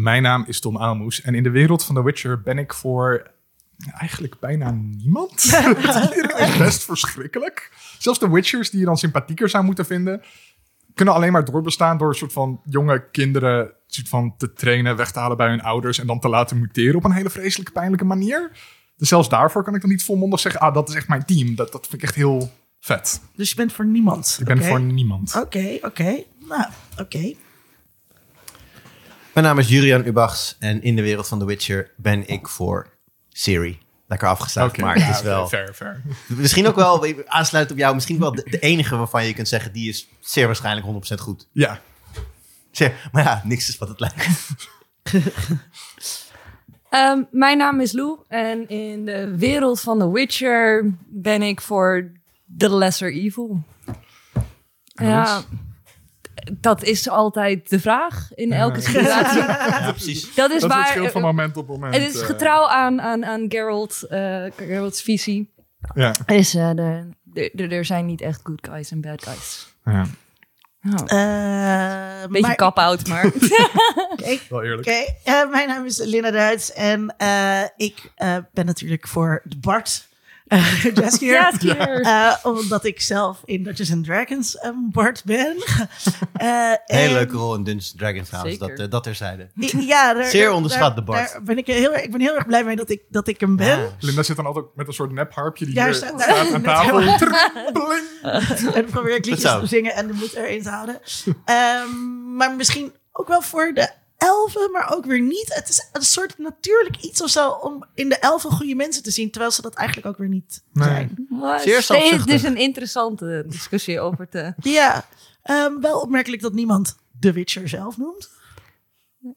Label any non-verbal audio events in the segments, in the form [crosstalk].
Mijn naam is Tom Aalmoes en in de wereld van The Witcher ben ik voor eigenlijk bijna niemand. [laughs] [laughs] Iedereen is best verschrikkelijk. Zelfs de Witchers, die je dan sympathieker zou moeten vinden, kunnen alleen maar doorbestaan door een soort van jonge kinderen soort van te trainen, weg te halen bij hun ouders en dan te laten muteren op een hele vreselijke, pijnlijke manier. Dus zelfs daarvoor kan ik dan niet volmondig zeggen, ah, dat is echt mijn team. Dat, dat vind ik echt heel vet. Dus je bent voor niemand. Ik ben voor niemand. Oké, oké. Nou, oké. Mijn naam is Julian Ubachs en in de wereld van The Witcher ben ik voor Siri. Lekker afgeslagen, Oké, maar het is wel... Fair, fair. Misschien ook wel, aansluit op jou, misschien wel de, de enige waarvan je kunt zeggen, die is zeer waarschijnlijk 100% goed. Ja, Zeer- Maar ja, niks is wat het lijkt. [laughs] Ehm, mijn naam is Lou en in de wereld van The Witcher ben ik voor The Lesser Evil. Ja, dat is altijd de vraag in elke situatie. Ja, precies. Dat is dat waar. verschilt van moment op moment. Het is eh, getrouw aan, aan, aan Geralt, eh, Geralt's visie. Ja, Is, eh, de, de, de- er zijn niet echt good guys en bad guys. ja, Oh, Eh, beetje maar- kap-out, maar... [laughs] Wel eerlijk. Oké, eh, mijn naam is Linda Duits en eh, ik eh, ben natuurlijk voor de Bart. [laughs] Uh, Jaskier. Eh, omdat ik zelf in Dungeons and Dragons een Bart ben. [laughs] Eh, Hele en- leuke rol in Dungeons Dragons trouwens, Zeker. dat, eh, dat terzijde. [laughs] Ja, daar- Zeer onderschat, de Bart. daar ben ik, heel, erg- ik ben heel erg blij mee dat ik, dat ik hem ben. Ja. Linda zit dan altijd met een soort nepharpje die Ja, hier staat aan tafel. En dan probeer ik liedjes te zingen en de moed erin te houden. Ehm, maar misschien ook wel voor de elfen, maar ook weer niet. Het is een soort natuurlijk iets of zo om in de elfen goede mensen te zien, terwijl ze dat eigenlijk ook weer niet Nee. zijn. Zeer is een interessante discussie over te... Ja, ehm, wel opmerkelijk dat niemand The Witcher zelf noemt.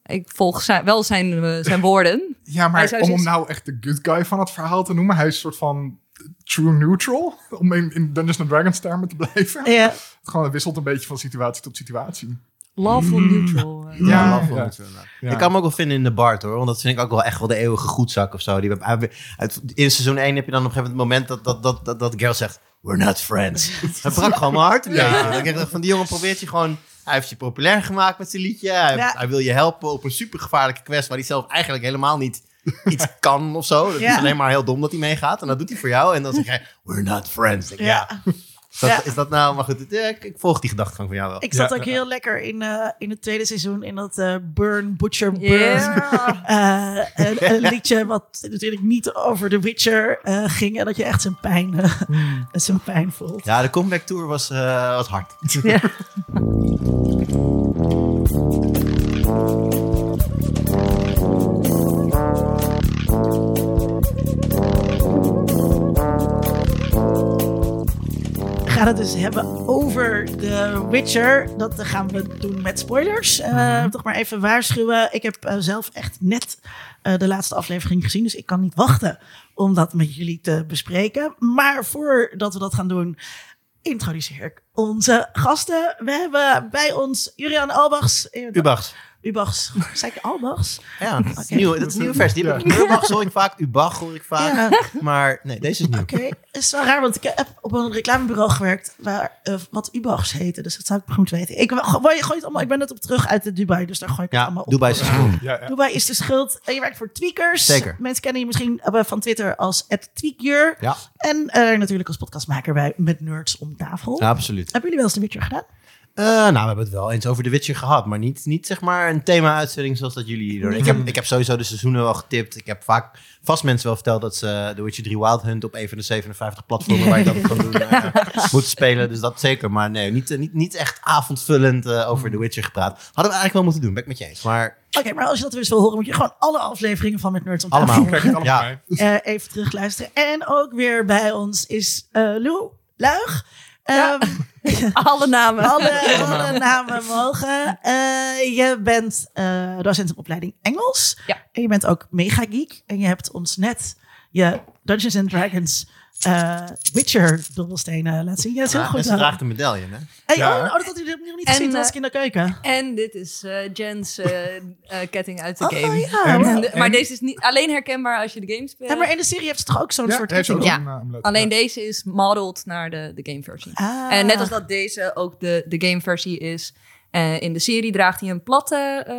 Ik volg zijn, wel zijn, eh, zijn woorden. Ja, maar om hem nou echt de good guy van het verhaal te noemen, hij is een soort van true neutral, om in, in Dungeons and Dragons termen te blijven. Ja, Het, gewoon, het wisselt een beetje van situatie tot situatie. Lawful neutral. eh. Ja, Ja, love ja. language, inderdaad. Ja. Ik kan hem ook wel vinden in de Bart hoor, want dat vind ik ook wel echt wel de eeuwige goedzak of zo. Die, uit, in seizoen 1 heb je dan op een gegeven moment het moment dat, dat, dat, dat Geralt zegt, we're not friends. [laughs] Hij brak gewoon mijn hart denk ik van die jongen probeert je gewoon, hij heeft je populair gemaakt met zijn liedje. Hij, Ja. hij wil je helpen op een supergevaarlijke quest waar hij zelf eigenlijk helemaal niet iets [laughs] kan of zo. Dat Ja. is alleen maar heel dom dat hij meegaat en dat doet hij voor jou. En dan zeg jij, we're not friends. Ik ja. ja. Is, dat, Ja. is dat nou, maar goed, ja, ik, ik volg die gedachtegang van jou wel. Ik zat Ja, ook ja. heel lekker in, eh, in het tweede seizoen in dat eh, Burn, Butcher, Burn. Yeah. [laughs] Eh, een, een liedje wat natuurlijk niet over The Witcher eh, ging. En dat je echt zijn pijn, eh, zijn pijn voelt. Ja, de comeback tour was, eh, was hard. We [laughs] gaan het dus hebben over The Witcher. Dat gaan we doen met spoilers. Eh, Toch maar even waarschuwen. Ik heb eh, zelf echt net eh, de laatste aflevering gezien. Dus ik kan niet wachten om dat met jullie te bespreken. Maar voordat we dat gaan doen, introduceer ik onze gasten. We hebben bij ons Julian Albachs. Ubachs. Ubachs. Zei ik Albachs? Ja, dat is, nieuw, dat is een nieuwe versie. Die heb ik- Ubachs hoor ik vaak, Ubach hoor ik vaak. Ja. Maar nee, deze is nieuw. Oké, het is wel raar, want ik heb op een reclamebureau gewerkt waar eh, wat Ubachs heette. Dus dat zou ik goed weten. Ik, gooi, gooi het allemaal, ik ben net op terug uit de Dubai, dus daar gooi ik het allemaal op. Dubai is goed. Ja, ja. Dubai is de schuld. En je werkt voor Tweakers. Zeker. Mensen kennen je misschien eh, van Twitter als @tweakjur. Ja, En eh, natuurlijk als podcastmaker bij Met Nerds om tafel. ja, absoluut. Hebben jullie wel eens de Witcher gedaan? Eh, nou, we hebben het wel eens over The Witcher gehad, maar niet, niet zeg maar een thema-uitzending zoals dat jullie hier doen. Ik heb, ik heb sowieso de seizoenen wel getipt. Ik heb vaak vast mensen wel verteld dat ze The Witcher 3 Wild Hunt op een van de 57 platformen waar je dat kan doen eh, [laughs] moet spelen. Dus dat zeker. Maar nee, niet, eh, niet, niet echt avondvullend over The Witcher gepraat. Hadden we eigenlijk wel moeten doen, ben ik met je eens. Maar Oké, maar als je dat weer eens wil horen, moet je gewoon alle afleveringen van Met Nerds om allemaal. Allemaal Ja. eh, even terugluisteren. En ook weer bij ons is Lou Luig. Ehm, [laughs] Alle namen. [laughs] alle, alle namen mogen. Eh, je bent eh, docent op opleiding Engels. Ja. En je bent ook mega geek. En je hebt ons net je Dungeons and Dragons eh, Witcher dobbelstenen laten zien. Ja, dat is heel Ja, goed. ze draagt een medaille, hè? Hey, Ja. oh, oh, dat had u nog niet En, gezien. Was eh, ik in de keuken. En dit is eh Jen's ketting uit de Oh, game. ja. En- wow. De- maar deze is niet alleen herkenbaar als je de game speelt. Ja, maar in de serie heeft ze toch ook zo'n Ja, soort ook ketting? Ja. een. Alleen Ja. deze is modeled naar de, de gameversie. Ah. En net als dat deze ook de, de gameversie is, En in de serie draagt hij een platte eh,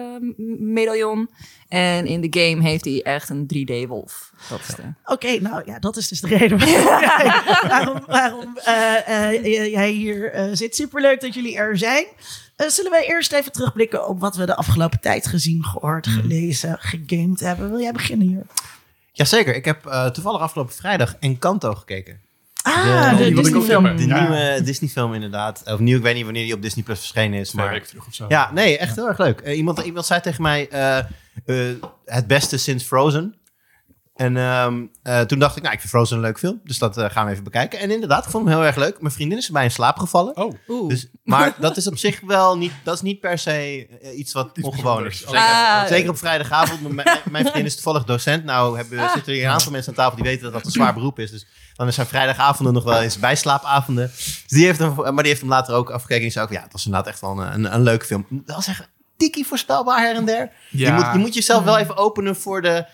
medaillon. En in de game heeft hij echt een 3D-wolf. Dat is de... Oké, nou ja, dat is dus de reden waarom, [laughs] waarom eh, eh, jij hier eh, zit. Superleuk dat jullie er zijn. Eh, zullen wij eerst even terugblikken op wat we de afgelopen tijd gezien, gehoord, gelezen, gegamed hebben? Wil jij beginnen hier? Jazeker, ik heb eh, toevallig afgelopen vrijdag Encanto gekeken. Ah, De- die ik Disney-film. De Ja. nieuwe Disney-film inderdaad. Of nieuw, ik weet niet wanneer die op Disney Plus verschenen is. Maar weken terug of zo. ja, nee, echt heel erg leuk. Eh, iemand, iemand zei tegen mij, eh, eh, het beste sinds Frozen. En ehm, eh, toen dacht ik, nou, ik vind Frozen een leuk film. Dus dat eh, gaan we even bekijken. En inderdaad, ik vond hem heel erg leuk. Mijn vriendin is erbij in slaap gevallen. Oh, Oeh. Dus, maar [laughs] dat is op zich wel niet, dat is niet per se eh, iets wat Iets ongewoon is. Zeker, Ah. zeker op vrijdagavond. Mijn, mijn vriendin is toevallig docent. Nou hebben, Ah. zitten er hier een aantal mensen aan tafel die weten dat dat een zwaar beroep is. Dus dan zijn vrijdagavonden nog wel eens bijslaapavonden. Dus die heeft hem, maar die heeft hem later ook afgekeken. En zei ook, ja, het was inderdaad echt wel een, een, een leuke film. Dat was echt tikkie voorspelbaar her en der. Ja. Je, moet, je moet jezelf wel even openen voor de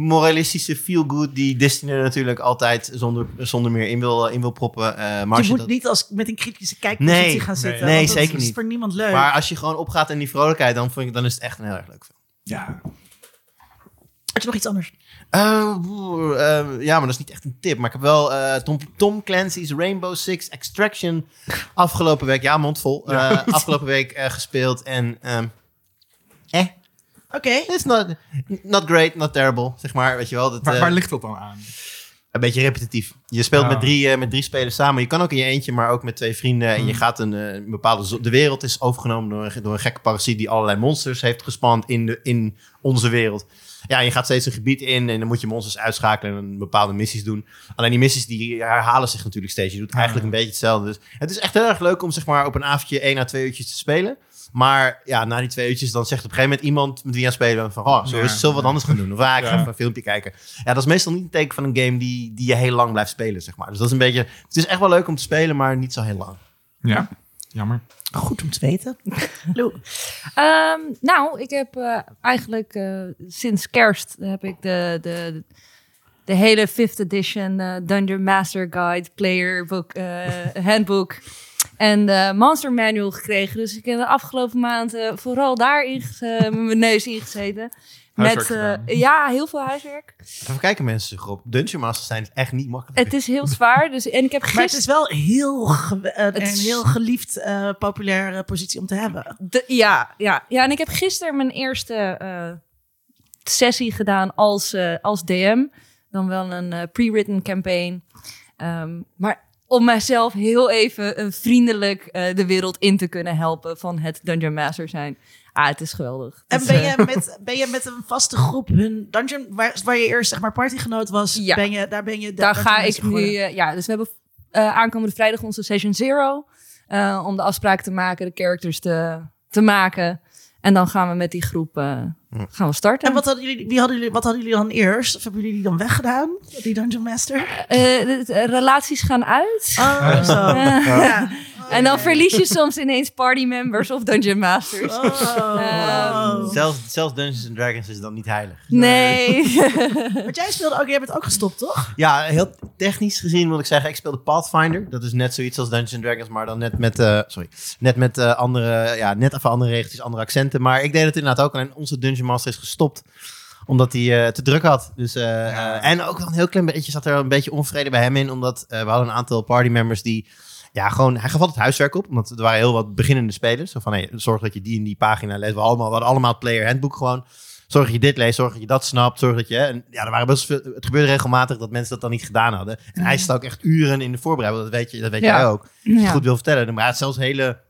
moralistische feel-good die Disney er natuurlijk altijd zonder, zonder meer in wil, in wil proppen. Eh, maar Je je moet dat- niet als met een kritische kijkpositie Nee, gaan zitten. nee, want dat zeker is niet. voor niemand leuk. Maar als je gewoon opgaat in die vrolijkheid, dan, vind ik, dan is het echt een heel erg leuk film. ja. Had je nog iets anders? Eh, eh, ja, maar dat is niet echt een tip. Maar ik heb wel eh, Tom, Tom Clancy's Rainbow Six Extraction afgelopen week, ja, mondvol, eh, afgelopen week eh, gespeeld. En ehm eh, Oké. it's not, not great, not terrible, zeg maar. Weet je wel, dat, Waar, eh, waar ligt dat dan aan? een beetje repetitief. Je speelt Ja. met, drie, eh, met drie spelers samen. Je kan ook in je eentje, maar ook met twee vrienden. En je gaat een, eh, een bepaalde... De wereld is overgenomen door een, door een gekke parasiet... die allerlei monsters heeft gespand in, de, in onze wereld. Ja, je gaat steeds een gebied in en dan moet je monsters uitschakelen... en bepaalde missies doen. Alleen die missies die herhalen zich natuurlijk steeds. Je doet eigenlijk een beetje hetzelfde. Dus het is echt heel erg leuk om zeg maar, op een avondje één à twee uurtjes te spelen... Maar ja, na die twee uurtjes dan zegt op een gegeven moment iemand met wie je aan spelen van, oh, Ja. zullen we wat anders gaan doen? Of ah, ik ga Ja. even een filmpje kijken. Ja, dat is meestal niet een teken van een game die, die je heel lang blijft spelen, zeg maar. Dus dat is een beetje, het is echt wel leuk om te spelen, maar niet zo heel lang. Ja, jammer. Goed om te weten. [laughs] Lou. Ehm, nou, ik heb eh, eigenlijk eh, sinds kerst heb ik de, de, de hele 5th edition eh, Dungeon Master Guide Player Book eh, Handbook en de Monster Manual gekregen. Dus ik heb de afgelopen maand eh, vooral daarin ge- met mijn neus ingezeten. Met, eh, ja, heel veel huiswerk. Even kijken mensen zich op. Dungeon Masters zijn is echt niet makkelijk. Het is heel zwaar. Dus, en ik heb Maar het gisteren... is wel heel, ge- een, is- heel geliefd, eh, populaire positie om te hebben. De- ja, ja, ja, en ik heb gisteren mijn eerste eh, sessie gedaan als, eh, als DM. Dan wel een eh, pre-written campaign. Ehm, maar om mijzelf heel even eh, vriendelijk eh, de wereld in te kunnen helpen van het Dungeon Master zijn. Ah, het is geweldig. En ben is, je, met, [laughs] ben je met een vaste groep hun dungeon, waar, waar je eerst zeg maar partygenoot was, Ja. ben je, daar ben je de daar ga ik nu... eh, ja, dus we hebben eh, aankomende vrijdag onze Session Zero. eh, om de afspraken te maken, de characters te, te maken. En dan gaan we met die groep eh, gaan we starten. En wat hadden, jullie, wie hadden jullie, wat hadden jullie dan eerst? Of hebben jullie die dan weggedaan, die Dungeon Master? Eh, de- de relaties gaan uit. Oh, zo. [laughs] Ja. En dan verlies je soms ineens party members of dungeon masters. Oh, Ehm. Zelfs, zelfs Dungeons and Dragons is dan niet heilig. Nee. [laughs] Want jij speelde ook, jij bent ook gestopt, toch? Ja, heel technisch gezien moet ik zeggen, ik speelde Pathfinder. Dat is net zoiets als Dungeons and Dragons, maar dan net met, eh, sorry, net met eh, andere, ja, net even andere regeltjes, andere accenten. Maar ik deed het inderdaad ook. En onze Dungeon Master is gestopt omdat hij eh, te druk had. Dus, Ja. en ook wel een heel klein beetje zat er een beetje onvrede bij hem in. Omdat eh, we hadden een aantal partymembers die... Ja, gewoon, hij gaf altijd huiswerk op. Omdat er waren heel wat beginnende spelers. Zo van, hey, zorg dat je die en die pagina leest. We, allemaal, we hadden allemaal het player handbook gewoon. Zorg dat je dit leest, zorg dat je dat snapt. Zorg dat je... En ja, er waren best veel, het gebeurde regelmatig dat mensen dat dan niet gedaan hadden. En hij staat ook echt uren in de voorbereiding. Dat weet, je, dat weet Ja. jij ook. Als je het Ja. goed wil vertellen. Maar hij had zelfs hele...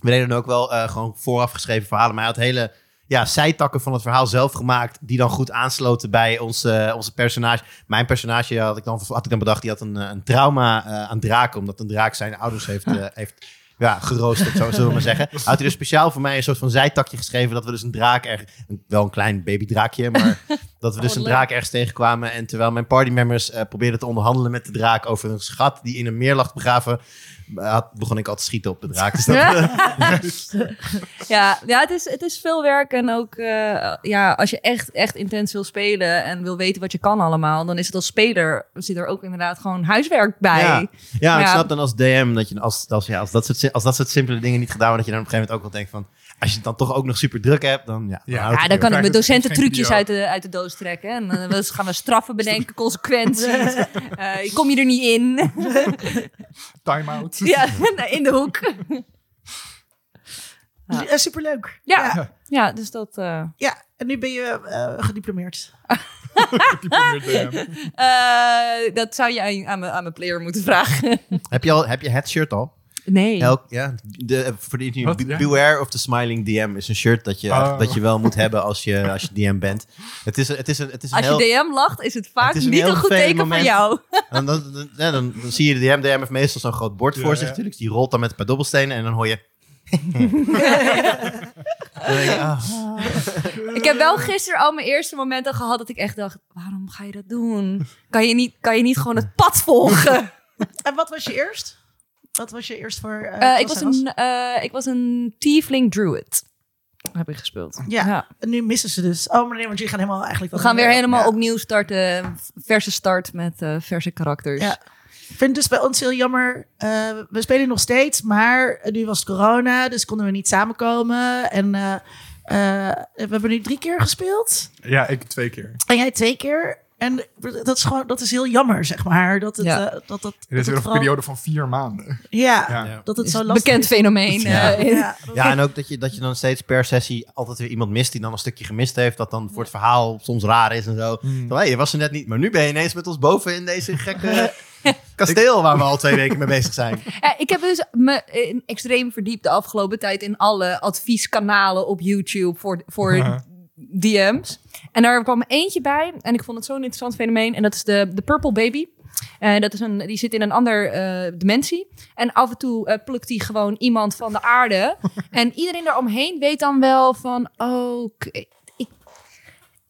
We deden ook wel eh, gewoon vooraf geschreven verhalen. Maar hij had hele ja, zijtakken van het verhaal zelf gemaakt. Die dan goed aansloten bij onze, onze personage. Mijn personage had ik, dan, had ik dan bedacht. Die had een, eh, een trauma eh, aan draken. Omdat een draak zijn ouders heeft, eh, [laughs] heeft ja, geroosterd, zo zullen we maar zeggen. Had hij dus speciaal voor mij een soort van zijtakje geschreven. Dat we dus een draak erg... Wel een klein babydraakje, maar... [laughs] Dat we dus Oh, een draak ergens tegenkwamen. En terwijl mijn partymembers eh probeerden te onderhandelen met de draak over een schat die in een meer lag begraven, had, begon ik al te schieten op de draak. Dus [laughs] dat, [laughs] Ja, ja het, is, het is veel werk. En ook eh, ja, als je echt, echt intens wil spelen en wil weten wat je kan allemaal, dan is het als speler zit er ook inderdaad gewoon huiswerk bij. Ja. ja, ik snap dan als DM dat je als, als, ja, als, dat soort, als dat soort simpele dingen niet gedaan worden, dat je dan op een gegeven moment ook wel denkt van, als je het dan toch ook nog super druk hebt, dan ja. Ja. houdt Ja, het dan kan ik je docenten trucjes uit de, uit de doos trekken. En dan we- gaan we straffen bedenken, consequenties. [laughs] Eh, kom je er niet in. [laughs] Time-out. [laughs] ja, in de hoek. Ja. Ja, superleuk. Ja, Ja. ja. dus dat... eh, Ja, en nu ben je eh, gediplomeerd. Eh, dat zou je aan, aan, mijn, aan mijn player moeten vragen. Heb je, al, heb je het shirt al? Nee. Elk, ja, de, voor die, Wat? Be- Ja? Beware of the smiling DM is een shirt dat je, Oh. dat je wel moet hebben als je, als je DM bent. Het is, het is een, het is een Als heel... je DM lacht, is het vaak Het is een niet een goed teken voor jou. [laughs] En dan, dan, ja, dan, dan zie je de DM. DM heeft meestal zo'n groot bord Ja, voor zich ja. natuurlijk. Die rolt dan met een paar dobbelstenen en dan hoor [laughs] je, ah. Ik heb wel gisteren al mijn eerste momenten gehad dat ik echt dacht, waarom ga je dat doen? Kan je niet, kan je niet gewoon het pad volgen? [laughs] En wat was je eerst? Wat was je eerst voor... eh, Eh, ik, was en een, eh, ik was een tiefling druid. Heb ik gespeeld. Ja. En nu missen ze dus. Oh, maar nee, want jullie gaan helemaal eigenlijk... We gaan weer helemaal Ja. opnieuw starten. Verse start met eh, verse karakters. Ja. Ik vind het dus bij ons heel jammer. Eh, we spelen nog steeds, maar nu was het corona, dus konden we niet samenkomen. En eh, eh, we hebben nu drie keer gespeeld. Ja, ik twee keer. En jij twee keer. En dat is gewoon, dat is heel jammer, zeg maar. Dat het, Ja. eh, dat, dat, dat Het is weer een vooral- periode van vier maanden. Ja, dat het Is zo lastig bekend is. fenomeen. Ja. eh, Ja, Ja, en ook dat je, dat je dan steeds per sessie altijd weer iemand mist die dan een stukje gemist heeft. Dat dan voor het verhaal soms raar is en zo. Hmm. Je was er net niet, maar nu ben je ineens met ons boven in deze gekke [laughs] kasteel waar we al twee weken mee bezig zijn. [laughs] Ja, ik heb dus me extreem verdiept de afgelopen tijd in alle advieskanalen op YouTube voor, voor. [laughs] DM's. En daar kwam eentje bij en ik vond het zo'n interessant fenomeen. En dat is de, de Purple Baby. En dat is een, die zit in een ander eh, dimensie. En af en toe eh, plukt hij gewoon iemand van de aarde. [laughs] en iedereen daaromheen weet dan wel van... Oh,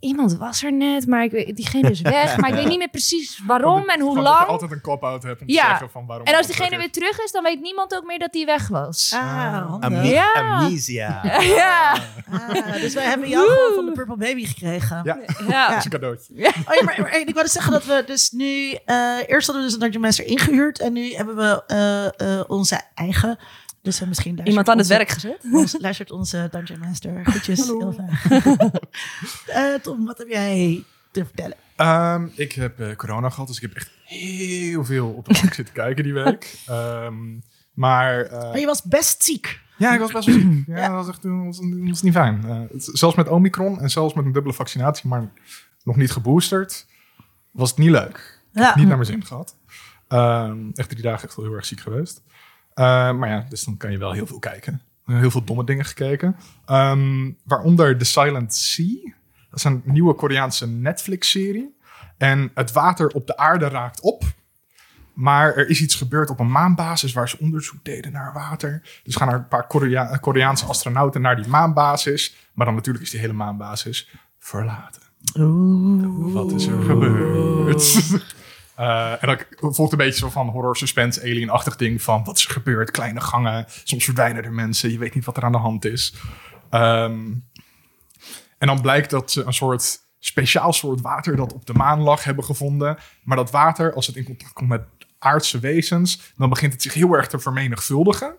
iemand was er net, maar ik, weet- diegene is weg. maar ik weet niet meer precies waarom en hoe Van Dat je lang. altijd een cop-out hebt om te Ja. zeggen van waarom. En als diegene weer terug is, dan weet niemand ook meer dat hij weg was. Ah, Ja. Amnesia. [laughs] ja. Ah, dus wij hebben jou gewoon van de Purple Baby gekregen. Ja. Dat is een cadeautje. Oh ja, maar, maar ik wou dus zeggen dat we dus nu... eh, eerst hadden we dus een Dungeon Master ingehuurd. En nu hebben we eh, eh, onze eigen... Dus we misschien luistert Iemand aan het onze- werk gezet. [laughs] Ons, luistert onze Dungeon Master. Goedjes, Ilva. [laughs] Eh, Tom, wat heb jij te vertellen? Ehm, ik heb eh, corona gehad, dus ik heb echt heel veel op de bank zitten [laughs] kijken die week. Ehm, maar eh, Maar je was best ziek. ja, ik was best wel ziek. Ja, dat was echt dat was, dat was niet fijn. Eh, het- zelfs met Omicron en zelfs met een dubbele vaccinatie, maar nog niet geboosterd, was het niet leuk. Ja. Niet naar mijn zin gehad. Ehm, echt drie dagen echt wel heel erg ziek geweest. Eh, maar ja, dus dan kan je wel heel veel kijken. Heel veel domme dingen gekeken. Ehm, waaronder The Silent Sea. Dat is een nieuwe Koreaanse Netflix-serie. En het water op de aarde raakt op. Maar er is iets gebeurd op een maanbasis waar ze onderzoek deden naar water. Dus gaan er een paar Korea- Koreaanse astronauten naar die maanbasis. Maar dan natuurlijk is die hele maanbasis verlaten. Wat is er gebeurd? [laughs] Eh, en dan volgt een beetje zo van horror, suspense, alien-achtig ding van wat is er gebeurd? Kleine gangen, soms verdwijnen er mensen, je weet niet wat er aan de hand is. Ehm, en dan blijkt dat ze een soort speciaal soort water dat op de maan lag hebben gevonden. Maar dat water, als het in contact komt met aardse wezens, dan begint het zich heel erg te vermenigvuldigen.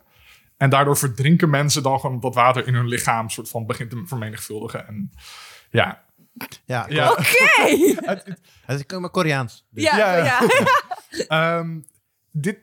En daardoor verdrinken mensen dan gewoon dat water in hun lichaam soort van begint te vermenigvuldigen. En ja, Ja, ja. [laughs] het is maar Koreaans. Dus- Ja, Ja, ja. ja. [laughs] Ehm, dit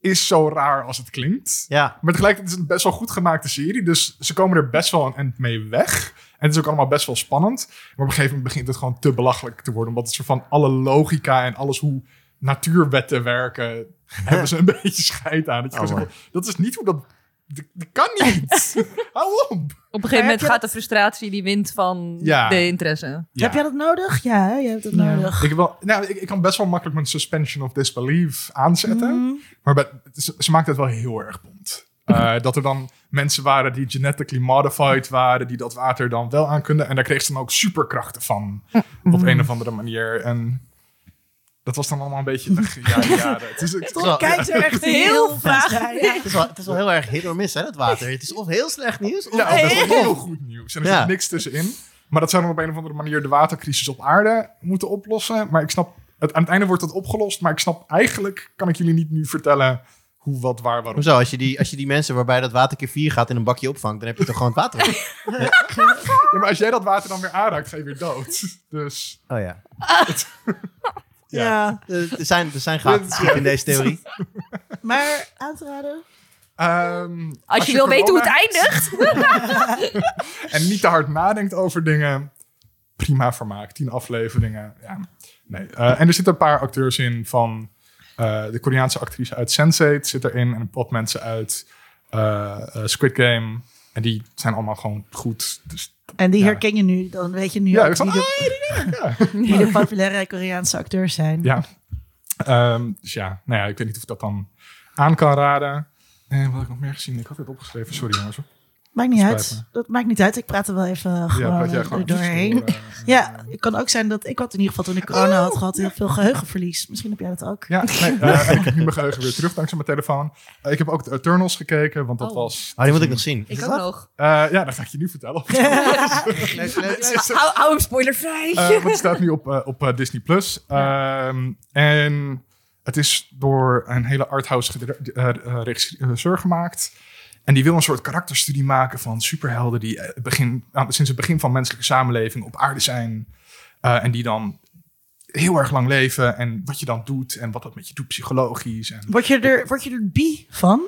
is zo raar als het klinkt. Ja. Maar tegelijkertijd is het een best wel goed gemaakte serie. Dus ze komen er best wel een eind mee weg. En het is ook allemaal best wel spannend. Maar op een gegeven moment begint het gewoon te belachelijk te worden. Omdat het soort van alle logica en alles hoe natuurwetten werken... [laughs] hebben ze een beetje scheid aan. Dat, je Oh, dat is niet hoe dat... Dat dat kan niet. [laughs] Hou op. Op een gegeven moment gaat de frustratie die wint van Ja. de interesse. Ja. Heb jij dat nodig? Ja, hè, je hebt het nodig. Ik, heb wel, nou, ik, ik kan best wel makkelijk mijn suspension of disbelief aanzetten. Mhm. Maar bij- ze, ze maakt het wel heel erg bont. Eh, [laughs] dat er dan mensen waren die genetically modified waren, die dat water dan wel aankunden. En daar kreeg ze dan ook superkrachten van. [laughs] Op een of andere manier. En dat was dan allemaal een beetje ja, ja, Het is, het- kijkt er echt heel, Heel vaag naar. Het is, wel, het is wel heel erg hit or miss, hè, dat water. Het is of heel slecht nieuws, of ja, heel, dat is heel goed nieuws. En er Ja. zit niks tussenin. Maar dat zou dan op een of andere manier de watercrisis op aarde moeten oplossen. Maar ik snap, het, aan het einde wordt het opgelost. Maar ik snap eigenlijk, kan ik jullie niet nu vertellen hoe, wat, waar, waarom. Hoezo? Als je, die, als je die mensen waarbij dat water keer 4 gaat in een bakje opvangt, dan heb je toch gewoon het water. op? [laughs] Ja, maar als jij dat water dan weer aanraakt, ga je weer dood. Dus Oh ja. [laughs] Ja. Eh, Er zijn, er zijn gaten in deze theorie. [laughs] Maar aan te raden? ehm, Als, je wil weten hoe het eindigt. [laughs] En niet te hard nadenkt over dingen. Prima vermaak. Tien afleveringen. Ja, nee. Eh, en er zitten een paar acteurs in van eh, de Koreaanse actrice uit Sense8 zit erin. En een pot mensen uit Squid Game. En die zijn allemaal gewoon goed. Dus En die herken je nu. Dan weet je nu Ja, ook van, wie, de, [laughs] wie de populaire Koreaanse acteurs zijn. ja. Ehm, dus ja, nou ja, ik weet niet of ik dat dan aan kan raden. En wat heb ik nog meer gezien? Ik had het opgeschreven. Sorry jongens. Maakt niet uit. me. Dat maakt niet uit. Ik praat er wel even Ja, gewoon, eh, gewoon doorheen. door, eh, [laughs] Ja, het kan ook zijn dat ik had in ieder geval toen ik corona had gehad heel veel geheugenverlies. Misschien heb jij dat ook. Ja, nee, [laughs] eh, ik heb nu mijn geheugen weer terug dankzij mijn telefoon. Ik heb ook de Eternals gekeken, want dat Oh. was... Oh, die moet ik nog zien. Ik ook nog. Eh, ja, dat ga ik je nu vertellen. Hou, hem spoilervrij. Want het [laughs] staat nu op, op Disney+. Plus. Ehm, en het is door een hele arthouse eh, eh, regisseur gemaakt. En die wil een soort karakterstudie maken van superhelden... die eh, begin, aan- sinds het begin van menselijke samenleving op aarde zijn. Eh, en die dan heel erg lang leven. En wat je dan doet en wat dat met je doet psychologisch. En, Word je er, word je er bi van?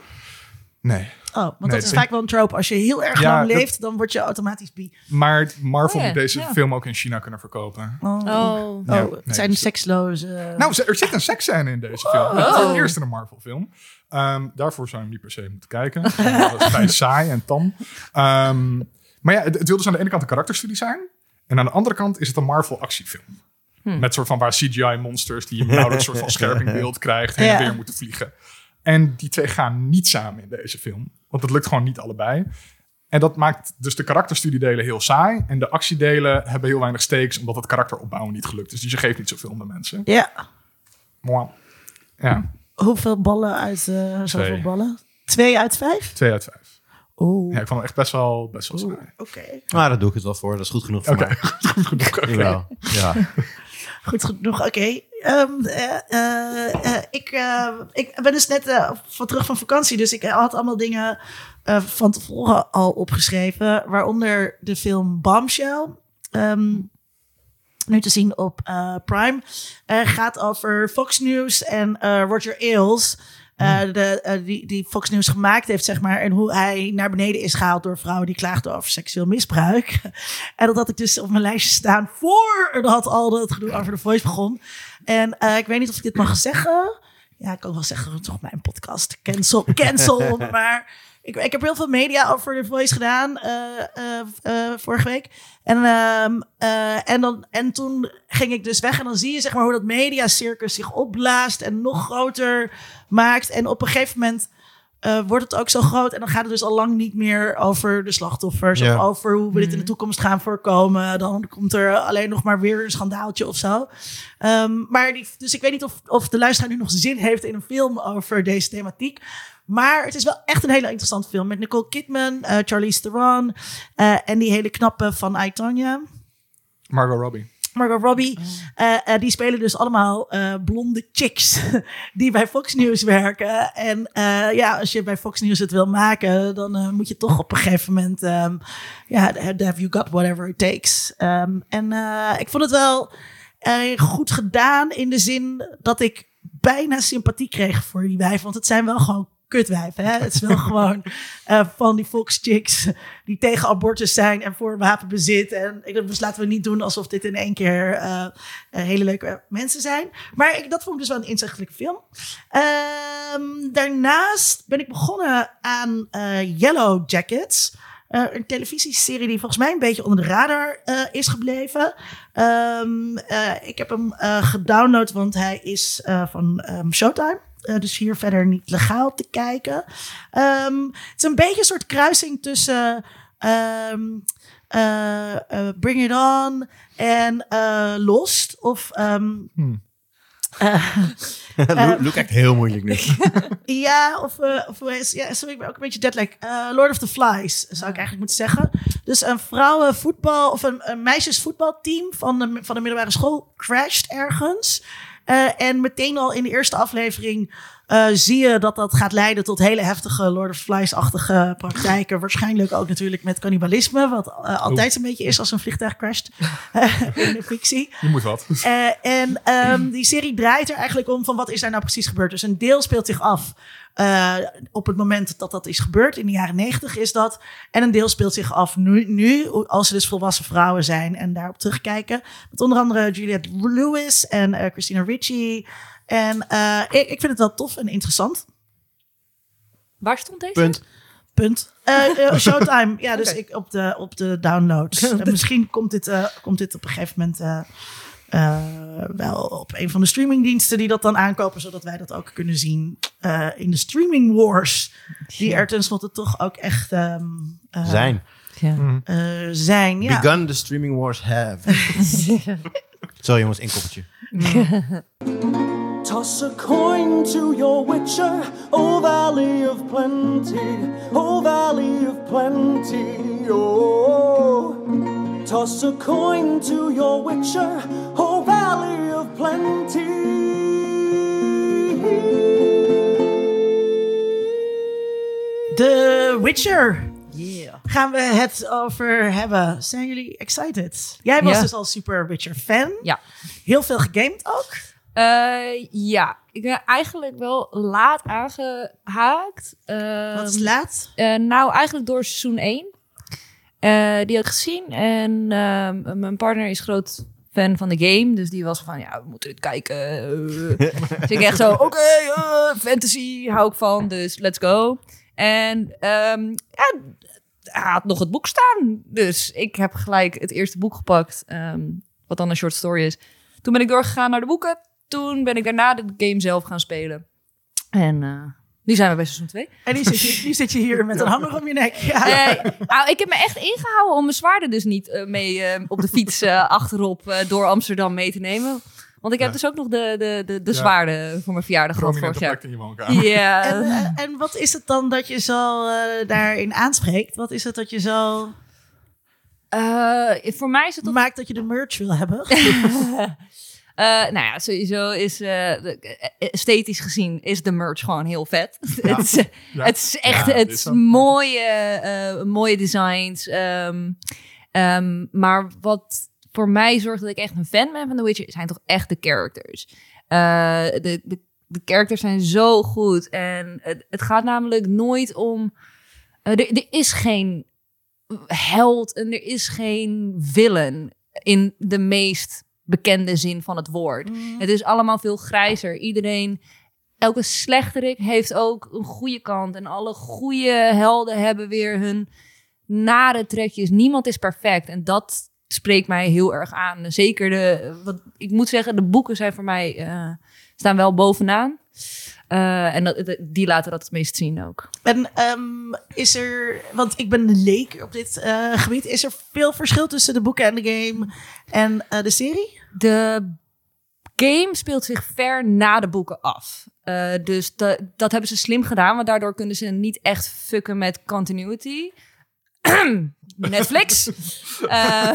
nee. Oh, want Nee, dat is vaak wel een trope. Als je heel erg Ja, lang dat- leeft, dan word je automatisch bi. Maar Marvel Oh ja, moet deze ja. film ook in China kunnen verkopen. Oh, Oh. Oh, het nee, zijn dus- seksloze... Nou, er zit een seksscène in deze film. Het is de eerste een Marvel-film. Ehm, daarvoor zou je hem niet per se moeten kijken. [laughs] dat is vrij saai en tam. Ehm, maar ja, het, het wil dus aan de ene kant een karakterstudie zijn. En aan de andere kant is het een Marvel-actiefilm. Met soort van waar CGI-monsters die je nauwelijks een [laughs] soort van scherp in beeld krijgt... heen en weer moeten vliegen. En die twee gaan niet samen in deze film. Want het lukt gewoon niet allebei. En dat maakt dus de karakterstudiedelen heel saai. En de actiedelen hebben heel weinig stakes... omdat het karakteropbouwen niet gelukt is. Dus je geeft niet zoveel om de mensen. Ja, Mwah. Ja, hoeveel ballen uit eh zoveel Twee. ballen? Twee uit vijf? twee uit vijf. Oeh, Ja, ik vond het echt best wel, best wel saai. oké. Maar daar doe ik het wel voor. Dat is goed genoeg voor Oké, mij. [laughs] goed genoeg. oké. Jawel. Ja. [laughs] Goed genoeg, oké. Ehm, eh, eh, eh, ik, eh, ik ben dus net eh, van terug van vakantie, dus ik had allemaal dingen eh, van tevoren al opgeschreven, waaronder de film Bombshell. Ehm, nu te zien op eh, Prime. Eh, gaat over Fox News en eh, Roger Ailes. eh, de, die, die Fox News gemaakt heeft, zeg maar. En hoe hij naar beneden is gehaald door vrouwen die klaagden over seksueel misbruik. [laughs] en dat had ik dus op mijn lijstje staan voor dat al het gedoe over de Voice begon. En ik weet niet of ik dit mag zeggen. Ja, ik kan wel zeggen, toch mijn podcast. Cancel, cancel. [laughs] maar ik, ik heb heel veel media over The Voice gedaan eh, eh, eh, vorige week. En, ehm, eh, en, dan, en toen ging ik dus weg. En dan zie je zeg maar hoe dat mediacircus zich opblaast en nog groter maakt. En op een gegeven moment eh, wordt het ook zo groot. En dan gaat het dus al lang niet meer over de slachtoffers. Ja. Of over hoe we dit in de toekomst gaan voorkomen. Dan komt er alleen nog maar weer een schandaaltje of zo. Ehm, maar die, dus ik weet niet of, of de luisteraar nu nog zin heeft in een film over deze thematiek. Maar het is wel echt een hele interessante film. Met Nicole Kidman, eh Charlize Theron eh, en die hele knappe van I, Tonya. Margot Robbie. Margot Robbie. Eh, eh, die spelen dus allemaal eh, blonde chicks [laughs] die bij Fox News werken. En eh, ja, als je bij Fox News het wil maken, dan moet je toch op een gegeven moment... ehm, ja, have you got whatever it takes. Ehm, en eh, ik vond het wel goed gedaan in de zin dat ik bijna sympathie kreeg voor die wijven. Want het zijn wel gewoon kutwijven. Hè? Het is wel [laughs] gewoon eh, van die Fox chicks die tegen abortus zijn en voor wapenbezit. En ik dus laten we niet doen alsof dit in één keer eh, eh, hele leuke mensen zijn. Maar ik, dat vond ik dus wel een inzichtelijke film. Ehm, daarnaast ben ik begonnen aan Yellow Jackets. Een televisieserie die volgens mij een beetje onder de radar is gebleven. Ehm, eh, ik heb hem gedownload, want hij is van ehm, Showtime. Eh, dus hier verder niet legaal te kijken. Ehm, het is een beetje een soort kruising tussen ehm, eh, eh, Bring It On en eh, Lost. Of ehm, Hmm. [laughs] kijkt heel moeilijk nu. [laughs] ja, of, of ja, sorry, ik ben ook een beetje. Eh Lord of the Flies, zou ik eigenlijk moeten zeggen. Dus een vrouwenvoetbal of een, een meisjesvoetbalteam van de, van de middelbare school crasht ergens. Eh, en meteen al in de eerste aflevering eh, zie je dat dat gaat leiden tot hele heftige Lord of Flies-achtige praktijken. Waarschijnlijk ook natuurlijk met cannibalisme, wat uh, altijd een beetje is als een vliegtuig crasht [laughs] in de fictie. Je moet wat. Uh, en um, die serie draait er eigenlijk om van wat is daar nou precies gebeurd. Dus een deel speelt zich af uh, op het moment dat dat is gebeurd, in de jaren negentig is dat. En een deel speelt zich af nu, nu, als ze dus volwassen vrouwen zijn en daarop terugkijken. Met onder andere Juliette Lewis en uh, Christina Ricci. En uh, ik, ik vind het wel tof en interessant. Waar stond deze? Punt. Punt. Uh, [laughs] Showtime. ja, dus okay. ik op de, op de downloads. [laughs] misschien komt dit, uh, komt dit op een gegeven moment uh, wel op een van de streamingdiensten die dat dan aankopen, zodat wij dat ook kunnen zien in de streaming wars. Die ja. er tenslotte toch ook echt um, zijn. Ja. Mm. zijn. Ja. Begun the streaming wars have. [laughs] Sorry jongens, één koppeltje. Toss a coin to your witcher, O Valley of Plenty, O Valley of Plenty, oh. Toss a coin to your witcher, O Valley of Plenty. The Witcher. Yeah. Gaan we het over hebben. Zijn jullie excited? Jij was Ja. dus al super Witcher fan. Ja. Heel veel gegamed ook. Eh, ja, ik ben eigenlijk wel laat aangehaakt. Eh, Wat is laat? eh, nou, eigenlijk door seizoen 1. Eh, die had ik gezien. En ehm, mijn partner is groot fan van de game. Dus die was van, ja, we moeten dit kijken. Dus ik echt zo, [laughs] oké, fantasy hou ik van. Dus let's go. En ehm, ja, hij had nog het boek staan. Dus ik heb gelijk het eerste boek gepakt. ehm, wat dan een short story is. Toen ben ik doorgegaan naar de boeken. Toen ben ik daarna de game zelf gaan spelen. En eh, nu zijn we bij seizoen 2. En nu zit je, nu zit je hier met een hanger om je nek. Ja. [laughs] Nou, ik heb me echt ingehouden om mijn zwaarden dus niet eh, mee eh, op de fiets [laughs] achterop door Amsterdam mee te nemen. Want ik heb Ja. dus ook nog de, de, de, de Ja. zwaarden voor mijn verjaardag gehad Prominente vorig jaar. plek in je woonkamer. Ja. [laughs] En, en wat is het dan dat je zo eh, daarin aanspreekt? Wat is het dat je zo Eh, voor mij is het maakt dat je de merch wil hebben? Eh, nou ja, sowieso is eh, eh, esthetisch gezien is de merch gewoon heel vet. [laughs] het, is, Ja. het is echt Ja, het is mooie, eh, mooie designs. ehm, ehm, maar wat voor mij zorgt dat ik echt een fan ben van The Witcher, zijn toch echt de characters. Eh, de, de, de characters zijn zo goed. En het, het gaat namelijk nooit om. er, er is geen held en er is geen villain in de meest bekende zin van het woord. Het is allemaal veel grijzer. Iedereen, elke slechterik heeft ook een goede kant. En alle goede helden hebben weer hun nare trekjes. Niemand is perfect. En dat spreekt mij heel erg aan. Zeker de, wat, ik moet zeggen, de boeken zijn voor mij, eh, staan wel bovenaan. Eh, en dat, die laten dat het meest zien ook. En ehm, is er, want ik ben een leek op dit eh, gebied, is er veel verschil tussen de boeken en de game en eh, de serie? De game speelt zich ver na de boeken af. Dus da- dat hebben ze slim gedaan, want daardoor kunnen ze niet echt fucken met continuity. [clears throat] Netflix. [laughs] Eh,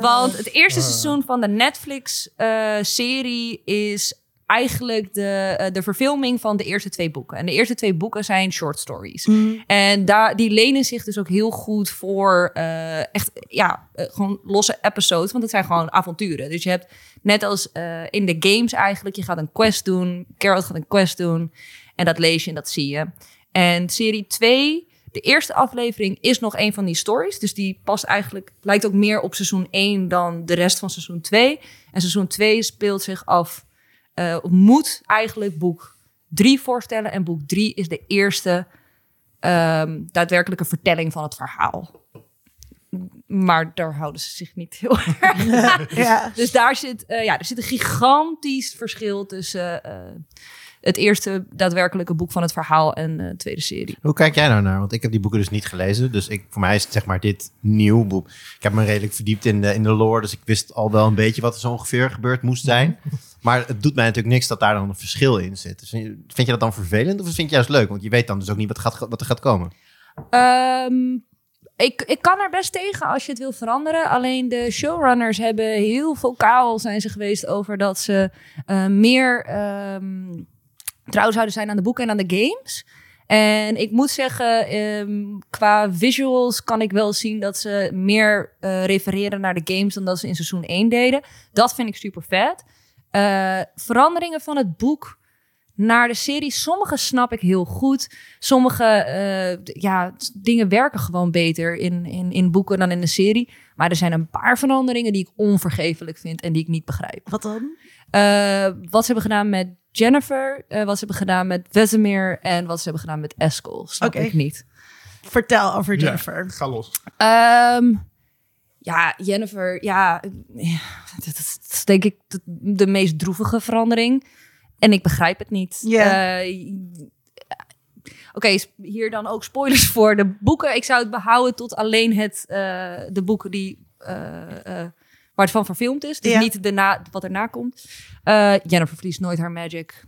want het eerste seizoen van de Netflix-serie is eigenlijk de, eh, de verfilming van de eerste twee boeken. En de eerste twee boeken zijn short stories. En daar, die lenen zich dus ook heel goed voor eh, echt, ja, eh, gewoon losse episodes. Want het zijn gewoon avonturen. Dus je hebt net als in de games eigenlijk, je gaat een quest doen. Carol gaat een quest doen. En dat lees je en dat zie je. En serie 2, de eerste aflevering is nog een van die stories. Dus die past eigenlijk, lijkt ook meer op seizoen 1 dan de rest van seizoen 2. En seizoen 2 speelt zich af, eh, moet eigenlijk boek 3 voorstellen. En boek 3 is de eerste ehm, daadwerkelijke vertelling van het verhaal. Maar daar houden ze zich niet heel [laughs] erg Ja. dus daar zit, eh, ja, er zit een gigantisch verschil tussen eh, het eerste daadwerkelijke boek van het verhaal en eh, de tweede serie. Hoe kijk jij nou naar? Want ik heb die boeken dus niet gelezen. Dus ik, voor mij is het zeg maar dit nieuw boek. Ik heb me redelijk verdiept in de, in de lore. Dus ik wist al wel een beetje wat er zo ongeveer gebeurd moest zijn. [laughs] Maar het doet mij natuurlijk niks dat daar dan een verschil in zit. Dus vind je, vind je dat dan vervelend of vind je juist leuk? Want je weet dan dus ook niet wat, gaat, wat er gaat komen. Ehm, ik, ik kan er best tegen als je het wil veranderen. Alleen de showrunners hebben heel vocaal zijn ze geweest over dat ze eh, meer ehm, trouw zouden zijn aan de boeken en aan de games. En ik moet zeggen, ehm, qua visuals kan ik wel zien dat ze meer eh, refereren naar de games dan dat ze in seizoen 1 deden. Dat vind ik super vet. Eh, veranderingen van het boek naar de serie. Sommige snap ik heel goed. Sommige eh, ja, dingen werken gewoon beter in, in, in boeken dan in de serie. Maar er zijn een paar veranderingen die ik onvergeeflijk vind en die ik niet begrijp. Wat dan? Wat ze hebben gedaan met Jennifer, eh, wat ze hebben gedaan met Vesemir en wat ze hebben gedaan met Eskel. Snap Oké. ik niet. Vertel over Ja, Jennifer. ga los. Ehm, ja, Jennifer, ja, ja, dat is, dat is denk ik de, de meest droevige verandering. En ik begrijp het niet. Ja. Eh, Oké, sp- hier dan ook spoilers voor de boeken. Ik zou het behouden tot alleen het, eh, de boeken die, eh, eh, waar het van verfilmd is. Dus Ja. niet de na, wat erna komt. Eh, Jennifer verliest nooit haar magic.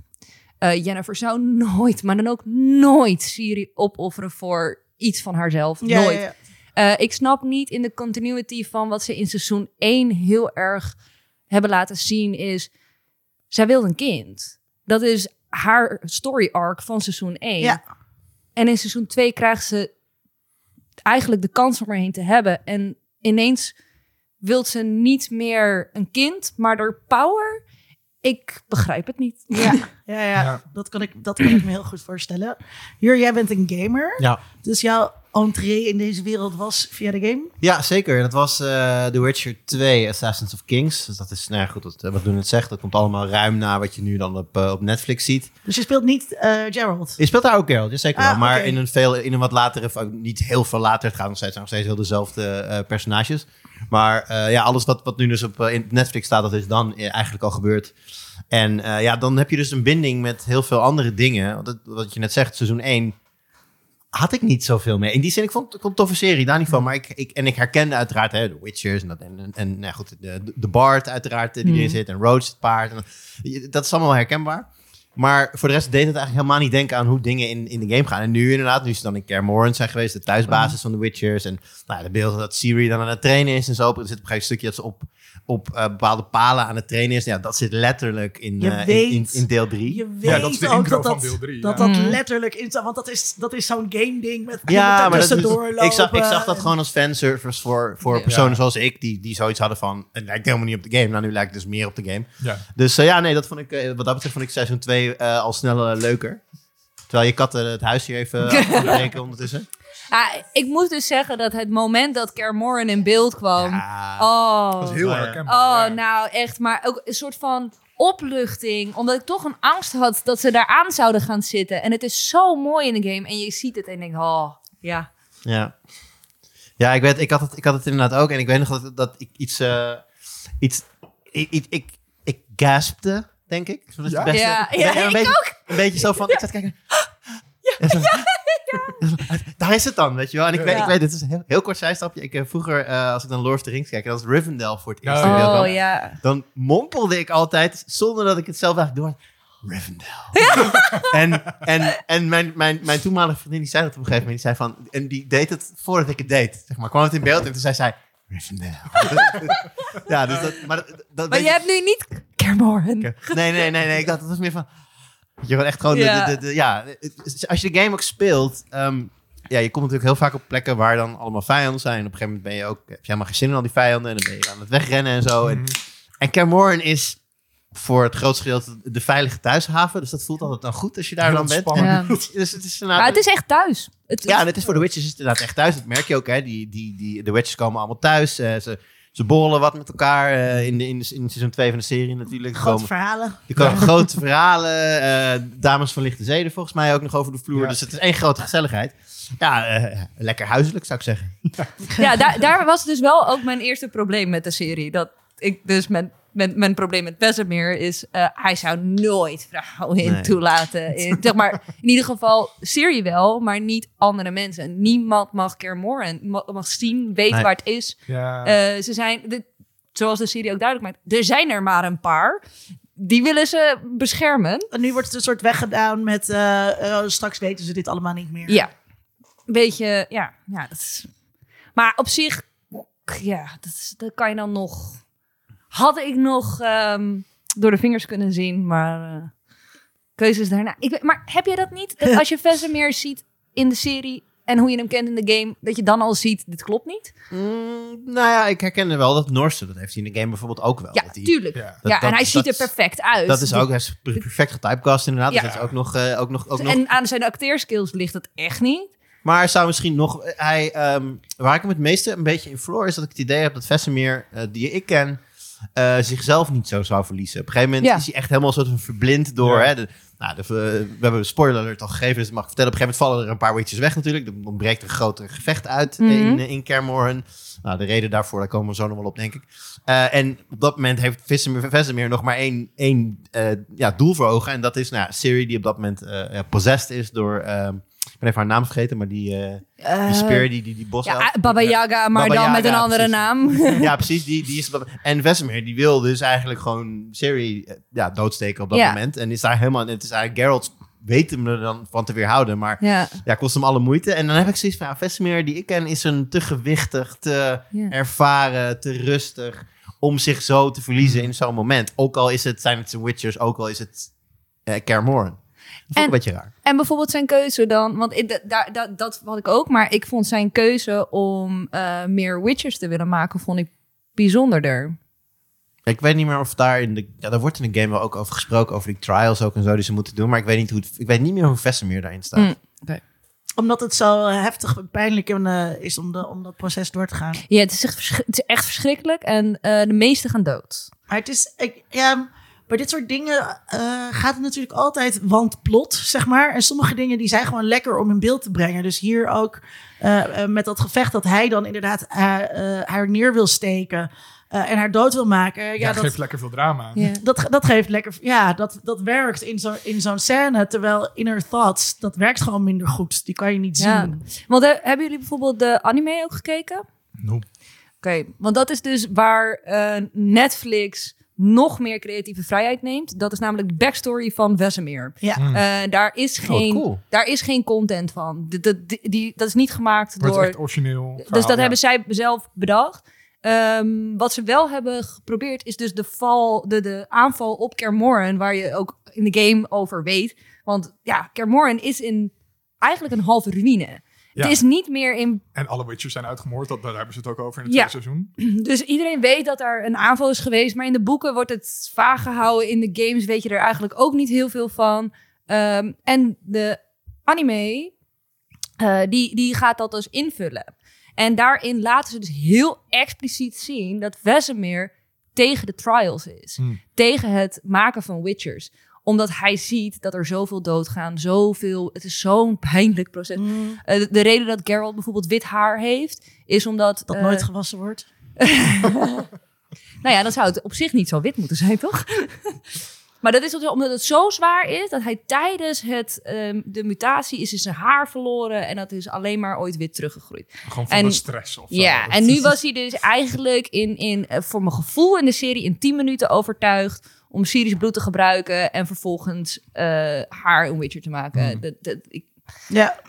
Eh, Jennifer zou nooit, maar dan ook nooit Siri opofferen voor iets van haarzelf. Ja, nooit. ja. Eh, ik snap niet in de continuity van wat ze in seizoen 1 heel erg hebben laten zien is... Zij wil een kind. Dat is haar story arc van seizoen 1. Ja. En in seizoen 2 krijgt ze eigenlijk de kans om erheen te hebben. En ineens wil ze niet meer een kind, maar door power. Ik begrijp het niet. Ja, [laughs] ja, ja. Ja. Dat, kan ik, dat kan ik me heel goed voorstellen. Jur, jij bent een gamer. Ja. Dus jouw entree in deze wereld was via de game. Ja, zeker. Dat was eh The Witcher 2, Assassins of Kings. Dus dat is, nou ja, goed, dat, wat doen het zegt. Dat komt allemaal ruim na wat je nu dan op, eh, op Netflix ziet. Dus je speelt niet eh, Geralt. Je speelt daar ook Geralt, ja, zeker Ah, wel. Maar in, een veel, in een wat latere, niet heel veel later, het gaat nog steeds, zijn nog steeds heel dezelfde eh, personages. Maar eh, ja, alles wat, wat nu dus op eh, in Netflix staat, dat is dan eh, eigenlijk al gebeurd. En ja, dan heb je dus een binding met heel veel andere dingen. Want het- wat je net zegt, seizoen 1 had ik niet zoveel mee. In die zin, ik vond, ik vond het een toffe serie, daar niet van. Maar ik, ik, en ik herkende uiteraard hè, de Witchers en, dat, en, en, nou goed, de, de Bard uiteraard die erin Hmm. zit. En Roach het paard. En, dat- is allemaal herkenbaar. Maar voor de rest deed het eigenlijk helemaal niet denken aan hoe dingen in, in de game gaan. En nu inderdaad, nu ze dan in Kaer Morhen zijn geweest, de thuisbasis van de Witchers. En nou, ja, de beelden dat Siri dan aan het trainen is en zo. Er zit op een gegeven stukje dat ze op, op eh, bepaalde palen aan het trainen is. Ja, dat zit letterlijk in, eh, in, weet- in, in deel 3. Je weet Ja, dat is de ook intro dat van deel drie, dat, ja. dat Mm. letterlijk in staat. Want dat is, dat is zo'n game ding met Ja, maar dat, tussendoor ik, zag, ik zag dat gewoon als fanservice voor, voor Ja. personen Ja. zoals ik, die, die zoiets hadden van, het lijkt helemaal niet op de game. Nou, nu lijkt het dus meer op de game. Ja. Dus eh, ja, nee, dat vond ik, eh, wat dat betreft vond ik seizoen 2 eh, al snel eh, leuker. Terwijl je katten het huis hier even [laughs] afbreken ondertussen. Ja, ik moet dus zeggen dat het moment dat Kaer Morhen in beeld kwam... Ja. Oh, Dat is heel Oh, ja. herkenbaar. Oh, ja. nou echt, maar ook een soort van opluchting. Omdat ik toch een angst had dat ze daar aan zouden gaan zitten. En het is zo mooi in de game. En je ziet het en je denkt, oh, ja. Ja. Ja, ik, weet, ik, had het, ik had het inderdaad ook. En ik weet nog dat, dat ik iets... eh, iets ik, ik, ik, ik gaspte, denk ik. Dat is Ja? het beste. Ja, Een ja, beetje- een ik beetje, Een beetje zo van... Ik zat kijken... [laughs] Zo- [laughs] Daar is het dan, weet je wel. En ik, weet, Ja. ik weet, dit is een heel, heel kort zijstapje. Ik, eh, vroeger, eh, als ik dan Lord of the Rings kijk, en als Rivendell voor het eerst Ja, Oh, kwam, ja. dan mompelde ik altijd, zonder dat ik het zelf eigenlijk door Rivendell. [laughs] en en, en mijn, mijn, mijn toenmalige vriendin die zei dat op een gegeven moment. Die zei van, en die deed het voordat ik het deed. Zeg maar, kwam het in beeld en toen zei zij, Rivendell. [laughs] ja, dus dat... Maar, dat, dat Maar je hebt nu niet Kaer Morhen. Nee, nee, nee, nee. Ik dacht, dat was meer van... Je gewoon echt gewoon... Ja. De, de, de- ja, het- als je de game ook speelt... ehm, ja, je komt natuurlijk heel vaak op plekken waar dan allemaal vijanden zijn. En op een gegeven moment ben je ook... Heb je helemaal geen zin in al die vijanden. En dan ben je aan het wegrennen en zo. En, en Kaer Morhen is voor het grootste gedeelte de veilige thuishaven. Dus dat voelt altijd dan goed als je daar Heel dan bent. En- Ja. [laughs] dus het is Maar het is echt thuis. Het, Ja, en het is voor de Witches is het inderdaad echt thuis. Dat merk je ook, hè. Die, die, die, de Witches komen allemaal thuis. Eh, ze, ze borrelen wat met elkaar eh, in, de, in, de, in seizoen 2 van de serie natuurlijk. Grote Komen- verhalen. er komen grote verhalen. eh, dames van lichte zeden volgens mij ook nog over de vloer. Ja. Dus het is één grote gezelligheid. Ja, eh, lekker huiselijk zou ik zeggen. ja daar, daar was dus wel ook mijn eerste probleem met de serie. Dat ik dus met, met mijn probleem met Vesemir is... eh, hij zou nooit vrouwen in Nee. toelaten. [laughs] In, zeg maar, in ieder geval Siri wel, maar niet andere mensen. Niemand mag ma- mag zien, weten Nee. waar het is. Ja. Eh, ze zijn, dit, zoals de serie ook duidelijk maakt, er zijn er maar een paar. Die willen ze beschermen. En nu wordt het een soort weggedaan met... eh, straks weten ze dit allemaal niet meer. Ja. Beetje, ja, ja dat is... Maar op zich, ja, dat, is, dat kan je dan nog... Had ik nog ehm, door de vingers kunnen zien, maar... eh, keuzes daarna. Ik maar heb jij dat niet? Dat [laughs] als je Vesemir ziet in de serie en hoe je hem kent in de game, dat je dan al ziet, dit klopt niet? Mm, nou ja, ik herken wel dat Noorse, dat heeft hij in de game bijvoorbeeld ook wel. Ja, dat tuurlijk. Ja. Ja, Dat- en dat- hij ziet dat- er perfect uit. Dat is ook hij is per- perfect getypecast inderdaad. Ja. Dus dat is ook nog, eh, ook nog, ook nog En aan zijn acteerskills ligt het echt niet. Maar hij zou misschien nog... Hij, ehm, waar ik hem het meeste een beetje in verloor... is dat ik het idee heb dat Vesemir, eh, die ik ken... eh, zichzelf niet zo zou verliezen. Op een gegeven moment Ja. is hij echt helemaal soort van verblind door... Ja. Hè, de, nou, de, eh, we hebben een spoiler alert al gegeven, dus ik mag vertellen. Op een gegeven moment vallen er een paar witches weg natuurlijk. Er ontbreekt een groter gevecht uit Mhm. in, in Kermorhen. Nou, de reden daarvoor, daar komen we zo nog wel op, denk ik. Eh, en op dat moment heeft Vesemir, nog maar één, één eh, ja, doel voor ogen. En dat is nou, Siri, die op dat moment eh, ja, possessed is door... ehm, ik ben even haar naam vergeten, maar die, eh, die speer, die, die, die bos Ja, Baba Yaga, maar Baba dan met een andere precies. naam. [laughs] Ja, precies. Die, die is [laughs] en Vesemir, die wil dus eigenlijk gewoon Siri eh, ja, doodsteken op dat Ja. moment. En is daar helemaal... Het is eigenlijk Geralt weet hem er dan van te weerhouden, maar ja. ja, kost hem alle moeite. En dan heb ik zoiets van, ja, Vesemir die ik ken is een te gewichtig, te Ja. ervaren, te rustig om zich zo te verliezen in zo'n moment. Ook al is het, zijn het zijn Witchers, ook al is het uh, ik En- een beetje raar. En bijvoorbeeld zijn keuze dan, want ik, da- da- dat had ik ook, maar ik vond zijn keuze om eh, meer Witchers te willen maken, vond ik bijzonderder. Ik weet niet meer of daar in de... Ja, daar wordt in de game wel ook over gesproken, over die trials ook en zo die ze moeten doen. Maar ik weet niet, hoe het, ik weet niet meer hoe Vesemir daarin staat. Mm. Omdat het zo eh, heftig en pijnlijk eh, is om, de, om dat proces door te gaan. Ja, het is echt, het is echt verschrikkelijk en eh, de meesten gaan dood. Maar het is, ik, ja, bij dit soort dingen eh, gaat het natuurlijk altijd wandplot, zeg maar. En sommige dingen die zijn gewoon lekker om in beeld te brengen. Dus hier ook eh, eh, met dat gevecht dat hij dan inderdaad eh, eh, haar neer wil steken eh, en haar dood wil maken. Ja, Ja, dat, geeft lekker veel drama. Dat, dat geeft lekker, ja, dat, dat werkt in zo'n in zo'n scène. Terwijl Inner Thoughts, dat werkt gewoon minder goed. Die kan je niet Ja. zien. Want hebben jullie bijvoorbeeld de anime ook gekeken? Nope. Oké, want dat is dus waar eh, Netflix nog meer creatieve vrijheid neemt. Dat is namelijk de backstory van Vesemir. Ja. Eh, daar, is geen, cool. daar is geen content van. Die, die, die- dat is niet gemaakt Wordt door... echt origineel. Dus dat ja. hebben zij zelf bedacht. Ehm, wat ze wel hebben geprobeerd is dus de, val, de, de aanval op Kermoren, waar je ook in de game over weet. Want ja, Kermoren is in eigenlijk een halve ruïne. Ja. Het is niet meer in... En alle Witchers zijn uitgemoord. Dat, daar hebben ze het ook over in het Ja. tweede seizoen. [clears throat] Dus iedereen weet dat er een aanval is geweest. Maar in de boeken wordt het vaag gehouden. In de games weet je er eigenlijk ook niet heel veel van. Ehm, en de anime, eh, die, die gaat dat dus invullen. En daarin laten ze dus heel expliciet zien dat Vesemir tegen de trials is. Hmm. Tegen het maken van Witchers. Omdat hij ziet dat er zoveel doodgaan, zoveel... Het is zo'n [laughs] pijnlijk proces. Mm, Eh, de, de reden dat Geralt bijvoorbeeld wit haar heeft, is omdat... dat eh, nooit gewassen wordt. [laughs] [laughs] nou ja, dan zou het op zich niet zo wit moeten zijn, toch? maar dat is omdat het zo zwaar is dat hij tijdens het, ehm, de mutatie is zijn haar verloren en dat is alleen maar ooit wit teruggegroeid. Gewoon van En- de stress of zo. Ja, Dat- en nu was hij dus eigenlijk in, in, eh, voor mijn gevoel in de serie in 10 minuten overtuigd om Syrisch bloed te gebruiken en vervolgens eh, haar een Witcher te maken. Hmm. Dat, dat, ik, Ja.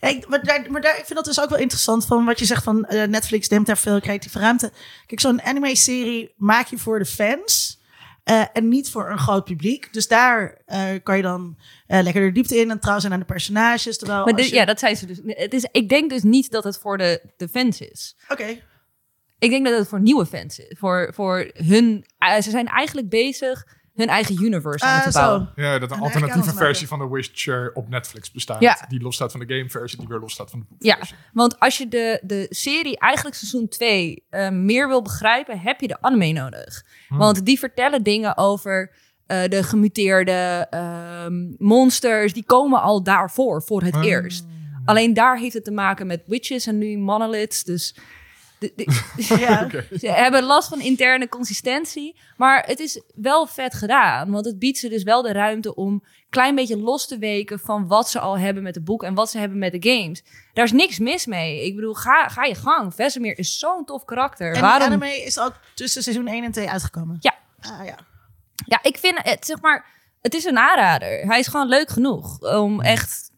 Ja, ik, maar daar, maar daar, ik vind dat dus ook wel interessant van wat je zegt van eh, Netflix neemt daar veel creatieve ruimte. Kijk, zo'n anime-serie maak je voor de fans eh, en niet voor een groot publiek. Dus daar kan je dan eh, lekker de diepte in en trouw zijn aan de personages. Terwijl maar als dit- je- ja, dat zijn ze dus. Het is, ik denk dus niet dat het voor de, de fans is. Oké. Ik denk dat het voor nieuwe fans is. Voor, voor hun. eh, ze zijn eigenlijk bezig hun eigen universe aan te zo. bouwen. Ja, dat een En alternatieve versie van de Witcher op Netflix bestaat. Ja. Die losstaat van de gameversie, die weer losstaat van de Ja, boekversie. want als je de, de serie, eigenlijk seizoen 2, eh, meer wil begrijpen, heb je de anime nodig. Hmm. Want die vertellen dingen over eh, de gemuteerde ehm, monsters. Die komen al daarvoor, voor het Ah. eerst. Alleen daar heeft het te maken met witches en nu monoliths. Dus de- de- [laughs] [laughs] Ja. Ze hebben last van interne consistentie. Maar het is wel vet gedaan. Want het biedt ze dus wel de ruimte om een klein beetje los te weken van wat ze al hebben met de boek en wat ze hebben met de games. Daar is niks mis mee. Ik bedoel, ga, ga je gang. Vesemir is zo'n tof karakter. En Waarom? anime is ook tussen seizoen 1 en 2 uitgekomen. Ja. Ah, ja. Ja, ik vind het, zeg maar, het is een aanrader. Hij is gewoon leuk genoeg om echt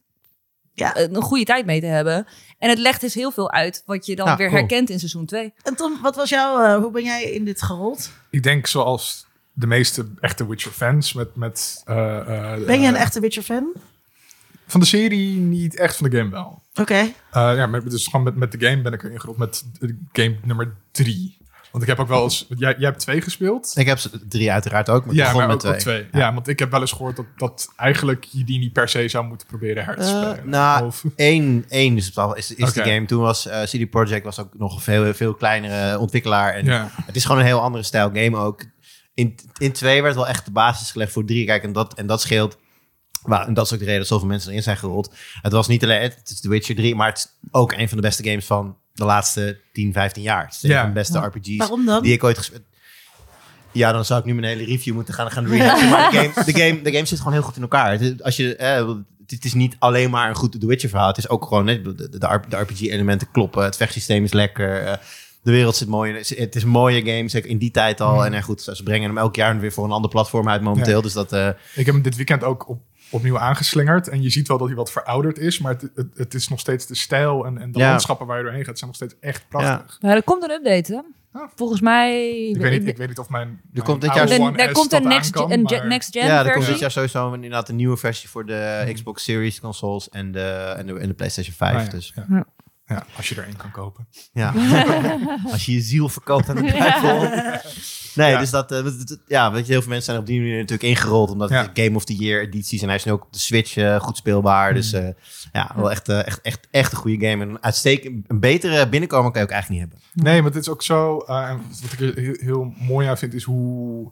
Ja. een goede tijd mee te hebben. En het legt dus heel veel uit wat je dan Ja, weer cool. herkent in seizoen 2. En Tom, wat was jouw, eh, hoe ben jij in dit gerold? Ik denk zoals de meeste echte Witcher-fans. Met, met, eh, eh, Ben je een echte Witcher-fan? Van de serie niet echt, van de game wel. Oké. Eh, ja, met, dus gewoon met, met de game ben ik erin gerold met game nummer drie. Want ik heb ook wel eens... Jij, jij hebt twee gespeeld? Ik heb ze drie uiteraard ook, maar ja, begon maar met ook, twee. twee. Ja. want ik heb wel eens gehoord dat, dat eigenlijk je die niet per se zou moeten proberen her te Eh, spelen. nou, Of- Eén, één is, het al- is, is de game. Toen was eh CD Projekt was ook nog een veel, veel kleinere ontwikkelaar. En ja. Het is gewoon een heel andere stijl game ook. In, in twee werd wel echt de basis gelegd voor drie. Kijk, en dat, en dat scheelt. Maar, en dat is ook de reden dat zoveel mensen erin zijn gerold. Het was niet alleen, het is The Witcher 3, maar het is ook een van de beste games van de laatste 10, 15 jaar. Het is een van de beste RPG's Waarom dan? die ik ooit gespeeld Ja, dan zou ik nu mijn hele review moeten gaan, gaan rehacken. maar de game, de, game, de game zit gewoon heel goed in elkaar. Het, is- als je, eh, het is niet alleen maar een goed The Witcher verhaal. Het is ook gewoon, net de, de, de RPG-elementen kloppen. Het vechtsysteem is lekker. eh, de wereld zit mooi. in. Het is een mooie game, zeker in die tijd al. En eh, goed, ze brengen hem elk jaar weer voor een ander platform uit momenteel. Ja. Dus dat... eh, Ik heb hem dit weekend ook op, opnieuw aangeslingerd. En je ziet wel dat hij wat verouderd is. Maar het, het, het is nog steeds de stijl en, en de Ja. landschappen waar je doorheen gaat... zijn nog steeds echt prachtig. Ja, er komt een update, hè? Volgens mij... Ik, weet niet, ik weet niet of mijn, mijn komt dit jaar- De- One er komt een next, kan, een maar- gen- next gen ja, er komt dit jaar sowieso een- inderdaad een nieuwe versie voor de Xbox Series consoles en de, en de, en de PlayStation 5. Ah, ja, Dus ja. Als je er één kan kopen. ja, [laughs] als je je ziel verkoopt aan de [laughs] duivel. Nee, Ja. dus dat, eh, dat- ja, weet je, heel veel mensen zijn op die manier natuurlijk ingerold, omdat Ja. het Game of the Year edities en hij is nu ook op de Switch eh, goed speelbaar. Dus Mm. eh, ja, wel echt, echt, echt, echt een goede game. En een uitstekend, een betere binnenkomen kan je ook eigenlijk niet hebben. Nee, maar het is ook zo... eh, en wat ik er heel, heel mooi aan vind, is hoe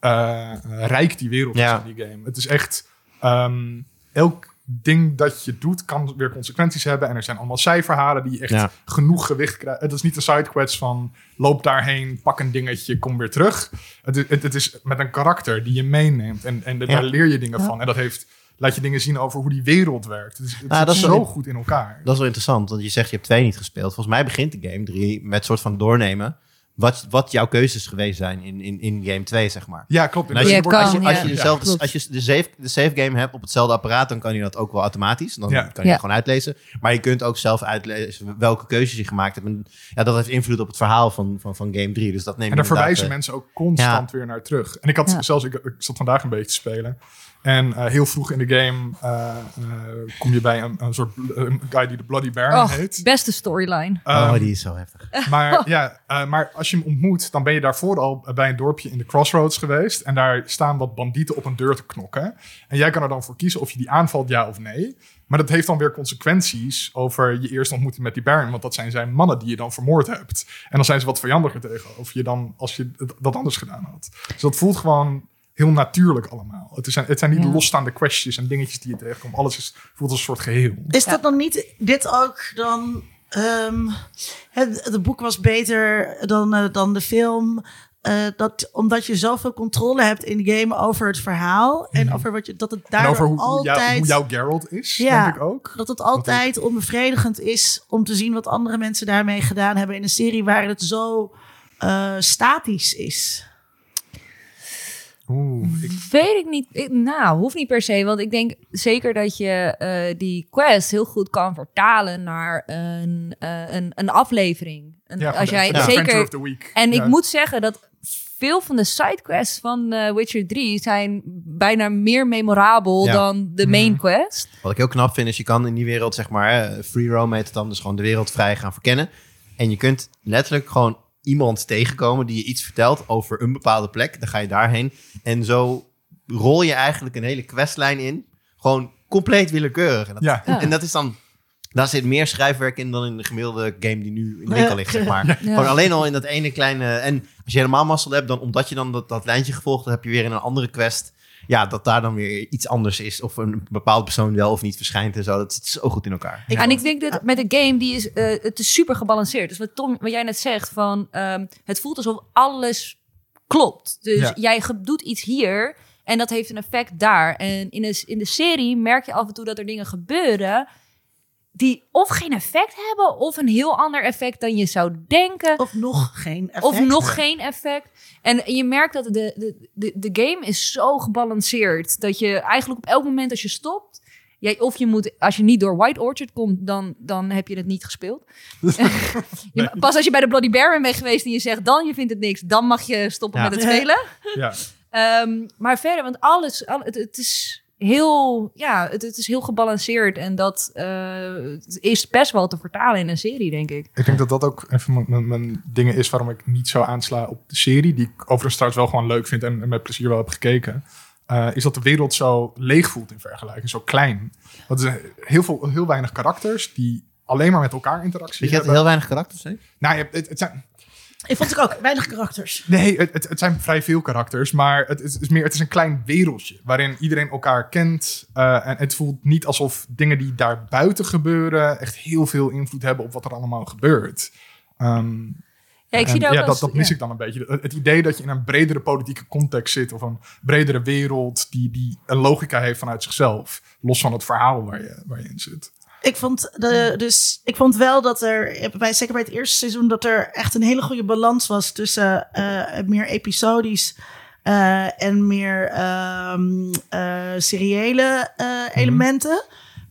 eh, rijk die wereld Ja. is in die game. Het is echt... ehm, elk ding dat je doet kan weer consequenties hebben. En er zijn allemaal zijverhalen die echt Ja. genoeg gewicht krijgen. Het is niet een sidequest van loop daarheen, pak een dingetje, kom weer terug. Het is, het, het is met een karakter die je meeneemt. En, en daar leer je dingen van. En dat heeft, laat je dingen zien over hoe die wereld werkt. Het, is, het zit dat is zo wel- goed in elkaar. Dat is wel interessant, want je zegt je hebt twee niet gespeeld. Volgens mij begint de game drie met soort van doornemen wat, wat jouw keuzes geweest zijn in, in, in game 2, zeg maar. Ja, klopt. En als je, Ja, als je, als dezelfde, als je de, save, de save game hebt op hetzelfde apparaat, dan kan je dat ook wel automatisch. Dan Ja. kan je Ja. het gewoon uitlezen. Maar je kunt ook zelf uitlezen welke keuzes je gemaakt hebt. En ja, dat heeft invloed op het verhaal van, van, van game 3. Dus dat neem En daar verwijzen inderdaad, mensen ook constant weer naar terug. En ik had Ja. zelfs, ik, ik zat vandaag een beetje te spelen. En eh, heel vroeg in de game eh, eh, kom je bij een, een soort een guy die de Bloody Baron Och, heet. beste storyline. eh, Ehm, oh, die is zo heftig. [laughs] maar, ja, eh, maar als je hem ontmoet, dan ben je daarvoor al bij een dorpje in de Crossroads geweest. En daar staan wat bandieten op een deur te knokken. En jij kan er dan voor kiezen of je die aanvalt, ja of nee. Maar dat heeft dan weer consequenties over je eerste ontmoeting met die Baron. Want dat zijn zijn mannen die je dan vermoord hebt. En dan zijn ze wat vijandiger tegenover je dan als je dat anders gedaan had. Dus dat voelt gewoon heel natuurlijk allemaal. Het zijn, het zijn niet Ja. losstaande questjes en dingetjes die je tegenkomt. Alles is, voelt als een soort geheel. Is dat dan niet dit ook dan... ehm, het, het boek was beter dan, eh, dan de film. eh, dat, omdat je zoveel controle hebt in de game over het verhaal. En over wat je, dat het daardoor over hoe, jou- altijd... hoe jouw Geralt is, Ja. denk ik ook. Dat het altijd onbevredigend is om te zien wat andere mensen daarmee gedaan hebben in een serie waar het zo eh, statisch is. Oeh, ik, Weet ik niet. Ik- nou, hoeft niet per se. Want ik denk zeker dat je eh, die quest heel goed kan vertalen naar een, eh, een, een aflevering. Een, ja, als jij zeker. of the Week. En Ja. ik moet zeggen dat veel van de sidequests van eh, Witcher 3 zijn bijna meer memorabel Ja. dan de main quest. Wat ik heel knap vind, is je kan in die wereld, zeg maar, free roam heet het dan, dus gewoon de wereld vrij gaan verkennen. En je kunt letterlijk gewoon iemand tegenkomen die je iets vertelt over een bepaalde plek. Dan ga je daarheen. En zo rol je eigenlijk een hele questlijn in. Gewoon compleet willekeurig. En dat, Ja. en, dat is dan... Daar zit meer schrijfwerk in dan in de gemiddelde game die nu in de winkel ligt, zeg maar. Ja. Gewoon alleen al in dat ene kleine... En als je helemaal mazzel hebt, dan omdat je dan dat, dat lijntje gevolgd hebt, heb je weer in een andere quest... Ja, dat daar dan weer iets anders is. Of een bepaalde persoon wel of niet verschijnt en zo. Dat zit zo goed in elkaar. Ik en ik denk dat met de game, die is, eh, het is super gebalanceerd. Dus wat, Tom, wat jij net zegt, van, ehm, het voelt alsof alles klopt. Dus Ja. jij doet iets hier en dat heeft een effect daar. En in de, in de serie merk je af en toe dat er dingen gebeuren die of geen effect hebben of een heel ander effect dan je zou denken. Of nog geen effect. Of nog geen effect. En je merkt dat de, de, de, de game is zo gebalanceerd. Dat je eigenlijk op elk moment als je stopt... Ja, of je moet, als je niet door White Orchard komt, dan, dan heb je het niet gespeeld. [laughs] Pas als je bij de Bloody Baron bent geweest en je zegt dan je vindt het niks, dan mag je stoppen Ja. met het spelen. Ja. Ehm, maar verder, want alles, al, het, het is heel, ja, het, het is heel gebalanceerd en dat eh, is best wel te vertalen in een serie, denk ik. Ik denk dat dat ook even mijn, mijn, mijn dingen is waarom ik niet zo aansla op de serie. Die ik overigens trouwens wel gewoon leuk vind en, en met plezier wel heb gekeken. eh, is dat de wereld zo leeg voelt in vergelijking, zo klein. Er zijn heel, veel, heel weinig karakters die alleen maar met elkaar interactie Weet je dat hebben. heel weinig karakters heeft? Nou, je hebt- het, het zijn, Ik vond het ook weinig karakters. nee, het, het, het zijn vrij veel karakters, maar het is, het is meer, het is een klein wereldje waarin iedereen elkaar kent. eh, en het voelt niet alsof dingen die daar buiten gebeuren echt heel veel invloed hebben op wat er allemaal gebeurt. Ehm, Ja, ik zie ook ja, dat, dat mis ja. ik dan een beetje. Het, het idee dat je in een bredere politieke context zit of een bredere wereld die, die een logica heeft vanuit zichzelf, los van het verhaal waar je, waar je in zit. Ik vond, de, dus, ik vond wel dat er, bij, zeker bij het eerste seizoen, dat er echt een hele goede balans was tussen eh, meer episodisch eh, en meer eh, seriële eh, elementen.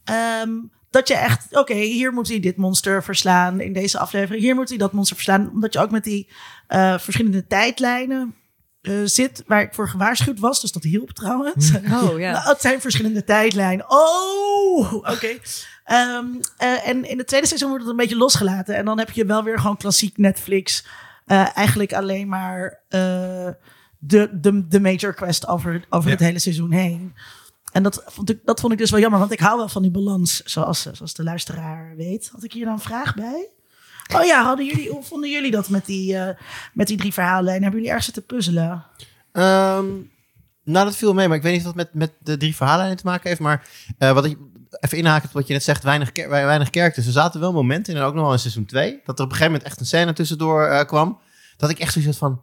Ehm, dat je echt, oké, hier moet hij dit monster verslaan in deze aflevering. Hier moet hij dat monster verslaan. Omdat je ook met die verschillende tijdlijnen zit, waar ik voor gewaarschuwd was. Dus dat hielp trouwens. Oh ja. [laughs] Nou, het zijn verschillende tijdlijnen. Oh, oké. Ehm, eh, en in het tweede seizoen wordt het een beetje losgelaten. En dan heb je wel weer gewoon klassiek Netflix. eh, eigenlijk alleen maar eh, de, de, de major quest over, over Ja. het hele seizoen heen. En dat vond, ik, dat vond ik dus wel jammer, want ik hou wel van die balans, zoals, zoals de luisteraar weet. Had ik hier dan een vraag bij? Oh ja, hadden jullie, hoe vonden jullie dat met die, eh, met die drie verhaallijnen? Hebben jullie ergens zitten puzzelen? Ehm, nou, dat viel mee, maar ik weet niet of het met, met de drie verhalen te maken heeft. Maar eh, wat ik even inhaken op wat je net zegt, weinig, weinig characters. Er zaten wel momenten in, en ook nog wel in seizoen 2, dat er op een gegeven moment echt een scène tussendoor eh, kwam. Dat ik echt zoiets had van,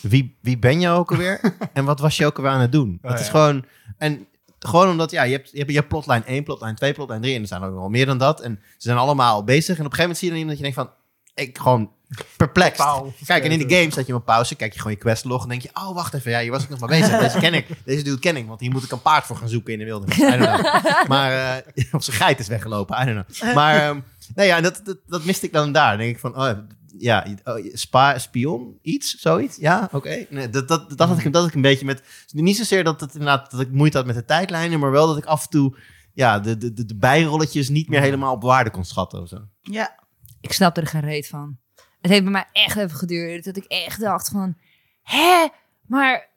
wie, wie ben je ook alweer? [laughs] en wat was je ook alweer aan het doen? Oh, het is ja. gewoon, en gewoon omdat, ja, je hebt, je hebt, je hebt plotline 1, plotline 2, plotline 3, en er zijn ook nog wel meer dan dat. En ze zijn allemaal bezig. En op een gegeven moment zie je dan iemand dat je denkt van, ik gewoon perplexed. Totaal Kijk, en in de vergeten. game zet je op pauze, kijk je gewoon je questlog en denk je, oh, wacht even, ja, hier was ik nog maar bezig. Deze ken ik, [laughs] deze dude ken ik, want hier moet ik een paard voor gaan zoeken in de wildernis. I don't know. [laughs] Maar, eh, [laughs] of zijn geit is weggelopen, I don't know. Maar, ehm nee, ja, dat, dat, dat miste ik dan daar. Dan denk ik van, oh, ja, oh, spa, spion, iets, zoiets, ja, oké. Nee, dat, dat, dat, had ik, dat had ik een beetje met, niet zozeer dat, het inderdaad, dat ik moeite had met de tijdlijnen, maar wel dat ik af en toe, ja, de, de, de, bijrolletjes niet meer helemaal op waarde kon schatten of zo. Ja, Ik snapte er geen reet van. Het heeft bij mij echt even geduurd. Dat ik echt dacht van... Hè? Maar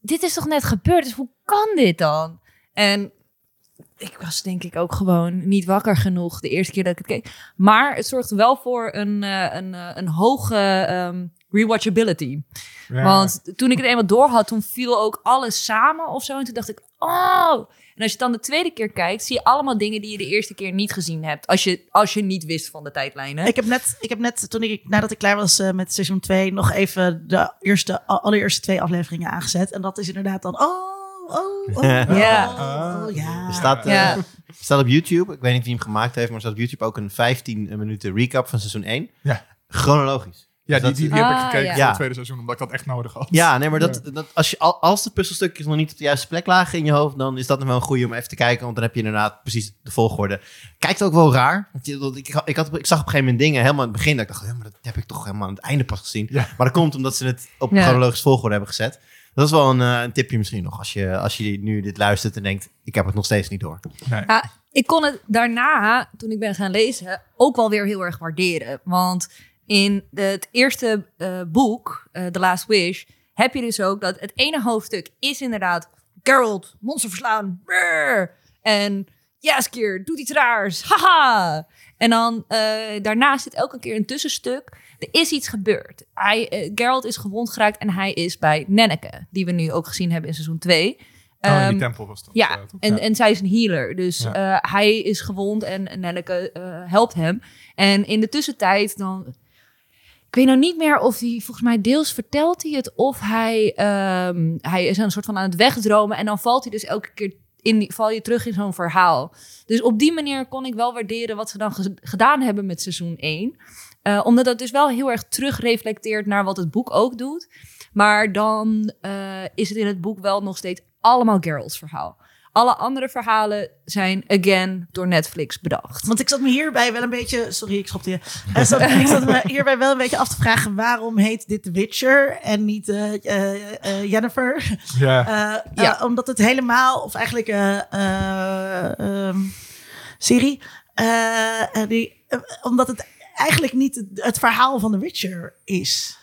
dit is toch net gebeurd? Dus hoe kan dit dan? En ik was denk ik ook gewoon niet wakker genoeg de eerste keer dat ik het keek. Maar het zorgde wel voor een, eh, een, eh, een hoge ehm, rewatchability. Ja. Want toen ik het eenmaal door had, toen viel ook alles samen of zo. En toen dacht ik, oh. En als je dan de tweede keer kijkt, zie je allemaal dingen die je de eerste keer niet gezien hebt. Als je, als je niet wist van de tijdlijnen. Ik heb net, ik heb net toen ik, nadat ik klaar was eh, met seizoen 2, nog even de eerste, allereerste twee afleveringen aangezet. En dat is inderdaad dan, oh, oh, oh, [laughs] Ja. oh, oh, ja. Er staat, eh, Ja. er staat op YouTube, ik weet niet wie hem gemaakt heeft, maar er staat op YouTube ook een 15 minuten recap van seizoen 1. Ja. Chronologisch. Ja, Dus die, die, heb ik Ah, gekeken ja. voor het tweede seizoen, omdat ik dat echt nodig had. Ja, nee, maar dat, dat, als, je, al- als de puzzelstukjes nog niet op de juiste plek lagen in je hoofd, dan is dat nog wel een goede om even te kijken, want dan heb je inderdaad precies de volgorde. Kijkt ook wel raar. Want je, dat- ik, ik, had, ik zag op een gegeven moment dingen helemaal in het begin, dat ik dacht, ja, maar dat heb ik toch helemaal aan het einde pas gezien. Ja. Maar dat komt omdat ze het op Ja. chronologisch volgorde hebben gezet. Dat is wel een, eh, een tipje misschien nog, als je, als je nu dit luistert en denkt, ik heb het nog steeds niet door. Nee. Ja, ik kon het daarna, toen ik ben gaan lezen, ook wel weer heel erg waarderen. Want in de- het eerste eh, boek, eh, The Last Wish, heb je dus ook dat het ene hoofdstuk is inderdaad Geralt, monster verslaan, brrr. en Jaskier doet iets raars, haha. En dan eh, daarna zit elke keer een tussenstuk. Er is iets gebeurd. Hij, Geralt is gewond geraakt en hij is bij Nenneke, die we nu ook gezien hebben in seizoen 2. Oh, in die Ehm, tempel was dat. ja, toch? en, Ja. en zij is een healer. Dus Ja. hij is gewond en en Nelleke helpt hem. En in de tussentijd dan... Ik weet nou niet meer of hij, volgens mij deels vertelt hij het... of hij, ehm, hij is een soort van aan het wegdromen... en dan valt hij dus elke keer in val je terug in zo'n verhaal. Dus op die manier kon ik wel waarderen... wat ze dan ge- gedaan hebben met seizoen 1. Eh, omdat dat dus wel heel erg terugreflecteert... naar wat het boek ook doet. Maar dan eh, is het in het boek wel nog steeds allemaal Geralt's verhaal. Alle andere verhalen zijn, again, door Netflix bedacht. Want ik zat me hierbij wel een beetje... Sorry, ik schopte je. Ik zat, [laughs] ik zat me hierbij wel een beetje af te vragen... waarom heet dit The Witcher en niet eh, eh, eh, Jennifer? Ja. Eh, Ja. eh, omdat het helemaal... Of eigenlijk... eh eh, ehm, Siri. eh, eh, die, eh, omdat het eigenlijk niet het, het verhaal van The Witcher is.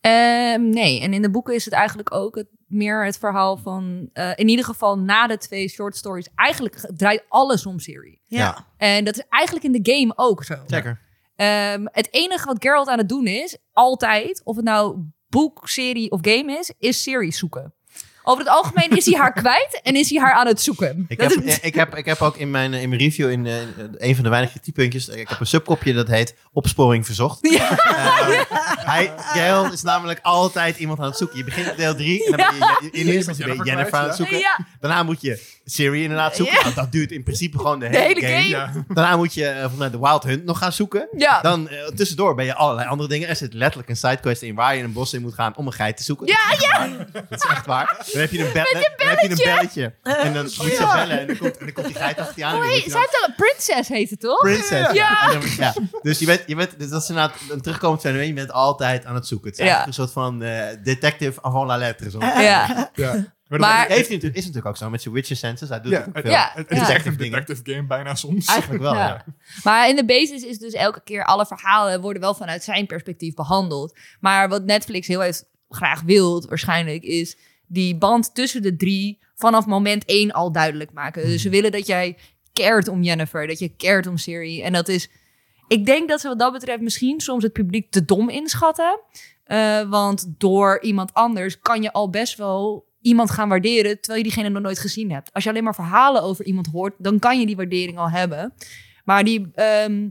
Ehm, nee, en in de boeken is het eigenlijk ook het, meer het verhaal van... eh, in ieder geval na de twee short stories... eigenlijk draait alles om serie. Ja. Ja. En dat is eigenlijk in de game ook zo. Zeker. Ehm, het enige wat Geralt aan het doen is, altijd, of het nou boek, serie of game is, is series zoeken. Over het algemeen is hij haar kwijt en is hij haar aan het zoeken. Ik heb, is- ik, heb, ik heb ook in mijn, in mijn review, in eh, een van de weinige kritiekpuntjes, ik heb een subkopje dat heet Opsporing Verzocht. Ja. Eh, hij, Geralt is namelijk altijd iemand aan het zoeken. Je begint met deel 3 en dan ben je, in eerste instantie ben je Jennifer Jennifer aan het zoeken. Ja. Daarna moet je Siri inderdaad zoeken. Ja. Nou, dat duurt in principe gewoon de De hele, game. game. Ja. Daarna moet je eh, volgens mij de Wild Hunt nog gaan zoeken. Ja. Dan eh, tussendoor ben je allerlei andere dingen. Er zit letterlijk een sidequest in waar je een bos in moet gaan om een geit te zoeken. Ja, ja. Dat is echt waar. Dan heb je een, dan heb je een belletje. En dan moet je bellen en dan komt, en dan komt die geit achter je aan. Oh, je zij dan- princess heet het toch? Princess. Ja. Ja. Dus je bent, je bent, dus dat is inderdaad een terugkomend fenomeen. Je bent altijd aan het zoeken. Het is eigenlijk een soort van eh, detective avant la lettre. Zo. Ja. Ja. Maar- Heeft hij natuurlijk, is natuurlijk ook zo met zijn Witcher senses. Hij doet Ja, ook veel. Ja. het, is Ja. echt een Dingen. detective game bijna soms. Eigenlijk wel, Ja. ja. Maar in de basis is dus elke keer alle verhalen worden wel vanuit zijn perspectief behandeld. Maar wat Netflix heel heeft graag wil, waarschijnlijk, is die band tussen de drie vanaf moment één al duidelijk maken. Dus ze willen dat jij cared om Jennifer, dat je cared om Siri. En dat is, ik denk dat ze wat dat betreft misschien soms het publiek te dom inschatten. Eh, want door iemand anders kan je al best wel iemand gaan waarderen terwijl je diegene nog nooit gezien hebt. Als je alleen maar verhalen over iemand hoort, dan kan je die waardering al hebben. Maar die ehm,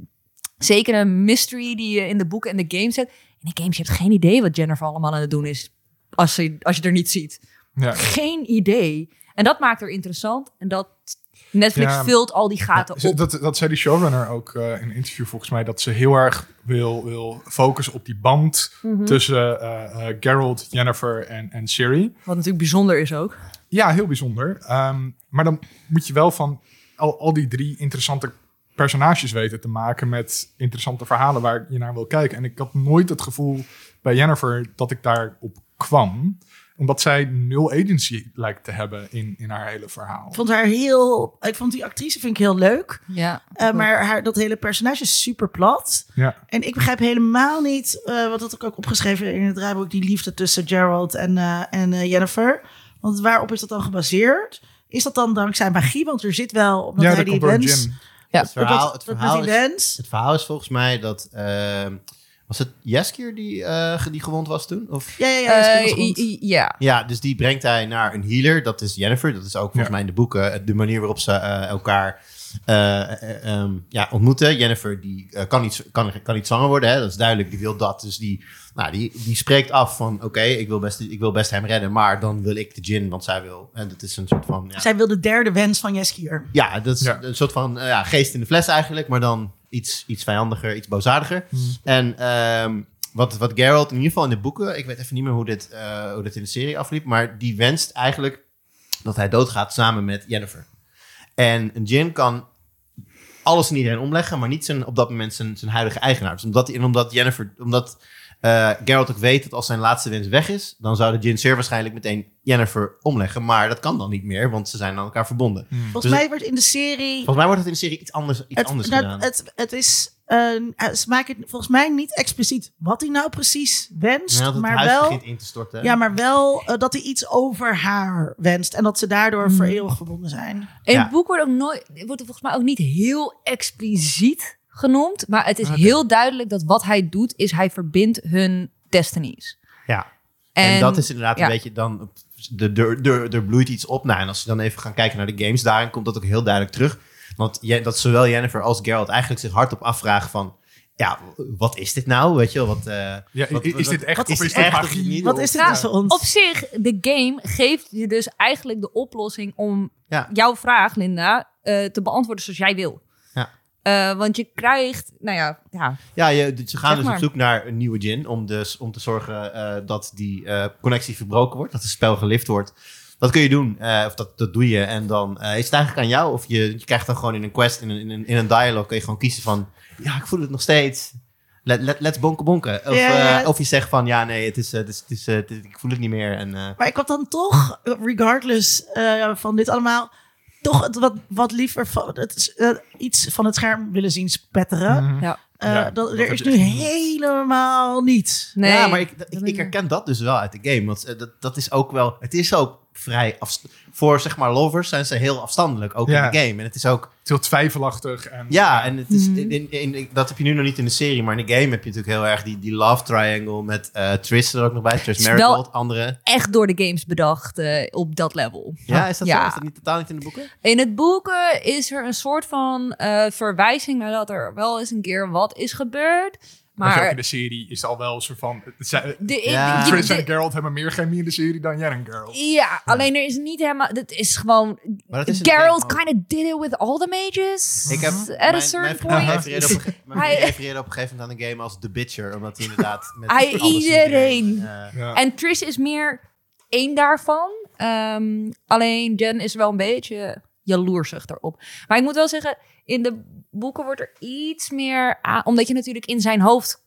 zeker een mystery die je in de boeken en de games zet. In de games, je hebt geen idee wat Jennifer allemaal aan het doen is. Als je, als je er niet ziet. Ja. Geen idee. En dat maakt er interessant. En dat Netflix Ja. vult al die gaten op. Dat, dat zei die showrunner ook eh, in een interview volgens mij. Dat ze heel erg wil, wil focussen op die band Mhm. tussen eh, eh, Geralt, Jennifer en, en Siri. Wat natuurlijk bijzonder is ook. Ja, heel bijzonder. Ehm, maar dan moet je wel van al, al die drie interessante personages weten te maken met interessante verhalen waar je naar wil kijken. En ik had nooit het gevoel bij Jennifer dat ik daarop kwam. Omdat zij nul agency lijkt te hebben in, in haar hele verhaal. Ik vond haar heel... Ik vond die actrice vind ik heel leuk. Ja. Eh, maar haar, dat hele personage is super plat. Ja. En ik begrijp helemaal niet, eh, wat had ik ook opgeschreven in het draaiboek, die liefde tussen Gerald en, eh, en eh, Jennifer. Want waarop is dat dan gebaseerd? Is dat dan dankzij magie? Want er zit wel, omdat ja, hij dat die wens... Ja. Het verhaal, het verhaal is, het verhaal is volgens mij dat... was het Jeskier die, eh, die gewond was toen? Of? Ja, ja, ja. Eh, ja. Ja, dus die brengt hij naar een healer. Dat is Jennifer. Dat is ook volgens Ja. mij in de boeken eh, de manier waarop ze elkaar eh, eh, ehm, ja, ontmoeten. Jennifer die kan, niet, kan, kan niet zwanger worden. Hè? Dat is duidelijk. Die wil dat. Dus die, nou, die, die spreekt af van... Oké, ik wil best ik wil best hem redden. Maar dan wil ik de Jin, want zij wil. En dat is een soort van... Ja, Zij wil de derde wens van Jeskier. ja dat is Ja. een soort van ja, geest in de fles eigenlijk. Maar dan iets, iets vijandiger, iets boosaardiger. En ehm, wat, wat Geralt in ieder geval in de boeken... Ik weet even niet meer hoe dit, eh, hoe dit in de serie afliep. Maar die wenst eigenlijk dat hij doodgaat samen met Jennifer. En een Jin kan alles en iedereen omleggen, maar niet zijn, op dat moment zijn, zijn huidige eigenaar. Dus omdat, en omdat Jennifer, omdat eh Geralt ook weet dat als zijn laatste wens weg is, dan zou de Jin zeer waarschijnlijk meteen Jennifer omleggen. Maar dat kan dan niet meer, want ze zijn aan elkaar verbonden. Volgens Dus mij wordt in de serie... Volgens mij wordt het in de serie iets anders, iets Het, anders nou, gedaan. het, het is... eh, ze maken het volgens mij niet expliciet wat hij nou precies wenst. Ja, dat het maar huis wel... begint in te storten. Ja, maar wel eh, dat hij iets over haar wenst. En dat ze daardoor Mhm. voor eeuwig verbonden zijn. In Ja. het boek wordt, ook nooit, wordt er volgens mij ook niet heel expliciet genoemd. Maar het is heel duidelijk dat wat hij doet, is hij verbindt hun destinies. Ja. En, dat is inderdaad ja. een beetje dan... de- de- de- Er bloeit iets op. Nou, en als je dan even gaan kijken naar de games, daarin komt dat ook heel duidelijk terug. Want je, dat zowel Jennifer als Geralt eigenlijk zich hardop afvragen van... Ja, wat is dit nou? Weet je wel, wat... eh, Ja, wat- is, dit echt wat of is is dit echt magie? niet? Wat is dit Ja, dus voor ons? Op zich, de game geeft je dus eigenlijk de oplossing om Ja. jouw vraag, Linda, eh, te beantwoorden zoals jij wil. Eh, want je krijgt, nou ja, ja Ja, je, ze gaan Zeg dus maar. op zoek naar een nieuwe gin. Om, dus, om te zorgen eh, dat die eh, connectie verbroken wordt. Dat het spel gelift wordt. Dat kun je doen, eh, of dat, dat doe je. En dan eh, is het eigenlijk aan jou. Of je, je krijgt dan gewoon in een quest, in een, in een, in een dialogue, kun je gewoon kiezen van... Ja, ik voel het nog steeds. Let, let, let's bonken bonken. Of, eh, of je zegt van, ja nee, het is, het is, het is, het is- ik voel het niet meer. En, eh, Maar ik had dan toch, regardless eh, van dit allemaal, toch het wat, wat liever van, het, is, eh, iets van het scherm willen zien spetteren. Mhm. Ja. Eh, Ja, dat, dat er is nu helemaal niet. Nee. ja, maar ik, ik, ben ik ik- herken dat dus wel uit de game. Want eh, dat, dat is ook wel, het is ook vrij voor zeg maar lovers zijn ze heel afstandelijk, ook Ja. in de game. En het is ook, Het is heel twijfelachtig. En, ja, en het is, Mhm. in, in, in- dat heb je nu nog niet in de serie, maar in de game heb je natuurlijk heel erg die, die love triangle met eh Triss er ook nog bij, Triss is wel- Marigold, andere. Echt door de games bedacht eh, op dat level. Ja, is dat Ja. zo? Is dat niet totaal niet in de boeken? In het boeken is er een soort van eh, verwijzing naar dat er wel eens een keer wat is gebeurd. Maar ook in de serie is al wel een soort van... het zijn- de, Ja. en Geralt hebben meer chemie in de serie dan Yen en Geralt. ja, alleen er is niet helemaal. Het is gewoon. Maar dat is de Geralt kind of did it with all the mages. Ik heb, At mijn, a certain mijn vriend point. refereerde op, Hij- refereerde op een gegeven moment aan de game als The Bitcher, omdat hij inderdaad met Hij- alles iedereen. eh, Ja. En Triss is meer één daarvan. Ehm, alleen Jen is wel een beetje jaloersig erop. Maar ik moet wel zeggen, in de boeken wordt er iets meer... aan- omdat je natuurlijk in zijn hoofd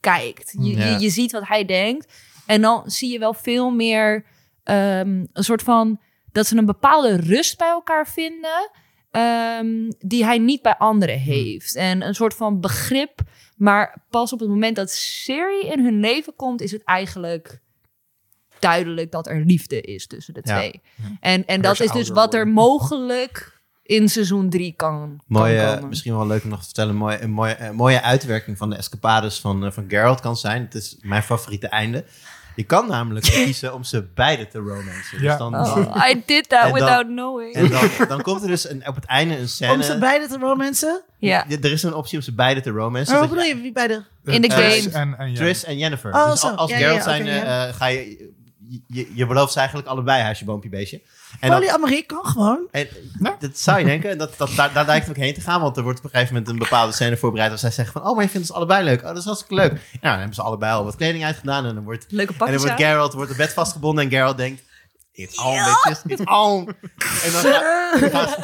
kijkt. Je, Ja. je, je ziet wat hij denkt. En dan zie je wel veel meer ehm, een soort van... dat ze een bepaalde rust bij elkaar vinden... ehm, die hij niet bij anderen heeft. En een soort van begrip... Maar pas op het moment dat Siri in hun leven komt, is het eigenlijk duidelijk dat er liefde is tussen de Ja. twee. En, en dat is dus wat er mogelijk in seizoen 3 kan, Mooie, kan komen. misschien wel leuk om nog te vertellen, een mooie, een mooie, een mooie uitwerking van de escapades van, eh, van Geralt kan zijn. Het is mijn favoriete einde. Je kan namelijk [laughs] kiezen om ze beide te romancen. Ja. Dus dan, dan- Oh, I did that dan- without knowing. en dan, dan komt er dus een, op het einde een scène. Om ze beide te romancen? ja. Ja, Er is een optie om ze beide te romancen. Maar wat bedoel je, wie beide? In de Triss game. En, en. Triss en Jennifer. Oh, dus al- als Ja, Geralt ja, zijn, eh, eh, ga je, je, je, je belooft ze eigenlijk allebei huisje, boompje, beestje. En dan, Polyamorie kan gewoon. En dat zou je denken, dat, dat, daar, daar lijkt het ook heen te gaan. Want er wordt op een gegeven moment een bepaalde scène voorbereid. Waar zij zeggen van, oh, maar je vindt ons allebei leuk. Oh, dat is hartstikke leuk. Nou, dan hebben ze allebei al wat kleding uitgedaan. En dan wordt, Leuke en dan wordt aan. Geralt wordt het bed vastgebonden. En Geralt denkt, it's on, bitches, it's on. En dan, ga- en dan gaan ze,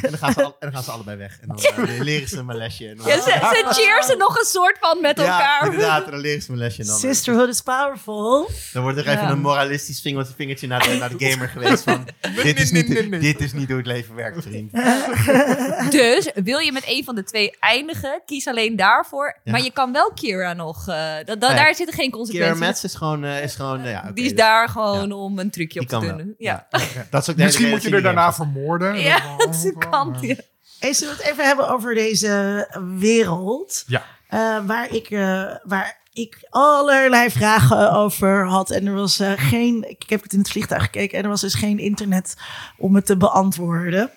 en dan gaan ze, [laughs] al- en dan gaan ze allebei weg. En dan eh, leren ze mijn lesje. En dan, Ja, ze, ze cheersen nog een soort van met Ja, elkaar. inderdaad. En dan leren ze mijn lesje. En dan, Sisterhood is powerful. dan wordt er even Ja. een moralistisch vingertje, vingertje naar, de, naar de gamer geweest van... [laughs] Dit is, niet, dit is niet hoe het leven werkt, vriend. [laughs] Dus wil je met een van de twee eindigen, kies alleen daarvoor. Ja. Maar je kan wel Kira nog. eh, daar zitten geen Kira consequenties. Metz is gewoon... eh, is gewoon eh, ja, oké, Die is dus- daar gewoon om een trucje op Die te kan. Ja, Dat is ook de [laughs] Misschien moet je er daarna vermoorden. ja Dat is ja. Ja. Hey, zullen we het even hebben over deze wereld? Ja. Eh, waar, ik, eh, waar ik allerlei vragen over had. En er was eh, geen. Ik heb het in het vliegtuig gekeken en er was dus geen internet om het te beantwoorden.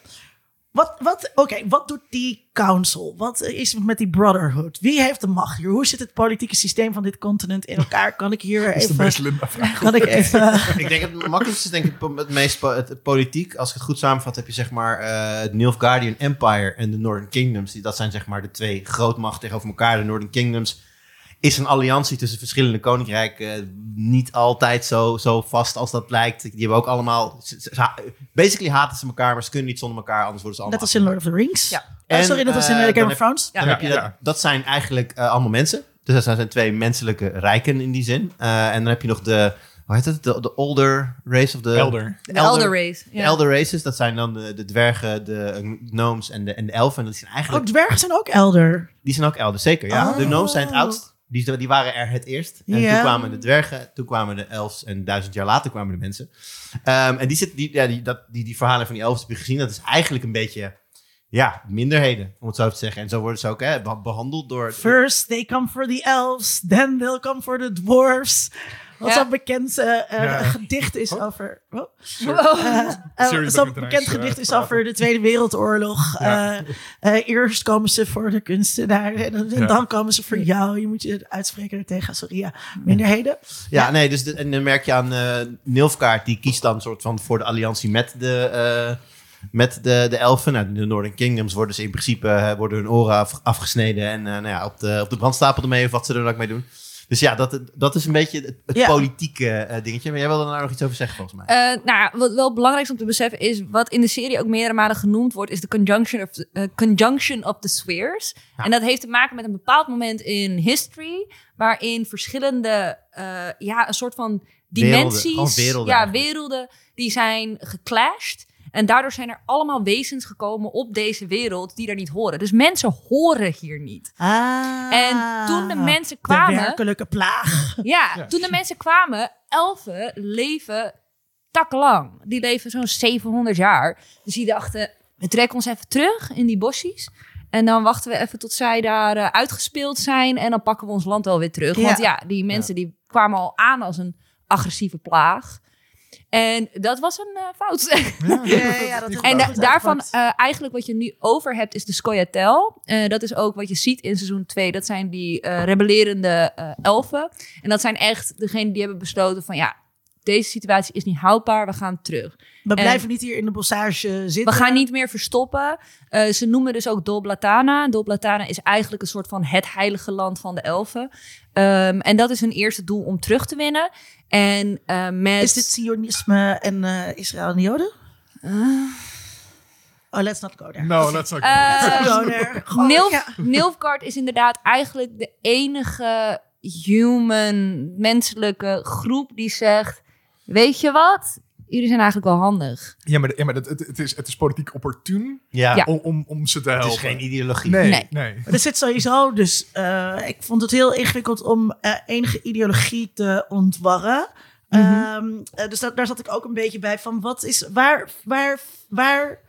Wat, wat, Oké, wat doet die council? Wat is het met die brotherhood? Wie heeft de macht hier? Hoe zit het politieke systeem van dit continent in elkaar? Kan ik hier [laughs] Dat is de even. meest Linda vraag. Kan ik even. [laughs] Ik denk het makkelijkste is denk ik het meest po- het, het politiek. Als ik het goed samenvat heb je zeg maar eh, het Nilfgaardian Empire en de Northern Kingdoms. Die, dat zijn zeg maar de twee grootmachten tegenover elkaar. De Northern Kingdoms is een alliantie tussen verschillende koninkrijken. niet altijd zo, zo vast als dat lijkt. Die hebben ook allemaal... basically haten ze elkaar, maar ze kunnen niet zonder elkaar. Anders worden ze allemaal Net als in Lord of the Rings. Ja. Eh, En, sorry, dat was in dan Game of Thrones. Ja, heb je dat, dat zijn eigenlijk eh, allemaal mensen. Dus dat zijn, zijn twee menselijke rijken in die zin. Eh, en dan heb je nog de, hoe heet het? De, de older race of de... Elder. De Elder Race. De elder races, dat zijn dan de, de dwergen, de gnomes en de, en de elfen. En dat zijn Oh, eigenlijk, dwergen zijn ook elder. die zijn ook elder, zeker. Ja. Oh. De gnomes zijn het oudst. Die, die waren er het eerst. En toen kwamen de dwergen, toen kwamen de elfs en duizend jaar later kwamen de mensen. Ehm, en die, zit, die, ja, die, dat, die, die verhalen van die elfen heb je gezien. Dat is eigenlijk een beetje, ja, minderheden, om het zo te zeggen. En zo worden ze ook hè, be- behandeld door... First they come for the elves, then they'll come for the dwarves. Wat Ja. zo'n bekend eh, eh, Ja. gedicht is Oh. over... Oh. Eh, Siri Zo'n bekend gedicht is over de Tweede Wereldoorlog. Ja. Eh, eh, eerst komen ze voor de kunstenaar en, dan- en Ja. dan komen ze voor jou. Je moet je uitspreken tegen, sorry, ja, minderheden. Ja, nee, dus de- en dan merk je aan eh Nilfgaard, die kiest dan soort van voor de alliantie met de, eh, met de, de elfen. Nou, de Northern Kingdoms worden ze in principe worden hun oren af- afgesneden en eh, nou ja, op, de, op de brandstapel ermee of wat ze er dan ook mee doen. Dus ja, dat, dat is een beetje het, het Ja. politieke eh, dingetje. Maar jij wilde daar nog iets over zeggen, volgens mij. Eh, nou, wat wel belangrijk is om te beseffen is, wat in de serie ook meerdere malen genoemd wordt, is de conjunction of the, eh, conjunction of the spheres. Ja. En dat heeft te maken met een bepaald moment in history, waarin verschillende, ja, een soort van dimensies, werelden ja, werelden, die zijn geclashed. En daardoor zijn er allemaal wezens gekomen op deze wereld die er niet horen. Dus mensen horen hier niet. Ah, En toen de mensen De kwamen, werkelijke plaag. ja, Ja. toen de mensen kwamen, elfen leven takkenlang. Die leven zo'n 700 jaar. Dus die dachten, we trekken ons even terug in die bosjes. En dan wachten we even tot zij daar eh, uitgespeeld zijn. En dan pakken we ons land wel weer terug. Ja. Want ja, die mensen die kwamen al aan als een agressieve plaag. En dat was een eh, fout. Ja, [laughs] ja, [laughs] dat En da- daarvan, eh, eigenlijk wat je nu over hebt, is de Scoia'tael. Eh, dat is ook wat je ziet in seizoen 2. Dat zijn die eh, rebellerende eh, elfen. En dat zijn echt degenen die hebben besloten van... ja, deze situatie is niet houdbaar, we gaan terug. We en- blijven niet hier in de bossage zitten. We gaan niet meer verstoppen. Eh, ze noemen dus ook Dol Blatana. Dol Blatana is eigenlijk een soort van het heilige land van de elfen. Ehm, en dat is hun eerste doel om terug te winnen. En eh, met... Is dit Zionisme en eh, Israël en de Joden? Oh, let's not go there. No, let's not go. Eh, go there. Nilf, ja. Nilfgaard is inderdaad eigenlijk de enige human, menselijke groep die zegt... Weet je wat? Jullie zijn eigenlijk wel handig. Ja, maar, ja, maar het, het, het is, het is politiek opportun Ja, Ja. om, om, om ze te het helpen. is geen ideologie. Nee, Nee. nee. Er zit sowieso, dus eh, ik vond het heel ingewikkeld om eh, enige ideologie te ontwarren. Ehm, eh, dus dat, daar zat ik ook een beetje bij van wat is, waar, waar, waar,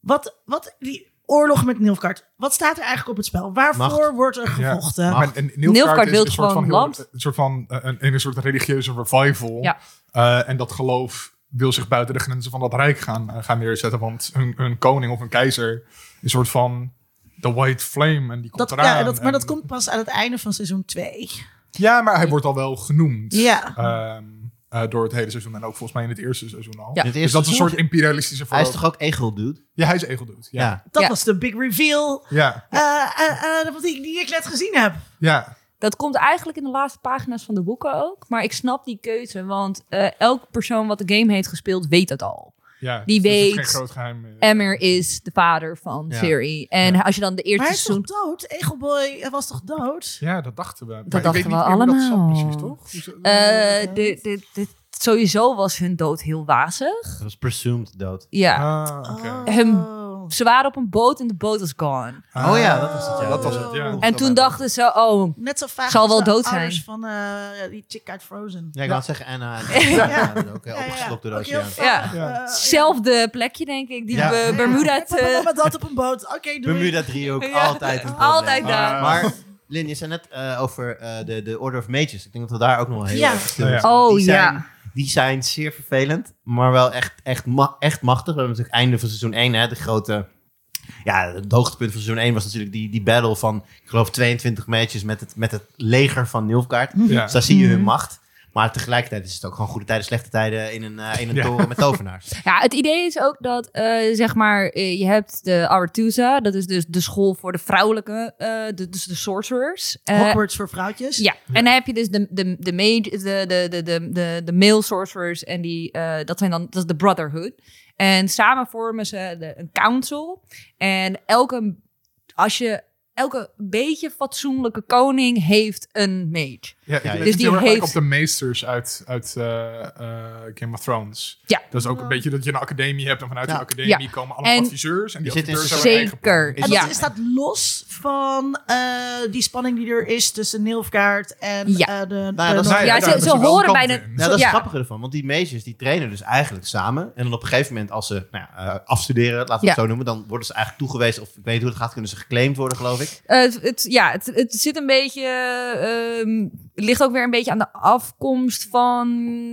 wat, wat, die oorlog met Nilfgaard, wat staat er eigenlijk op het spel? Waarvoor Macht. wordt er Ja. gevochten? Macht. Maar, en Nilfgaard wil is een soort gewoon land. Een soort van een, een soort religieuze revival. Ja. Eh, en dat geloof wil zich buiten de grenzen van dat rijk gaan, eh, gaan neerzetten. Want hun, hun koning of een keizer is een soort van de white flame. En die komt Dat, eraan. ja, dat, maar en- dat komt pas aan het einde van seizoen 2. Ja, maar hij wordt al wel genoemd. Ja. Ehm, eh, door het hele seizoen. En ook volgens mij in het eerste seizoen al. Ja. Dus eerste dat is een soort imperialistische Hij is toch ook egel, dude? Ja, hij is egeldoet. Ja. Ja. Dat Ja. was de big reveal Ja. eh, eh, eh, wat ik, die ik net gezien heb. ja. Dat komt eigenlijk in de laatste pagina's van de boeken ook. Maar ik snap die keuze, want eh elke persoon wat de game heeft gespeeld weet het al. ja. Die Dus het is weet- geen groot geheim. Emmer is de vader van Ja. Fury. En als je dan de Maar eerste hij is toch seizoen... dood? Egelboy hij was toch dood? Ja, dat dachten we. Maar ik dachten weet we hoe dat allemaal. precies, toch? Hoe Eh, de, de, de, sowieso was hun dood heel wazig. Dat was presumed dood. Ja. Ah, oké. Oh. Hem- Ze waren op een boot en de boot was gone. Ah, Oh ja, dat was het, ja. Dat was het, ja. En toen dachten ze, oh, Net zo vaak Zal als wel de dood zijn. van eh, die chick uit Frozen. Ja, ik wou het zeggen, Anna. [laughs] Ja. Ook eh, opgeslokt door de oceaan. Ja. eh, zelfde plekje denk ik. Die Ja. Be- Bermuda... Maar dat op een boot. Oké, doei. Bermuda driehoek, Ja. altijd een probleem. Altijd daar. Maar Lin, je zei net eh, over eh, de, de Order of Mages. Ik denk dat we daar ook nog wel heel Ja. stil. Oh, die zijn, ja. Die zijn zeer vervelend, maar wel echt, echt, ma- echt machtig. We hebben natuurlijk einde van seizoen 1, hè, de grote... Ja, het hoogtepunt van seizoen 1 was natuurlijk die, die battle van, ik geloof, 22 matches met het, met het leger van Nilfgaard. Ja. Dus daar zie je hun macht. Maar tegelijkertijd is het ook gewoon goede tijden, slechte tijden in een, eh, in een Ja. toren met tovenaars. [laughs] Ja, het idee is ook dat, eh, zeg maar, eh, je hebt de Aretusa. Dat is dus de school voor de vrouwelijke, eh, de, dus de sorcerers. Hogwarts voor vrouwtjes. Ja, en dan heb je dus de, de, de, mage, de, de, de, de, de, de male sorcerers en die, eh, dat zijn dan, dat is de Brotherhood. En samen vormen ze de, een council. En elke, als je, elke beetje fatsoenlijke koning heeft een mage. Ja, Ja, ik dus die heeft- op de meesters uit, uit eh, eh, Game of Thrones. Ja. Dat is ook een beetje dat je een academie hebt en vanuit Ja. een academie Ja. komen allemaal En- adviseurs. En die adviseurs hebben Zeker. plan. En Ja. dat is dat los van eh, die spanning die er is tussen Nilfgaard en Ja. eh, de... Nou, de- de- Ja, ze- ze horen bij de-. Ja, dat is Ja. het grappige ervan. Want die mages die trainen dus eigenlijk samen. En dan op een gegeven moment als ze nou ja, afstuderen, laten we Ja. het zo noemen. Dan worden ze eigenlijk toegewezen. Of ik weet niet hoe het gaat, kunnen ze geclaimd worden geloof ik. Eh, het, het- ja, het, het zit een beetje. het ligt ook weer een beetje aan de afkomst van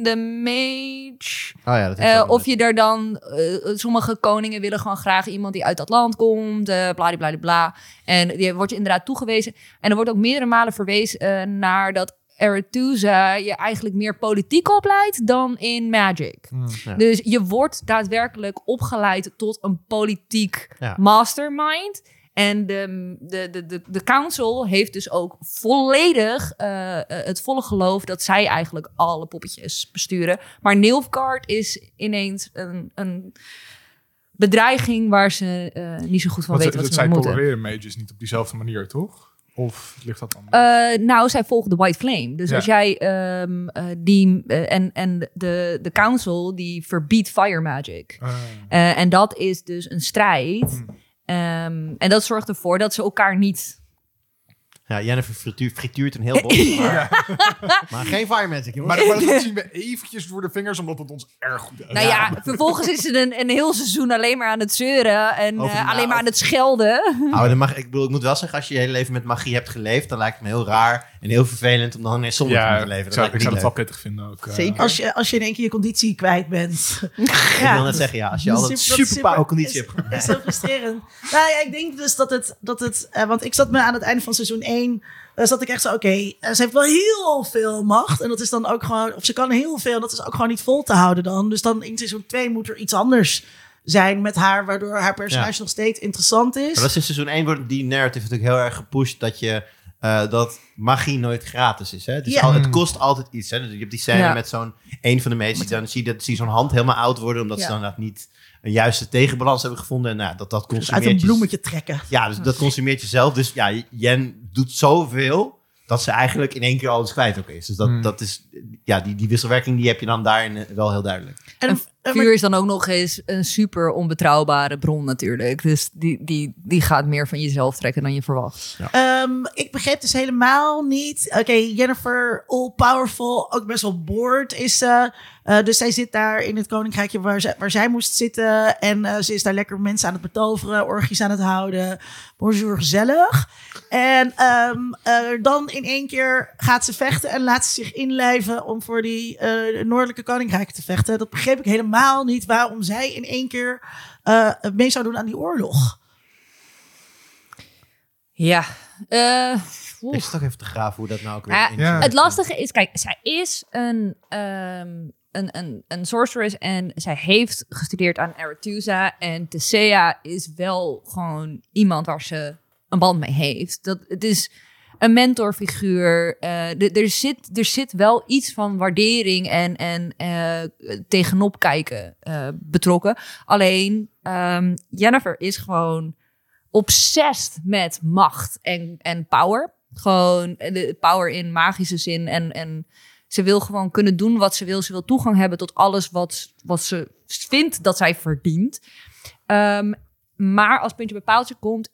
de mage. Oh ja, dat Eh, of je er dan. eh, sommige koningen willen gewoon graag iemand die uit dat land komt. eh bla bla. En die wordt je inderdaad toegewezen. En er wordt ook meerdere malen verwezen naar dat Aretusa je eigenlijk meer politiek opleidt dan in Magic. Ja. Dus je wordt daadwerkelijk opgeleid tot een politiek Ja. mastermind. En de, de, de, de, de council heeft dus ook volledig eh, eh, het volle geloof dat zij eigenlijk alle poppetjes besturen. Maar Nilfgaard is ineens een, een bedreiging waar ze eh, niet zo goed van weten ze- wat zij ze moeten. tolereren mages niet op diezelfde manier, toch? Of ligt dat? Eh, nou, zij volgen de White Flame. Dus Ja. als jij eh, die en, en de, de council die verbiedt fire magic. Eh, en dat is dus een strijd. Hmm. Ehm, en dat zorgt ervoor dat ze elkaar niet. Ja, Jennifer frituur, frituurt een heel bos. [clears throat] Maar, maar geen fire magic, jongens. maar, maar dat zien we eventjes door de vingers, omdat het ons erg goed uitkomt. Nou ja, vervolgens is ze een, een heel seizoen alleen maar aan het zeuren en Over eh, alleen maar aan het schelden. Nou, dan mag, ik bedoel, ik moet wel zeggen, als je je hele leven met magie hebt geleefd, dan lijkt het me heel raar en heel vervelend om dan ineens zonder te Ja, leven. Dat zou, ik zou dat niet wel pittig vinden ook. eh. Zeker. Als je, als je in één keer je conditie kwijt bent. [laughs] leuk. Ik wil net zeggen, ja, als je Dat is altijd super- dat conditie is- hebt gehad. is heel frustrerend. nou ja, ik denk dus dat het, dat het eh, want ik zat me aan het einde van seizoen 1, eh, zat ik echt zo, oké, eh, ze heeft wel heel veel macht. En dat is dan ook gewoon, of ze kan heel veel, dat is ook gewoon niet vol te houden dan. Dus dan in seizoen 2 moet er iets anders zijn met haar, waardoor haar personage Ja. nog steeds interessant is. Maar dat is in seizoen 1 wordt die narrative natuurlijk heel erg gepusht dat je eh, dat magie nooit gratis is. Hè? Dus Ja. al, het kost altijd iets. Hè? Dus je hebt die scène Ja. met zo'n een van de meesten. Dan zie je, dat, zie je zo'n hand helemaal oud worden omdat Ja. ze dan inderdaad niet een juiste tegenbalans hebben gevonden. En nou, dat, dat Dus consumeert uit een je- bloemetje trekken. Ja, dus dat consumeert je zelf. Dus ja, Jen doet zoveel dat ze eigenlijk in één keer alles kwijt ook is. Dus dat, Hmm. dat is, ja, die, die wisselwerking die heb je dan daarin eh, wel heel duidelijk. En, Vuur is dan ook nog eens een super onbetrouwbare bron natuurlijk. Dus die, die, die gaat meer van jezelf trekken dan je verwacht. Ehm, ik begreep dus helemaal niet. Oké, Jennifer, all powerful, ook best wel bored is ze. Eh, dus zij zit daar in het koninkrijkje waar, ze, waar zij moest zitten. En eh, ze is daar lekker mensen aan het betoveren, orgies aan het houden. Bonjour, gezellig. En ehm, eh, dan in één keer gaat ze vechten en laat ze zich inlijven om voor die eh, noordelijke koninkrijken te vechten. Dat begreep ik helemaal niet waarom zij in één keer eh, mee zou doen aan die oorlog. Ja. eh, oeh. Ik zit ook even te graven hoe dat nou ook weer Ja. Het lastige is, kijk, zij is een, ehm, een, een, een sorceress en zij heeft gestudeerd aan Arethusa. En Thesea is wel gewoon iemand waar ze een band mee heeft. Dat, het is een mentorfiguur. d- er, zit, er zit wel iets van waardering en, en eh, tegenop kijken eh, betrokken. Alleen ehm, Jennifer is gewoon obsessed met macht en, en power. Gewoon de power in magische zin. En, en ze wil gewoon kunnen doen wat ze wil. Ze wil toegang hebben tot alles wat, wat ze vindt dat zij verdient. Ehm, maar als puntje bij paaltje komt,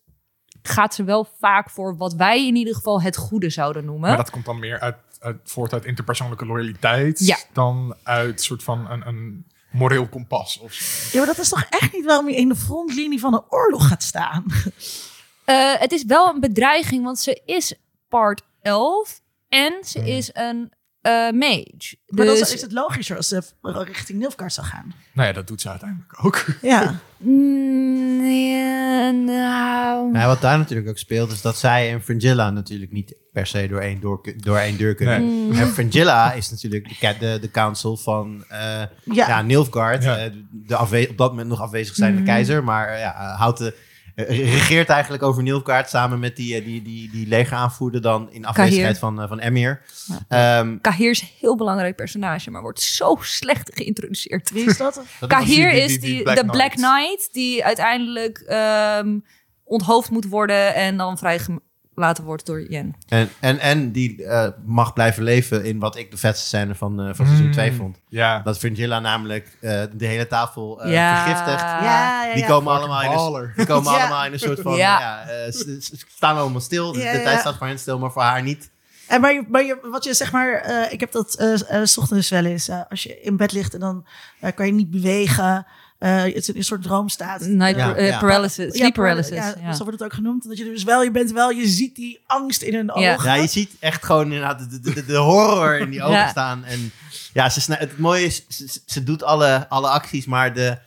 gaat ze wel vaak voor wat wij in ieder geval het goede zouden noemen. Maar dat komt dan meer uit, uit, voort uit interpersoonlijke loyaliteit Ja. dan uit soort van een, een moreel kompas. Of zo. Ja, maar dat is toch echt niet waarom je in de frontlinie van een oorlog gaat staan? Eh, het is wel een bedreiging, want ze is part elf en ze is een eh, mage. Maar dan Dus- is het logischer als ze richting Nilfgaard zou gaan. Nou ja, dat doet ze uiteindelijk ook. [laughs] Ja. Mm, ja, nou... Wat daar natuurlijk ook speelt, is dat zij en Fringilla natuurlijk niet per se door één, door, door één deur kunnen. Nee. En Fringilla is natuurlijk de, de, de council van eh ja. Ja. Nilfgaard. Ja. eh, de afwe- op dat moment nog afwezig zijnde Mhm. keizer. Maar ja, houdt de, regeert eigenlijk over Nilfgaard samen met die, eh, die, die, die legeraanvoerder dan in afwezigheid van, eh, van Emir. Ehm, Kahir is een heel belangrijk personage, maar wordt zo slecht geïntroduceerd. Wie is dat? dat Kahir die- is die- die die, Black de Black Knight. Die uiteindelijk ehm, onthoofd moet worden en dan vrijgelaten wordt door Jen. en, en, en die eh, mag blijven leven in wat ik de vetste scène van, eh, van seizoen Mm, 2 vond. Ja. Dat Fringilla namelijk eh, de hele tafel eh, Ja. vergiftigt. Ja, ja, Die komen, allemaal in, een, die komen [laughs] Ja. allemaal in een soort van... Ja. Ja. eh, ze, ze staan allemaal stil. Dus Ja, de ja. tijd staat voor hen stil, maar voor haar niet. En maar, je, maar je, wat je zeg maar, eh, ik heb dat eh eh, 's ochtends wel eens. eh, als je in bed ligt en dan kan je niet bewegen. Eh, het is een soort droomstaat. Night Ja, eh, ja. paralysis, sleep paralysis. Ja, Ja, zo wordt het ook genoemd. Dat je dus wel, je bent wel, je ziet die angst in hun Ja. ogen. Ja, je ziet echt gewoon inderdaad de, de, de, de horror in die ogen Ja. staan. En ja, ze, het mooie is, ze, doet alle, alle acties, maar de,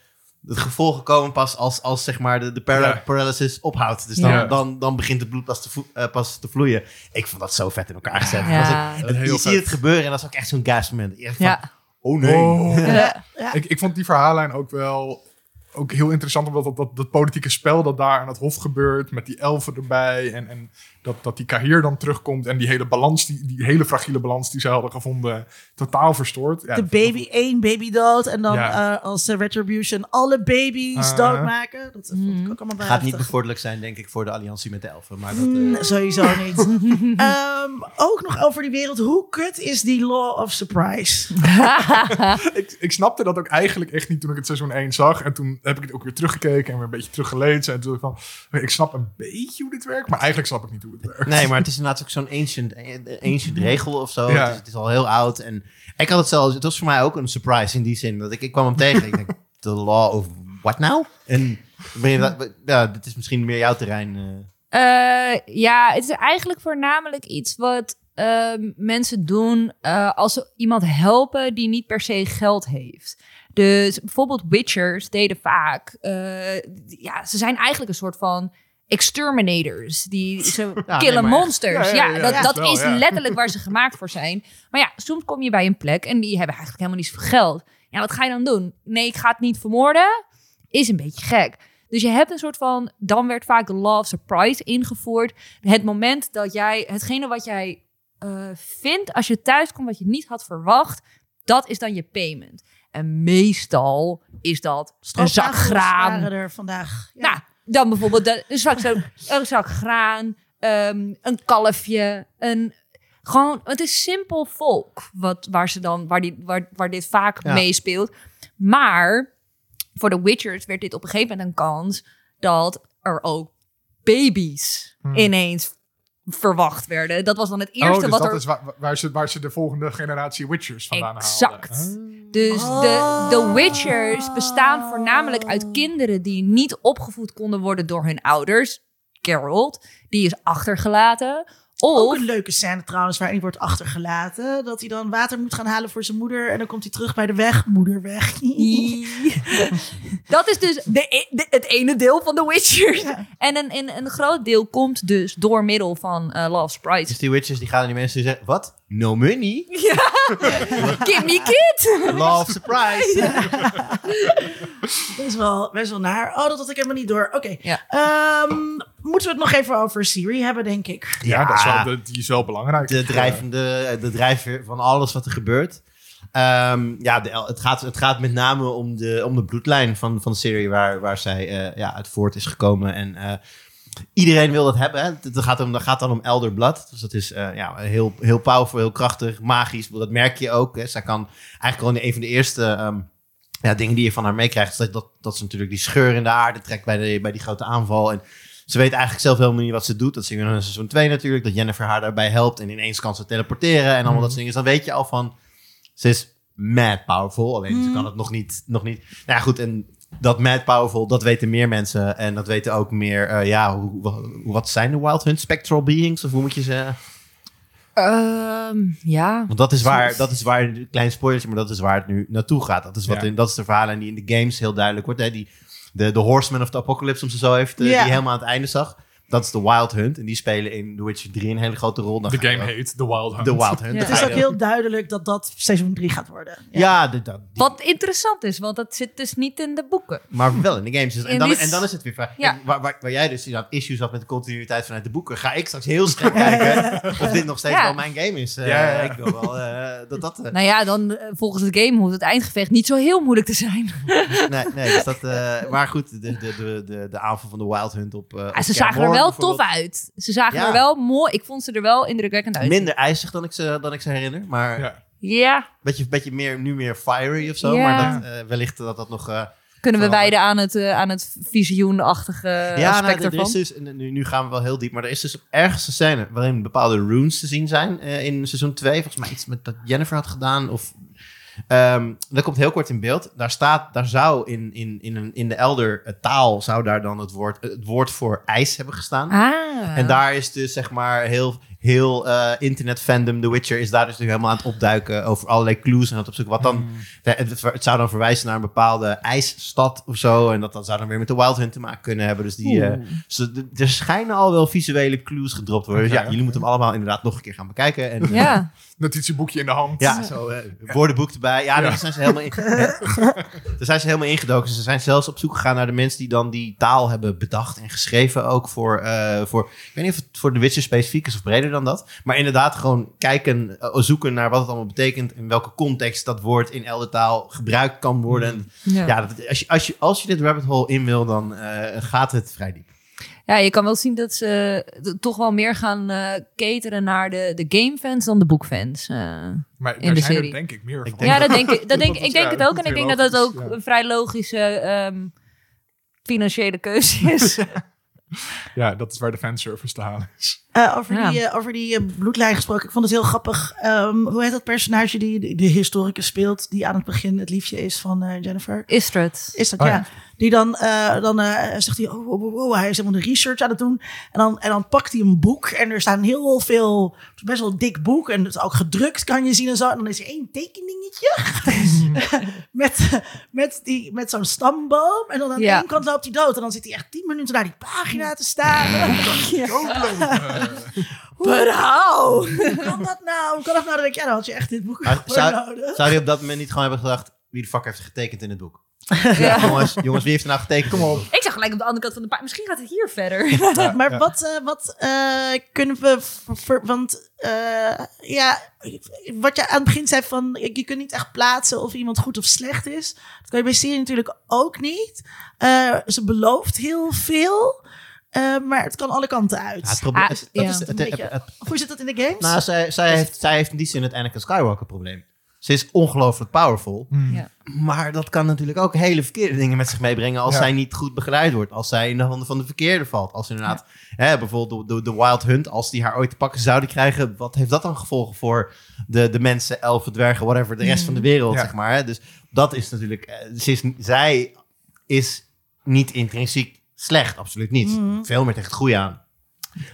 de gevolgen komen pas als, als zeg maar de, de para- Ja. paralysis ophoudt. Dus dan, Ja. dan, dan begint het bloed pas te, eh, pas te vloeien. Ik vond dat zo vet in elkaar gezet. Heel je vet. ziet het gebeuren en dat is ook echt zo'n gasp moment. Echt van, Ja. Oh nee. Oh. [laughs] Ja. Ik, ik vond die verhaallijn ook wel ook heel interessant omdat dat, dat, dat politieke spel dat daar aan het hof gebeurt, met die elfen erbij. En, en dat, dat die Kahir dan terugkomt en die hele balans, die, die hele fragiele balans die ze hadden gevonden, totaal verstoort. Ja, de baby, één baby dood. En dan Ja. eh, als de retribution alle baby's Ah. doodmaken. Dat vond ik ook allemaal bij Gaat niet bevorderlijk zijn, denk ik, voor de alliantie met de elfen. Maar dat, eh, Mm, sowieso [laughs] niet. Ehm, ook nog over die wereld. Hoe kut is die law of surprise? [laughs] ik, ik snapte dat ook eigenlijk echt niet toen ik het seizoen 1 zag. En toen heb ik het ook weer teruggekeken en weer een beetje teruggelezen. En toen dacht ik van, ik snap een beetje hoe dit werkt, maar eigenlijk snap ik niet hoe. Nee, maar het is inderdaad ook zo'n ancient, ancient regel of zo. Ja. Het, is, het is al heel oud. En ik had het zelfs, het was voor mij ook een surprise in die zin. Dat ik, ik kwam hem tegen. ik denk, [laughs] the law of what now? En ben je, dat- ja, dit is misschien meer jouw terrein. eh. Eh, ja, het is eigenlijk voornamelijk iets wat ehm, mensen doen eh, als ze iemand helpen die niet per se geld heeft. Dus bijvoorbeeld Witchers deden vaak, eh, ja, ze zijn eigenlijk een soort van exterminators. Die [laughs] ze Ja, killen nee, monsters. Ja, Ja, ja, ja, dat, dat Wel, is letterlijk waar ze [laughs] gemaakt voor zijn. Maar ja, soms kom je bij een plek en die hebben eigenlijk helemaal niet zoveel geld. Ja, wat ga je dan doen? Nee, ik ga het niet vermoorden. Is een beetje gek. Dus je hebt een soort van, dan werd vaak de law of surprise ingevoerd. Het moment dat jij, hetgene wat jij eh, vindt als je thuis komt wat je niet had verwacht, dat is dan je payment. En meestal is dat een zak Stroopwafels graan. waren er vandaag. Ja. Nou, dan bijvoorbeeld de- een zak, zo- [laughs] een zak graan, ehm, een kalfje, een... Gewoon, het is simpel volk wat, waar, ze dan, waar, die, waar, waar dit vaak Ja. meespeelt. Maar voor de Witchers werd dit op een gegeven moment een kans dat er ook baby's ineens verwacht werden. Dat was dan het eerste oh, dus wat dat er... is waar, waar, ze, waar ze de volgende generatie Witchers vandaan Exact. haalden. Dus de, de Witchers bestaan voornamelijk uit kinderen die niet opgevoed konden worden door hun ouders. Geralt, die is achtergelaten. Ook Of een leuke scène trouwens, waarin wordt achtergelaten. Dat hij dan water moet gaan halen voor zijn moeder. En dan komt hij terug bij de weg. Moeder weg. [laughs] dat is dus de, e- de- het ene deel van de Witchers. En een, een, een groot deel komt dus door middel van eh Love Sprite. Dus die witches die gaan aan die mensen die zeggen, wat? No money? [laughs] Give me kid! Of surprise? [laughs] Dat is wel best wel naar. Oh, dat had ik helemaal niet door. Oké. Ja. Ehm, moeten we het nog even over Siri hebben, denk ik. Ja, dat is wel, de- die is wel belangrijk. de drijvende, de drijfveer van alles wat er gebeurt. Ehm, ja, de, het, gaat, het gaat met name om de, om de bloedlijn van, van de serie waar, waar zij eh, ja, uit voort is gekomen. En eh, iedereen wil dat hebben. Hè? Het gaat, om, dat gaat dan om Elder Blood. Dus dat is eh, ja, heel, heel powerful, heel krachtig, magisch. Dat merk je ook. Hè? Zij kan eigenlijk al een van de eerste ehm, ja, dingen die je van haar meekrijgt. Is dat, dat, dat ze natuurlijk die scheur in de aarde trekt bij, de, bij die grote aanval. En ze weet eigenlijk zelf helemaal niet wat ze doet. Dat zien we in seizoen 2 natuurlijk. Dat Jennifer haar daarbij helpt. En ineens kan ze teleporteren en allemaal dat soort dingen. Dus dan weet je al van... Ze is mad powerful. Alleen ze kan het nog niet... Nog niet. Nou ja, goed. En dat mad powerful, dat weten meer mensen. En dat weten ook meer... eh, ja, hoe, wat zijn de Wild Hunt? Spectral beings? Of hoe moet je ze... Ehm, ja. Want dat is waar, dat is waar, klein spoilertje, maar dat is waar het nu naartoe gaat. Dat is, wat Ja. in, dat is de verhalen die in de games heel duidelijk wordt. Hè? Die, de, de Horsemen of the Apocalypse, om ze zo even te, Ja. die helemaal aan het einde zag. Dat is de Wild Hunt. En die spelen in The Witcher 3 een hele grote rol. De game heet The Wild Hunt. The Wild Hunt. Ja. Dan Het is ook heel duidelijk dat dat seizoen 3 gaat worden. Ja, de- die- Wat interessant is, want dat zit dus niet in de boeken. maar wel in de games. Dus- en, dan, die- en dan is het weer vraag. Ja. Kijk, Waar, waar, waar jij dus inderdaad issues had met de continuïteit vanuit de boeken, ga ik straks heel scherp [laughs] kijken of dit nog steeds Ja. wel mijn game is. Eh, Ja, ja, ja. Ik wil wel eh, dat dat... eh, Nou ja, dan volgens het game hoeft het eindgevecht niet zo heel moeilijk te zijn. nee, nee, dus dat, eh, maar goed, de, de, de, de, de aanval van de Wild Hunt op. Ja, op ze zagen er Kaer wel tof uit. Ze zagen Ja. er wel mooi. Ik vond ze er wel indrukwekkend uit. Minder ijzig dan ik ze, dan ik ze herinner, maar Ja. Ja, beetje, beetje meer, nu meer fiery of zo. Ja. Maar dat, eh, wellicht dat dat nog. eh, kunnen we wijden aan het, eh, aan het visioenachtige ja, aspect nou, er ervan. is dus, en nu, nu gaan we wel heel diep, maar er is dus ergens een scène waarin bepaalde runes te zien zijn eh, in seizoen 2. Volgens mij iets met dat Jennifer had gedaan. Of, ehm, dat komt heel kort in beeld. Daar staat, daar zou in, in, in, een, in de Elder eh, taal, zou daar dan het woord, het woord voor ijs hebben gestaan. Ah. En daar is dus zeg maar heel, heel eh, internet fandom, The Witcher, is daar dus nu helemaal aan het opduiken over allerlei clues en dat op zoek. Wat dan, de- het, het zou dan verwijzen naar een bepaalde ijsstad of zo. En dat, dat zou dan weer met de Wild Hunt te maken kunnen hebben. Dus die, eh, ze, d- er schijnen al wel visuele clues gedropt worden. Dus ja, jullie moeten hem allemaal inderdaad nog een keer gaan bekijken. En, eh, Ja. Notitieboekje in de hand. Ja, zo, eh, [laughs] woordenboek erbij. Ja, daar zijn ze helemaal in. [laughs] daar zijn ze helemaal ingedoken. Ze zijn zelfs op zoek gegaan naar de mensen die dan die taal hebben bedacht en geschreven. Ook voor, eh, voor ik weet niet of het voor de Witcher specifiek is of breder dan dat. Maar inderdaad gewoon kijken, eh, zoeken naar wat het allemaal betekent. In welke context dat woord in elke taal gebruikt kan worden. En Ja. ja, dat, als, je, als, je, als je dit rabbit hole in wil, dan eh, gaat het vrij diep. Ja, je kan wel zien dat ze eh, toch wel meer gaan eh cateren naar de, de gamefans dan de boekfans. eh. Maar In daar de zijn serie. er denk ik meer Ik van. denk ja, dat denk ik. Dat [laughs] denk, Dat ik denk ja, het ook. En ik denk dat dat ook een vrij logische ehm, financiële keuze is. [laughs] Ja, dat is waar de fanservice te halen is. Eh, over, Ja. die, eh, over die eh, bloedlijn gesproken. Ik vond het heel grappig. Ehm, hoe heet dat personage die de, de historicus speelt? Die aan het begin het liefje is van eh, Jennifer. Istrid. Is dat Oh, ja. ja. Die dan, eh, dan eh, zegt hij, oh, oh, oh, oh, hij is helemaal de research aan het doen. En dan, en dan pakt hij een boek en er staan heel veel, best wel een dik boek en het is ook gedrukt kan je zien en zo. En dan is er één tekeningetje [laughs] met, met, die, met zo'n stamboom. En dan aan de Ja. ene kant loopt hij dood en dan zit hij echt tien minuten naar die pagina te staan. But [laughs] how? Hoe kan dat nou? Hoe kan dat nou? Dan denk ik, ja, dan had je echt dit boek Maar [laughs] zou, nodig. zou je op dat moment niet gewoon hebben gedacht, wie de fuck heeft getekend in het boek? Ja. jongens, jongens, wie heeft er nou getekend? Kom op. Ik zag gelijk op de andere kant van de pagina. Misschien gaat het hier verder. [laughs] maar ja. wat, eh, wat eh, kunnen we... want eh, ja, wat je aan het begin zei van... Je, kunt niet echt plaatsen of iemand goed of slecht is. Dat kan je bij serie natuurlijk ook niet. Eh, ze belooft heel veel. eh, maar het kan alle kanten uit. Ja, het probleem Ah, ja. dat is het- Een het- beetje- het- Of hoe zit dat in de games? Nou, zij, zij, heeft, zij heeft in die zin het Anakin Skywalker probleem. Ze is ongelooflijk powerful. Ja. Maar dat kan natuurlijk ook hele verkeerde dingen met zich meebrengen als Ja. zij niet goed begeleid wordt. Als zij in de handen van de verkeerde valt. Als inderdaad, hè, bijvoorbeeld de, de, de Wild Hunt, als die haar ooit te pakken zouden krijgen, wat heeft dat dan gevolgen voor de, de mensen, elfen, dwergen, whatever, de rest van de wereld, Ja. zeg maar. Hè? Dus dat is natuurlijk, eh, ze is, zij is niet intrinsiek slecht, absoluut niet. Veel meer tegen het goede aan.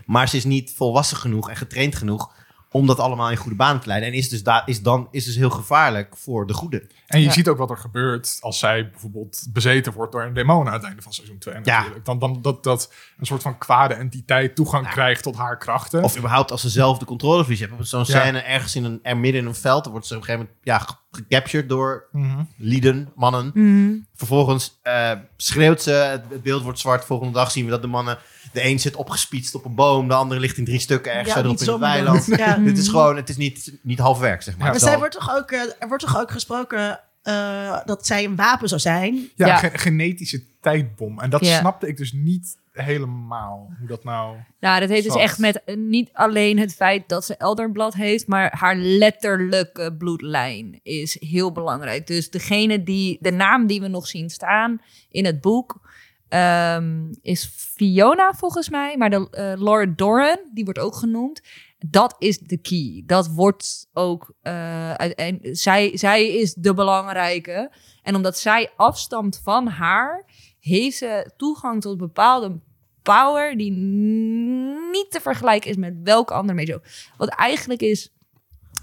Maar ze is niet volwassen genoeg en getraind genoeg om dat allemaal in goede baan te leiden. En is dus, daar is dan, is dus heel gevaarlijk voor de goede. En je Ja. ziet ook wat er gebeurt als zij bijvoorbeeld bezeten wordt door een demon aan het einde van seizoen 2 Ja. natuurlijk. Dan, dan dat, dat een soort van kwade entiteit toegang krijgt tot haar krachten. Of überhaupt als ze zelf de controleverlies hebben. Zo'n Ja. scène ergens in een, er midden in een veld. Dan wordt ze op een gegeven moment ja, ge- gecaptured door Mhm. lieden, mannen. Mhm. Vervolgens eh, schreeuwt ze, het, beeld wordt zwart. Volgende dag zien we dat de mannen... De een zit opgespietst op een boom, de andere ligt in drie stukken ergens Ja, verderop in het weiland. Dit is gewoon, het is niet, niet half werk, zeg maar. Maar is zij wordt toch ook, eh, er wordt toch ook gesproken eh, dat zij een wapen zou zijn? Ja, Ja. ge- genetische tijdbom. En dat Ja. snapte ik dus niet helemaal. Hoe dat nou... Nou, dat heeft dus echt met niet alleen het feit dat ze Elderblad heeft, maar haar letterlijke bloedlijn is heel belangrijk. Dus degene die, de naam die we nog zien staan in het boek, ehm, is Fiona volgens mij, maar de eh, Laura Doran, die wordt ook genoemd. Dat is de key. Dat wordt ook. uit- en zij, zij is de belangrijke. En omdat zij afstamt van haar, heeft ze toegang tot bepaalde power die niet te vergelijken is met welke andere mejo. Wat eigenlijk is,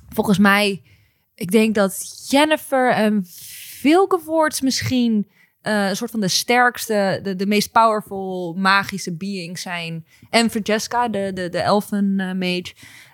volgens mij, ik denk dat Jennifer en Vilgevoorts misschien eh, een soort van de sterkste, de, de meest powerful magische beings zijn. En Francesca, de, de, de elfen eh, mage.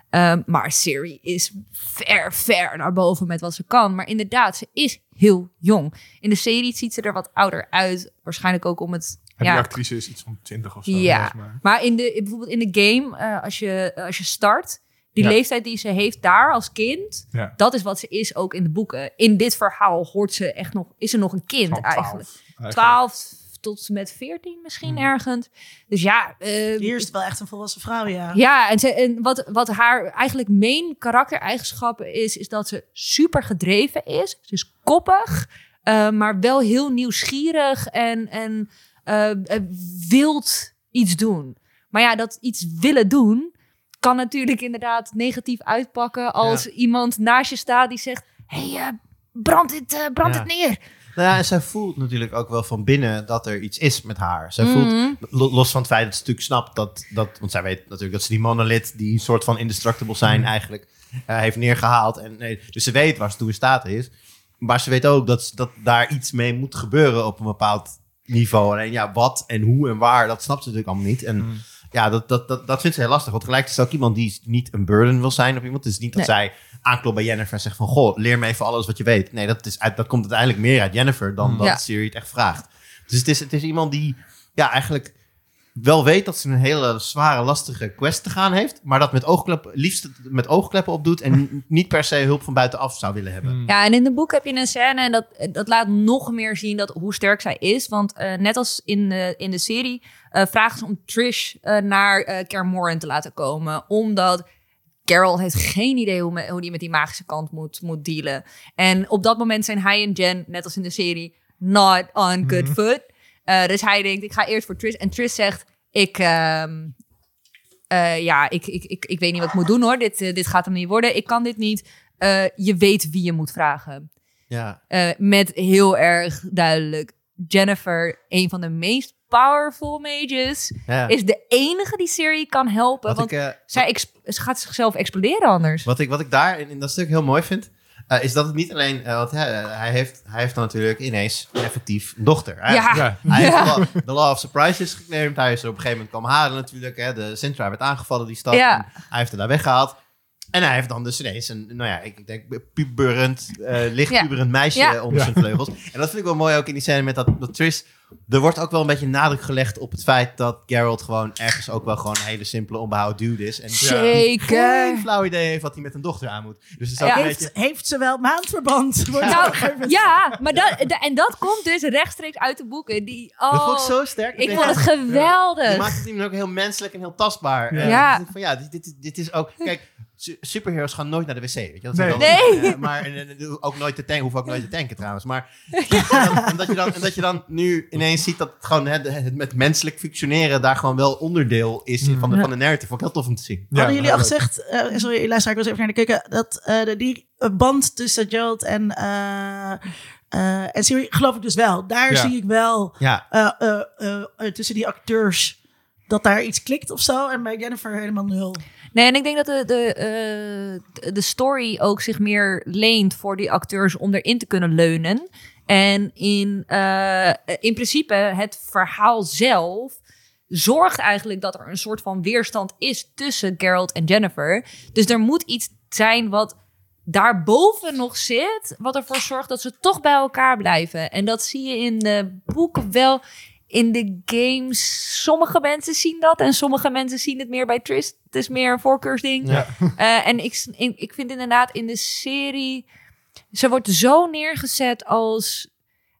Ehm, maar Siri is ver, ver naar boven met wat ze kan. Maar inderdaad, ze is heel jong. In de serie ziet ze er wat ouder uit. Waarschijnlijk ook om het... En ja, die actrice is iets van 20 of zo. ja, maar in de, bijvoorbeeld in de game, eh, als, je, als je start, die Ja. leeftijd die ze heeft daar als kind, Ja. dat is wat ze is ook in de boeken. In dit verhaal hoort ze echt nog, is ze nog een kind Van 12 eigenlijk. eigenlijk. 12 tot met 14 misschien Hmm. ergens. Dus ja, eh, Hier is het wel echt een volwassen vrouw, ja. ja, en, ze, en wat, wat haar eigenlijk main karaktereigenschappen is, is dat ze super gedreven is. Ze is koppig, eh, maar wel heel nieuwsgierig en, en eh, eh, wilt iets doen. Maar ja, dat iets willen doen kan natuurlijk inderdaad negatief uitpakken als iemand naast je staat die zegt: hey, eh, brand dit, eh, brand Ja. dit neer. Nou ja, en zij voelt natuurlijk ook wel van binnen dat er iets is met haar. Zij Mhm. voelt, lo- los van het feit dat ze natuurlijk snapt dat, dat... Want zij weet natuurlijk dat ze die monolith, die soort van indestructible zijn eigenlijk, eh, heeft neergehaald. En, nee, dus ze weet waar ze toe in staat is. Maar ze weet ook dat, ze- dat daar iets mee moet gebeuren op een bepaald niveau. Alleen ja, wat en hoe en waar, dat snapt ze natuurlijk allemaal niet. En ja, dat, dat, dat, dat vindt ze heel lastig. Want tegelijkertijd is het ook iemand die niet een burden wil zijn op iemand. Het is niet dat Nee. zij aanklopt bij Jennifer en zegt van... Goh, leer me even alles wat je weet. Nee, dat, is, uit- dat komt uiteindelijk meer uit Jennifer dan dat Ja. Siri het echt vraagt. Dus het is, het is iemand die ja, eigenlijk wel weet dat ze een hele zware, lastige quest te gaan heeft. Maar dat met oogkleppen, liefst met oogkleppen opdoet. En n- [laughs] niet per se hulp van buitenaf zou willen hebben. Ja, en in het boek heb je een scène en dat, dat laat nog meer zien dat, hoe sterk zij is. Want eh, net als in de, in de serie eh, vragen ze om Trish eh, naar eh Kermoren te laten komen. Omdat Carol heeft geen idee hoe, me- hoe die met die magische kant moet, moet dealen. En op dat moment zijn hij en Jen, net als in de serie, not on good foot. Eh, dus hij denkt, ik ga eerst voor Trish. En Trish zegt, ik... ehm, eh, ja, ik, ik, ik, ik weet niet wat ik moet doen hoor. Dit, eh, dit gaat hem niet worden. Ik kan dit niet. Je weet wie je moet vragen. Ja, met heel erg duidelijk. Jennifer, een van de meest powerful mages, ja. is de enige die Siri kan helpen. Wat want ik, zij gaat zichzelf exploderen anders. Wat ik, wat ik daar in, in dat stuk heel mooi vind, eh, is dat het niet alleen... eh, want hij, hij, heeft, hij heeft dan natuurlijk ineens effectief een dochter. Hij, Ja. Ja. hij Ja. heeft de law, of surprises geclaimd. Hij is er op een gegeven moment komen halen natuurlijk. Hè. De Sintra werd aangevallen, die stad. Ja. Hij heeft er daar weggehaald. En hij heeft dan dus ineens een, nou ja, ik denk puberend, eh licht Ja. puberend meisje Ja. onder Ja. zijn vleugels. En dat vind ik wel mooi ook in die scène met dat, dat Tris. Er wordt ook wel een beetje nadruk gelegd op het feit dat Geralt gewoon ergens ook wel gewoon een hele simpele, onbehouden dude is. En Zeker. geen flauw idee heeft wat hij met een dochter aan moet. Dus het is ook Ja. een Heeft, beetje... heeft ze wel maandverband? Een Nou, ja, maar dat, da- en dat komt dus rechtstreeks uit de boeken. Die, oh, Dat vond ik zo sterk. ik vond het ja, geweldig. Je maakt het iemand ook heel menselijk en heel tastbaar. Ja. Ja. van, ja, dit, dit, dit is ook... Kijk, su- superheroes gaan nooit naar de wc. Weet je? Dat Nee. eh, maar en, en, ook nooit te tanken. Hoef ook nooit te tanken trouwens. Maar [laughs] en, dan- en dat, je dan, en dat je dan nu ineens ziet dat het gewoon het, het met menselijk functioneren daar gewoon wel onderdeel is van de, van de narrative. Vond ik heel tof om te zien. Ja, Hadden jullie al gezegd, eh, sorry luisteraar, ik was even naar de kijken, dat eh, de, die band tussen Gerald en, eh eh en Siri, geloof ik dus wel. Daar Ja. zie ik wel Ja, eh, eh, eh, eh, tussen die acteurs dat daar iets klikt of zo. En bij Jennifer helemaal nul. Nee, en ik denk dat de, de, eh, de- story ook zich meer leent voor die acteurs om erin te kunnen leunen. En in, eh, in principe, het verhaal zelf zorgt eigenlijk dat er een soort van weerstand is tussen Geralt en Jennifer. Dus er moet iets zijn wat daarboven nog zit, wat ervoor zorgt dat ze toch bij elkaar blijven. En dat zie je in de boeken wel. In de games, sommige mensen zien dat en sommige mensen zien het meer bij Trist. Het is meer een voorkeursding. Ja. [laughs] Eh, en ik, in- ik vind inderdaad in de serie, ze wordt zo neergezet als.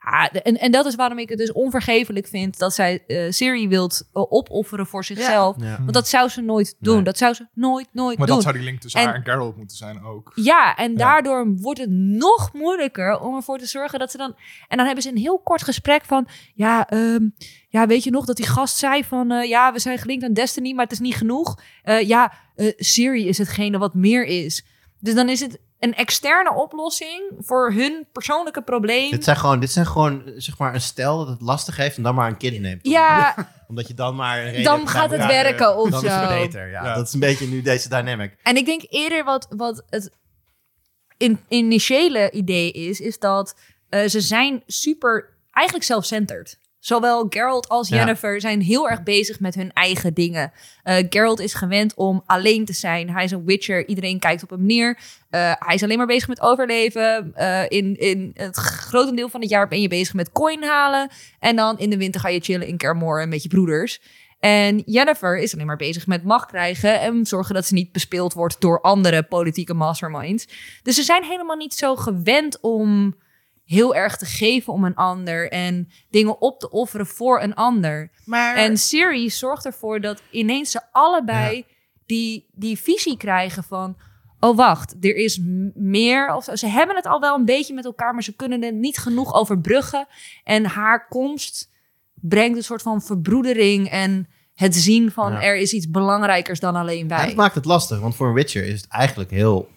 Ah, de- en, en dat is waarom ik het dus onvergevelijk vind dat zij eh Siri wilt eh, opofferen voor zichzelf. Ja. Want dat zou ze nooit doen. Nee. Dat zou ze nooit, nooit Maar doen. dat zou die link tussen En- haar en Geralt moeten zijn ook. Ja, en daardoor wordt het nog moeilijker om ervoor te zorgen dat ze dan. En dan hebben ze een heel kort gesprek van. Ja, ehm, ja weet je nog dat die gast zei van. eh, ja, we zijn gelinkt aan Destiny, maar het is niet genoeg. Eh, ja, Siri is hetgene wat meer is. Dus dan is het een externe oplossing voor hun persoonlijke probleem. Dit zijn gewoon, dit zijn gewoon zeg maar, een stel dat het lastig heeft en dan maar een kind neemt. Ja, [laughs] Omdat je dan maar een reden dan hebt gaat het werken of Dan is het zo. beter, ja. Ja. Dat is een beetje nu deze dynamic. En ik denk eerder wat, wat het in, initiële idee is, is dat eh, ze zijn super, eigenlijk self-centered. Zowel Geralt als Ja. Jennifer zijn heel erg bezig met hun eigen dingen. Eh Geralt is gewend om alleen te zijn. Hij is een witcher. Iedereen kijkt op hem neer. Eh, hij is alleen maar bezig met overleven. Eh, in, in het grote deel van het jaar ben je bezig met coin halen. En dan in de winter ga je chillen in Kermor met je broeders. En Jennifer is alleen maar bezig met macht krijgen en zorgen dat ze niet bespeeld wordt door andere politieke masterminds. Dus ze zijn helemaal niet zo gewend om heel erg te geven om een ander en dingen op te offeren voor een ander. Maar En Siri zorgt ervoor dat ineens ze allebei die, die visie krijgen van... Oh, wacht, er is meer. Of, ze hebben het al wel een beetje met elkaar, maar ze kunnen het niet genoeg overbruggen. En haar komst brengt een soort van verbroedering en het zien van Ja. er is iets belangrijkers dan alleen Ja, wij. dat maakt het lastig, want voor een Witcher is het eigenlijk heel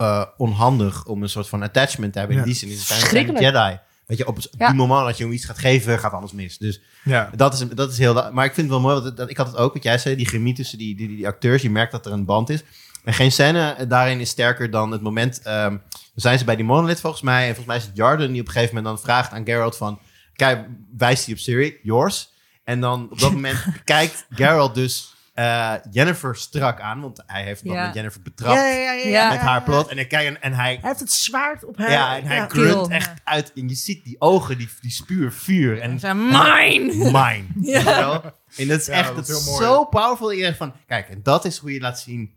eh, onhandig om een soort van attachment te hebben. In die zin is het eigenlijk een. Jedi. Weet je, op het Ja. die moment dat je hem iets gaat geven, gaat alles mis. Dus Ja. dat is, dat is heel... Maar ik vind het wel mooi, want dat, ik had het ook, wat jij zei, die chemie tussen die, die, die, die acteurs. Je merkt dat er een band is. En geen scène daarin is sterker dan het moment... ehm, dan zijn ze bij die monolith volgens mij. En volgens mij is het Jarden die op een gegeven moment dan vraagt aan Geralt van... Kijk, wijst hij op Siri, yours. En dan op dat [laughs] moment kijkt Geralt dus eh, Jennifer strak aan. Want hij heeft Ja. moment Jennifer betrapt Ja, ja, ja, ja, Ja. met haar ja. plot. En, hij kijkt en, en hij... Hij heeft het zwaard op haar. Ja, en hij ja. grunt echt uit. En je ziet die ogen, die, die spuur vuur. En Zijn mine! [laughs] mine. Weet je wel? En dat is Ja, echt dat is zo powerful. Je denkt van, kijk, en dat is hoe je laat zien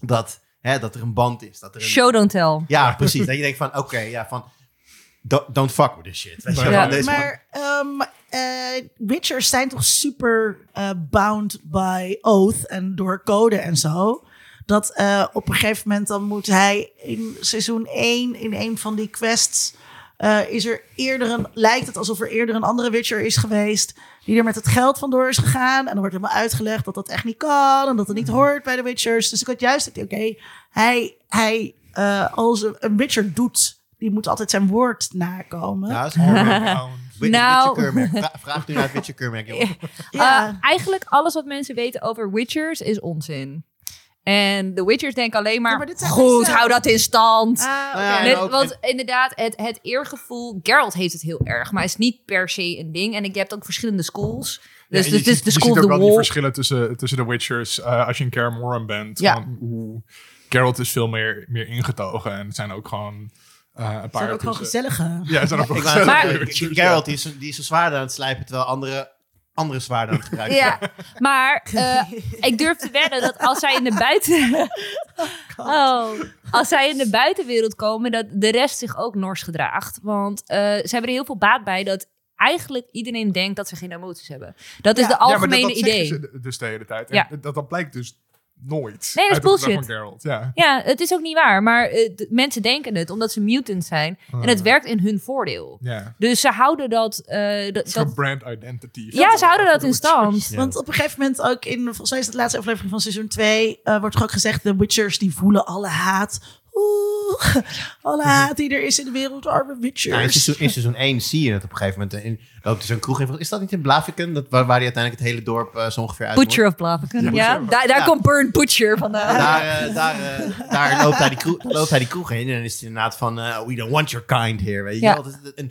dat, hè, dat er een band is. Dat er een, Show don't tell. ja, precies. Dat je denkt van, oké, ja, van, don't, don't fuck with this shit. Weet je wel, Ja. van deze Maar ehm eh, Witchers zijn toch super eh, bound by oath en door code en zo. Dat eh, op een gegeven moment dan moet hij in seizoen 1 in een van die quests. eh, is er eerder een, lijkt het alsof er eerder een andere Witcher is geweest. Die er met het geld vandoor is gegaan. En dan wordt helemaal uitgelegd dat dat echt niet kan. En dat het niet hoort bij de Witchers. Dus ik had juist het, oké, hij, hij eh, als een- Witcher doet, die moet altijd zijn woord nakomen. Ja, dat is [laughs] Nou. Witcher keurmerk. Vra- [laughs] Vraag nu naar Witcher keurmerk. Ja. Uh, eigenlijk alles wat mensen weten over Witchers is onzin. En de Witchers denken alleen maar, Ja, goed, mensen- hou dat in stand. Ah, Nou ook- want inderdaad, het, het eergevoel, Geralt heeft het heel erg, maar het is niet per se een ding. En ik heb ook verschillende schools. Dus, Ja, dus, je dus ziet- de je School ziet of ook wel die verschillen tussen, tussen de Witchers eh, als je in Kaer Morhen bent. Ja. Van hoe Geralt is veel meer, meer ingetogen. En er zijn ook gewoon eh, een paar... zijn ook gewoon tussen- gezellige. [laughs] Ja, zijn ook wel gezellige Geralt die is, die is zijn zwaarden aan het slijpen, terwijl andere, andere zwaarden aan het [laughs] gebruiken Ja, maar eh, [laughs] ik durf te wedden dat als zij in de buiten... Oh, als zij in de buitenwereld komen, dat de rest zich ook nors gedraagt. Want eh, ze hebben er heel veel baat bij dat eigenlijk iedereen denkt dat ze geen emoties hebben. Dat is Ja. de Ja, maar dat- algemene dat idee. ze dus de hele tijd. En Ja. dat, dat blijkt dus nooit. Nee, dat is bullshit. Geralt. Ja. Ja, het is ook niet waar. Maar eh, mensen denken het omdat ze mutants zijn. En het Ah. werkt in hun voordeel. Ja. Dus ze houden dat... eh, dat, brand identity. ja, ze houden dat in stand. Ja. Want op een gegeven moment ook in, volgens mij is het de laatste aflevering van seizoen 2, eh, wordt er ook gezegd, de Witchers die voelen alle haat. Oeh, alle haat die er is in de wereld, arme Witchers. Ja, in, seizoen, in seizoen 1 zie je het op een gegeven moment. In, loopt er zo'n kroeg in. Is dat niet in Blaviken? Dat, waar, waar hij uiteindelijk het hele dorp eh, zo ongeveer uit Butcher of Blaviken. Ja, daar, daar Ja. komt Burn Butcher vandaan. Daar, eh, daar, eh, daar loopt, hij die kroeg, loopt hij die kroeg heen. En dan is het inderdaad van... we don't want your kind here. Weet je Ja. wel? En,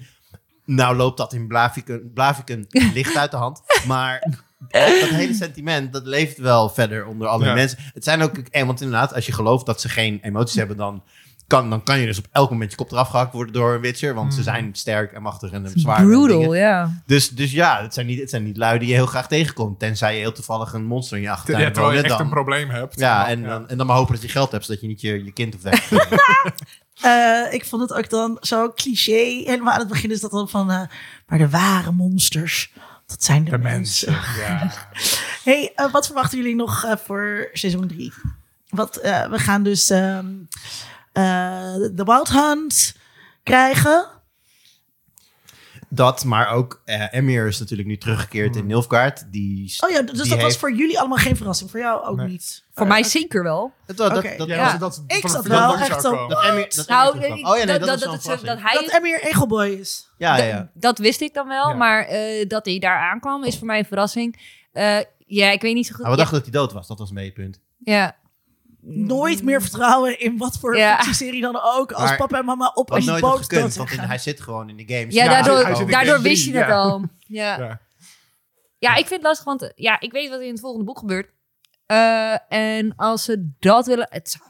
nou loopt dat in Blaviken, Blaviken [laughs] licht uit de hand. Maar dat hele sentiment, dat leeft wel verder onder Ja. mensen. Het zijn ook... Want inderdaad, als je gelooft dat ze geen emoties hebben... dan kan, dan kan je dus op elk moment je kop eraf gehakt worden door een Witcher. Want ze zijn sterk en machtig en zwaar. Brutal, ja. Dus, dus ja, het zijn, niet, het zijn niet lui die je heel graag tegenkomt. Tenzij je heel toevallig een monster in je Ja, achtertuin terwijl je echt dan- een probleem hebt. Ja, en, Dan, en dan maar hopen dat je geld hebt, zodat je niet je, je kind hoeft weg [laughs] Eh, ik vond het ook dan zo cliché. Helemaal aan het begin is dat dan van, eh, maar de ware monsters, dat zijn de, De mensen. mensen. Ja. [laughs] Hey, eh, wat verwachten jullie nog eh, voor seizoen 3? Wat, eh, we gaan dus ehm, eh, de Wild Hunt krijgen. Dat, maar ook eh, Emir is natuurlijk nu teruggekeerd in Nilfgaard. Die, Oh ja, dus die dat was voor jullie allemaal geen verrassing. Voor jou ook Nee. niet. Voor mij zeker wel. Dat, dat, Oké. dat, Ja, Ja. Dat, dat, Ik van zat wel lang echt zou zo- komen. dat Emir, dat Nou, Emir oh ja, nee, dat- dat, dat- was dat- Emir Egelboy is. Ja, ja, ja. Dat, dat wist ik dan wel, Ja. maar eh, dat hij daar aankwam is voor mij een verrassing. Eh, ja, ik weet niet zo goed. Maar we dachten dat hij dood was, dat was mee het punt. ja. Nooit meer vertrouwen in wat voor Ja. fictieserie dan ook. Als Maar- papa en mama op een boot gekund, dood want in- hij zit gewoon in de games. Ja, Ja, daardoor, wist je het ja. al. Ja. Ja. ja, ik vind het lastig, want ja, ik weet wat er in het volgende boek gebeurt. Eh, en als ze dat willen... Het zou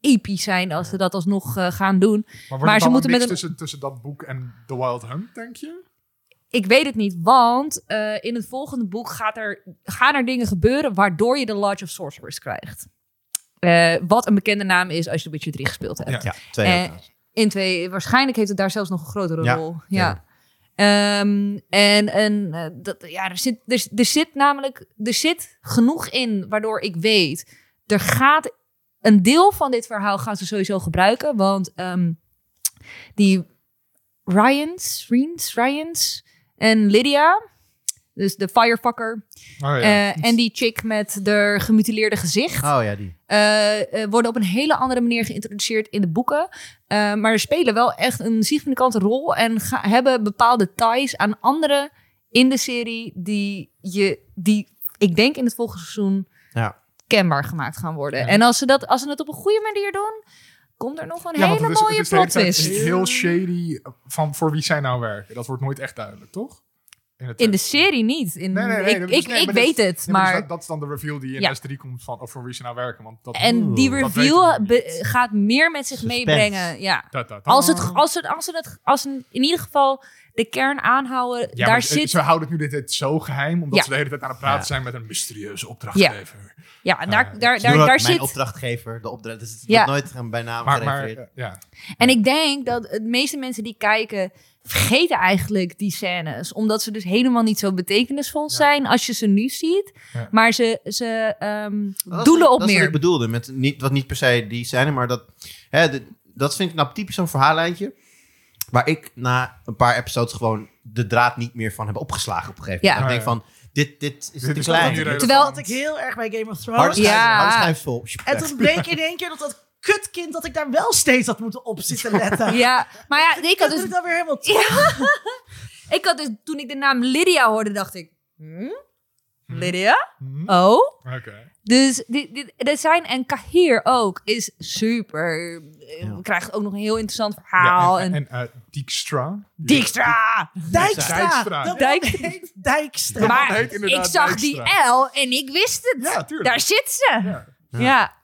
episch zijn als ze dat alsnog eh, gaan doen. Maar, wordt Maar ze moeten met een- tussen, tussen dat boek en The Wild Hunt, denk je? Ik weet het niet, want eh, in het volgende boek gaat er, gaan er dingen gebeuren waardoor je de Lodge of Sorcerers krijgt. Eh, wat een bekende naam is als je Witcher 3 gespeeld hebt. Ja. Ja, twee Eh. In twee, waarschijnlijk heeft het daar zelfs nog een grotere Ja, rol. Ja. Ehm, en en eh, dat, ja, er, zit, er, er zit namelijk er zit genoeg in waardoor ik weet, er gaat een deel van dit verhaal gaan ze sowieso gebruiken, want ehm, die Ryans, Ryans, Ryans en Lydia, Dus de firefucker. Oh, ja. Eh, en die chick met de gemutileerde gezicht. Oh ja, die. eh, eh, worden op een hele andere manier geïntroduceerd in de boeken. Eh, maar ze spelen wel echt een significante rol en ga- hebben bepaalde ties aan anderen in de serie die, je, die ik denk in het volgende seizoen Ja. kenbaar gemaakt gaan worden. Ja. En als ze, dat, als ze het op een goede manier doen, komt er nog een Ja, hele het is, mooie plot twist. heel shady van voor wie zij nou werken. Dat wordt nooit echt duidelijk, toch? In de serie niet. In, Nee, nee, nee, ik dus- ik, nee, ik weet het, Nee, maar dus maar... dat, dat is dan de reveal die in Ja. S3 komt van of voor wie ze nou werken. Want dat, En die Oeh, dat reveal gaat meer met zich Suspense. meebrengen. Ja. Da, da, da. Als, het, als, het, als, het, het, als een, in ieder geval de kern aanhouden, Ja, daar maar zit... Ze houden het nu dit tijd zo geheim, omdat Ja. ze de hele tijd aan het praten Ja. zijn met een mysterieuze opdrachtgever. Ja, en daar, Ah, daar, daar, daar mijn zit... opdrachtgever, de opdracht. Dus het Ja. wordt nooit gaan bij naam Maar, eh, ja. En ik denk dat de meeste mensen die kijken, vergeten eigenlijk die scènes. Omdat ze dus helemaal niet zo betekenisvol zijn als je ze nu ziet. Ja. Maar ze, ze ehm, doelen op Dat is wat meer. ik bedoelde, met niet, wat niet per se die zijn, maar dat, hè, de- dat vind ik nou typisch zo'n verhaallijntje. Waar ik na een paar episodes gewoon de draad niet meer van heb opgeslagen op een gegeven moment. Ja. Ik denk van, dit, dit is Dit te is klein. Terwijl- Dat had ik heel erg bij Game of Thrones. Harde schijf, Ja. harde schijf vol. En toen bleek in één keer dat dat kutkind, dat ik daar wel steeds had moeten op zitten letten. Ja, maar ja, ik had Dat dus ik dan weer helemaal [laughs] Ik had dus, toen ik de naam Lydia hoorde, dacht ik... Hm? Lydia? Hm? Oh? Oké. Dus dit, dit, dit zijn, en Kahir ook, is super. Ja. We krijgen ook nog een heel interessant verhaal. Ja, en, en, en eh, Dijkstra. Dijkstra! Dijkstra! Dijkstra. Dat heet Dijkstra. maar heet ik zag Dijkstra. die L en ik wist het. Ja, tuurlijk. Daar zit ze. Ja. Ja, Ja.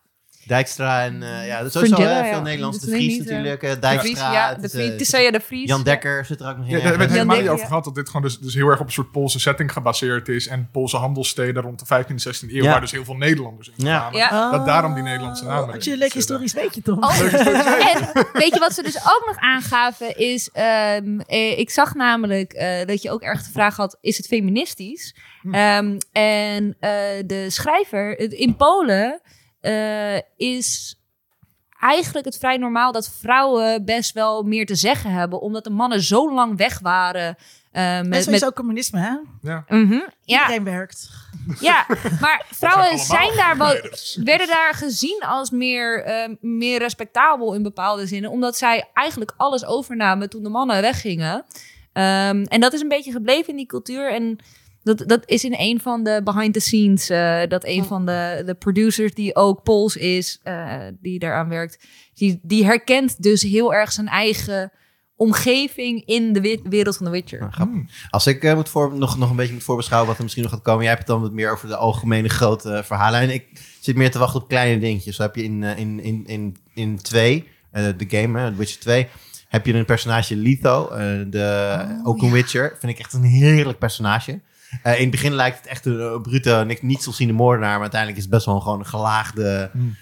Dijkstra en uh, ja, dat is sowieso hè, veel ja. Nederlands. De Vries niet, eh, natuurlijk. eh, de Vries, Dijkstra. ja, de Vries, eh, de Vries. Jan Dekker zit er ook nog in. Ja, daar hebben we het Jan helemaal niet over gehad dat dit gewoon dus, dus heel erg op een soort Poolse setting gebaseerd is. En Poolse handelssteden rond de 15e, 16e eeuw, Ja. waar dus heel veel Nederlanders in kwamen. Ja. Dat daarom die Nederlandse namen Had erin je een leuk historisch weetje, Tom? Oh, en weet je wat ze dus ook nog aangaven is, ehm, eh, ik zag namelijk eh, dat je ook erg de vraag had, is het feministisch? Ehm, en eh, de schrijver, in Polen eh, is eigenlijk het vrij normaal dat vrouwen best wel meer te zeggen hebben, omdat de mannen zo lang weg waren. eh, Dat met, is sowieso communisme, hè? Ja. Mhm, ja, Iedereen werkt. ja, maar [laughs] vrouwen zijn daar wel, werden daar gezien als meer, eh, meer respectabel in bepaalde zinnen. Omdat zij eigenlijk alles overnamen toen de mannen weggingen. Ehm, en dat is een beetje gebleven in die cultuur. En dat, dat is in een van de behind the scenes. eh, dat een van de, de producers die ook Pools is, eh, die daaraan werkt. Die, die herkent dus heel erg zijn eigen omgeving in de wereld van The Witcher. Nou, grappig. Als ik eh, moet voor, nog, nog een beetje moet voorbeschouwen wat er misschien nog gaat komen. Jij hebt het dan wat meer over de algemene grote uh, verhalen. En ik zit meer te wachten op kleine dingetjes. Zo heb je in, uh, in, in, in, in 2, uh, de game, uh, The Witcher 2, heb je een personage Letho, uh, de, oh, ook een ja. Witcher. Vind ik echt een heerlijk personage. Uh, in het begin lijkt het echt een, een brute, niks, niet ziende moordenaar. Maar uiteindelijk is het best wel gewoon een gelaagde, hmm.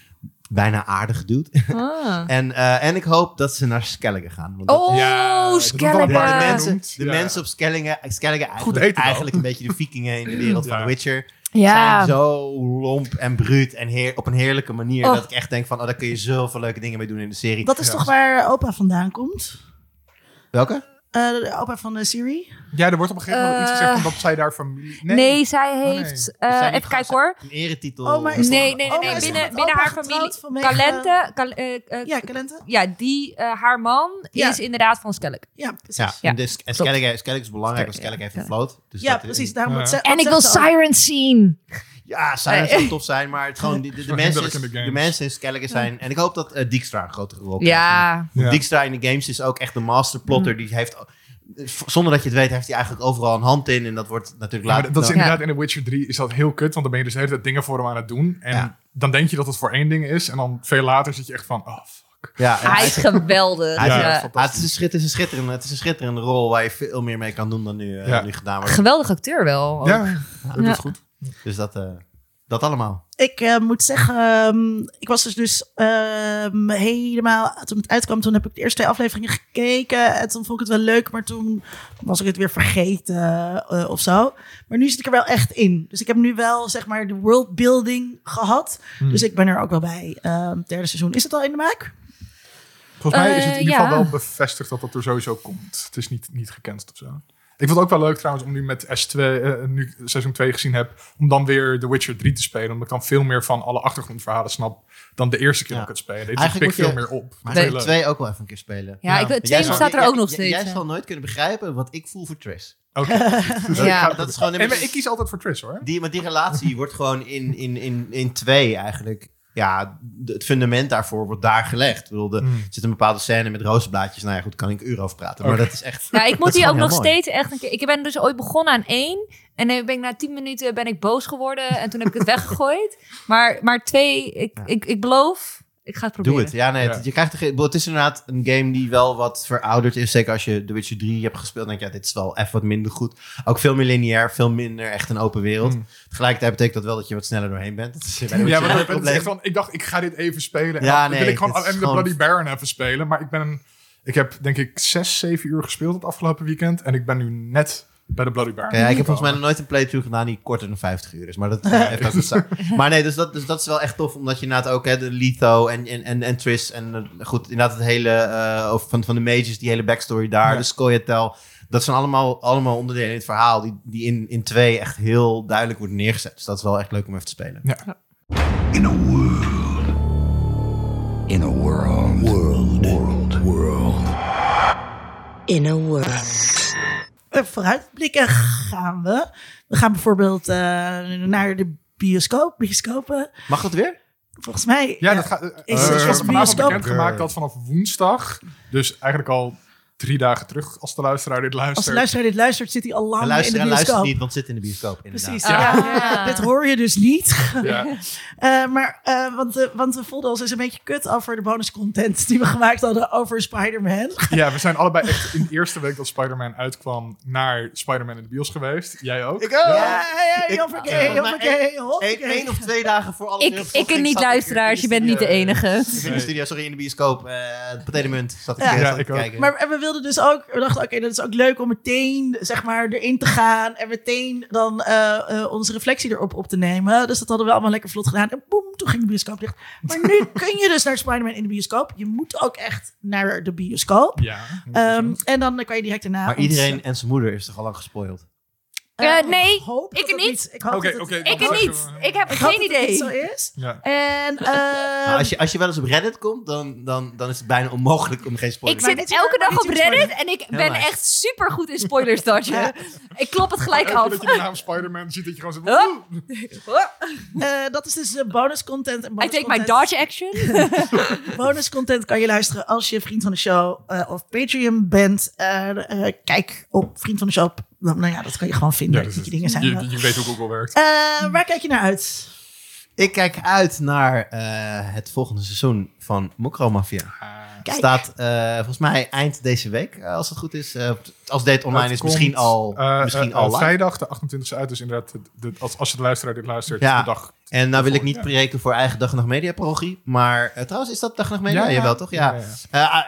bijna aardige dude. Ah. [laughs] en, uh, en ik hoop dat ze naar Skellige gaan. Want oh, ja, Skellige! De, mensen, de ja. mensen op Skellige, Skellige eigenlijk, eigenlijk een beetje de vikingen in de [laughs] wereld ja. van Witcher. Ja. Zijn zo lomp en bruut en heer, op een heerlijke manier. Oh. Dat ik echt denk van, oh, daar kun je zoveel leuke dingen mee doen in de serie. Dat is ja. toch waar opa vandaan komt? Welke? Uh, de opa van de Siri? Ja, er wordt op een gegeven moment uh, iets gezegd van dat zij daar familie... Nee, nee zij heeft... Oh, nee. uh, even kijken hoor. Een eretitel. Oh, maar nee, nee, nee. nee. Oh, binnen, binnen haar familie. Vanwege... Cal, ja, Calente. Ja, die, uh, haar man ja. is inderdaad van Skellig. Ja, precies. Ja, ja. Dus, en Skellig, is belangrijk, want Skellig heeft een vloot. Dus ja, precies. Daarom en ik wil Sirens zien. Ja, Sirens zou tof zijn, maar het gewoon, [laughs] de, de, de, mensen, is, de, de mensen in Skellige zijn... En ik hoop dat uh, Dijkstra een grotere rol krijgt. Ja. ja. Dijkstra in de games is ook echt de masterplotter. Mm. Die heeft zonder dat je het weet, heeft hij eigenlijk overal een hand in. En dat wordt natuurlijk later... Ja, dat is inderdaad ja. in The Witcher 3 is dat heel kut. Want dan ben je dus de hele tijd dingen voor hem aan het doen. En ja. dan denk je dat het voor één ding is. En dan veel later zit je echt van, oh fuck. Ja, hij is geweldig. Hij ja, het, is een schitterende, het, is een schitterende, het is een schitterende rol waar je veel meer mee kan doen dan nu, uh, nu gedaan wordt. Geweldig acteur wel. Ook. Ja, dat is goed. Dus dat, uh, dat allemaal. Ik uh, moet zeggen, um, ik was dus, dus um, helemaal, toen het uitkwam, toen heb ik de eerste twee afleveringen gekeken. En toen vond ik het wel leuk, maar toen was ik het weer vergeten uh, of zo. Maar nu zit ik er wel echt in. Dus ik heb nu wel, zeg maar, de worldbuilding gehad. Hmm. Dus ik ben er ook wel bij. Um, derde seizoen. Is het al in de maak? Volgens mij is het in ieder geval ja. wel bevestigd dat dat er sowieso komt. Het is niet, niet gekend of zo. Ik vond het ook wel leuk trouwens om nu met S2, eh, nu seizoen 2 gezien heb, om dan weer The Witcher 3 te spelen. Omdat ik dan veel meer van alle achtergrondverhalen snap dan de eerste keer Ja. dat ik het spelen. Dit Eigenlijk pik veel meer op. Maar ik leuk. twee ook wel even een keer spelen. Ja, ik, Ja. twee Jij zal- staat er ook nog steeds. Jij zal nooit kunnen begrijpen wat ik voel voor Triss. Oké. [laughs] Dus ik Ja. ga- Dat is gewoon... Hey, maar ik kies altijd voor Triss hoor. Die, maar die relatie wordt gewoon in, in, in, in twee eigenlijk. Ja, het fundament daarvoor wordt daar gelegd. Ik bedoel, de, Hmm. er zit een bepaalde scène met rozenblaadjes. Nou ja, goed, kan ik uur over praten. Maar dat is echt... Ja, ik moet die ook nog mooi. steeds echt een keer. Ik ben dus ooit begonnen aan één. En dan ben ik na tien minuten ben ik boos geworden. En toen heb ik het [laughs] weggegooid. Maar, maar twee, ik, Ja. ik, ik beloof, ik ga het proberen. Doe het. Ja, nee. Het, je krijgt er, het is inderdaad een game die wel wat verouderd is. Zeker als je The Witcher 3 hebt gespeeld. Dan denk je, ja, dit is wel even wat minder goed. Ook veel meer lineair, veel minder echt een open wereld. Hmm. Tegelijkertijd betekent dat wel dat je wat sneller doorheen bent. Dat is bij The Ja, Witcher maar een het is probleem. echt van, ik dacht, ik ga dit even spelen. En Ja, dan nee, wil ik gewoon alleen de gewoon- Bloody Baron even spelen. Maar ik ben, ik heb denk ik zes, zeven uur gespeeld het afgelopen weekend. En ik ben nu net bij de Bloody Baron. Ja, ik heb volgens mij nog nooit een playthrough gedaan die korter dan 50 uur is. Maar dat eh, een zak. [laughs] Maar nee, dus dat, dus dat is wel echt tof. Omdat je inderdaad ook hè, de Litho en, en, en, en Triss. En eh, goed, inderdaad het hele eh, over van, van de mages, die hele backstory daar. Ja. De Scoia'tael. Dat zijn allemaal, allemaal onderdelen in het verhaal. Die, die in, in twee echt heel duidelijk worden neergezet. Dus dat is wel echt leuk om even te spelen. Ja. In a world. In a world. World. World. World. In a world. Vooruitblikken gaan we. We gaan bijvoorbeeld eh, naar de bioscoop. Bioscopen. Mag dat weer? Volgens mij. Ja, dat gaat. is- Is, is uh, de vanavond bekendgemaakt dat vanaf woensdag, dus eigenlijk al drie dagen terug, als de luisteraar dit luistert. Als de luisteraar dit luistert, zit hij al lang De in de luisteraar luistert bioscoop. niet, want zit in de bioscoop. Inderdaad. Precies. Ja. Ja. [laughs] dit hoor je dus niet. Ja. [laughs] Eh, maar, eh, want, eh, want we voelden ons dus een beetje kut over de bonuscontent die we gemaakt hadden over Spider-Man. [laughs] ja, we zijn allebei echt in de eerste week dat Spider-Man uitkwam naar Spider-Man in de bios geweest. Jij ook? Ik ook. Ja, ja, Ik- Eén of twee dagen voor alles Ik, ik en niet luisteraars, je bent niet de enige. Ik ben in de studio, sorry, in de bioscoop. eh Entertainment zat ik, Ja. Ja, zat ik te ook. kijken. Maar we wilden dus ook, we dachten, oké, dat is ook leuk om meteen, zeg maar, erin te gaan en meteen dan eh, eh, onze reflectie erop op te nemen. Dus dat hadden we allemaal lekker vlot gedaan. En boem, toen ging de bioscoop dicht. Maar nu [laughs] kun je dus naar Spider-Man in de bioscoop. Je moet ook echt naar de bioscoop. Ja. Ehm, en dan kan je direct daarna... Maar ons, iedereen en zijn moeder is toch al lang gespoild? Eh, Eh, nee, ik hoop ik dat het niet. Ik hoop Oké, dat het- oké, Ik zeggen niet. Ik heb ik hoop geen dat het niet idee. zo is. Ja. En [laughs] Nou, eh als, je, als je wel eens op Reddit komt, dan, dan, dan is het bijna onmogelijk om geen spoiler Ik Maar zit niet- elke dag op niet Reddit en ik Heel ben nice. echt super goed in spoilers dodgen. Ik klop het gelijk af. dat je de naam Spider-Man ziet, dat je gewoon zit. [laughs] Eh, dat is dus bonus content. En I take my dodge action. [laughs] Bonus content kan je luisteren als je vriend van de show eh, of Patreon bent. Kijk op vriend van de show. Nou, nou ja, dat kan je gewoon vinden. Ja, dat die dingen zijn. je, je weet hoe Google werkt. Eh, waar kijk je naar uit? Ik kijk uit naar eh, het volgende seizoen van Mokro Mafia. Kijk. Staat eh, volgens mij eind deze week, eh, als het goed is. Eh, als dit online Het is, komt, misschien al, misschien al. Vrijdag, de 28e uit, dus inderdaad, de, de- als, als je de luisteraar dit luistert, Ja. de dag. En nou wil ik niet Ja. preken voor eigen Dag en Nacht Media parochie. Maar trouwens, is dat Dag en Nacht Media? Ja, ja. Jawel, toch? Ja. Ja, ja.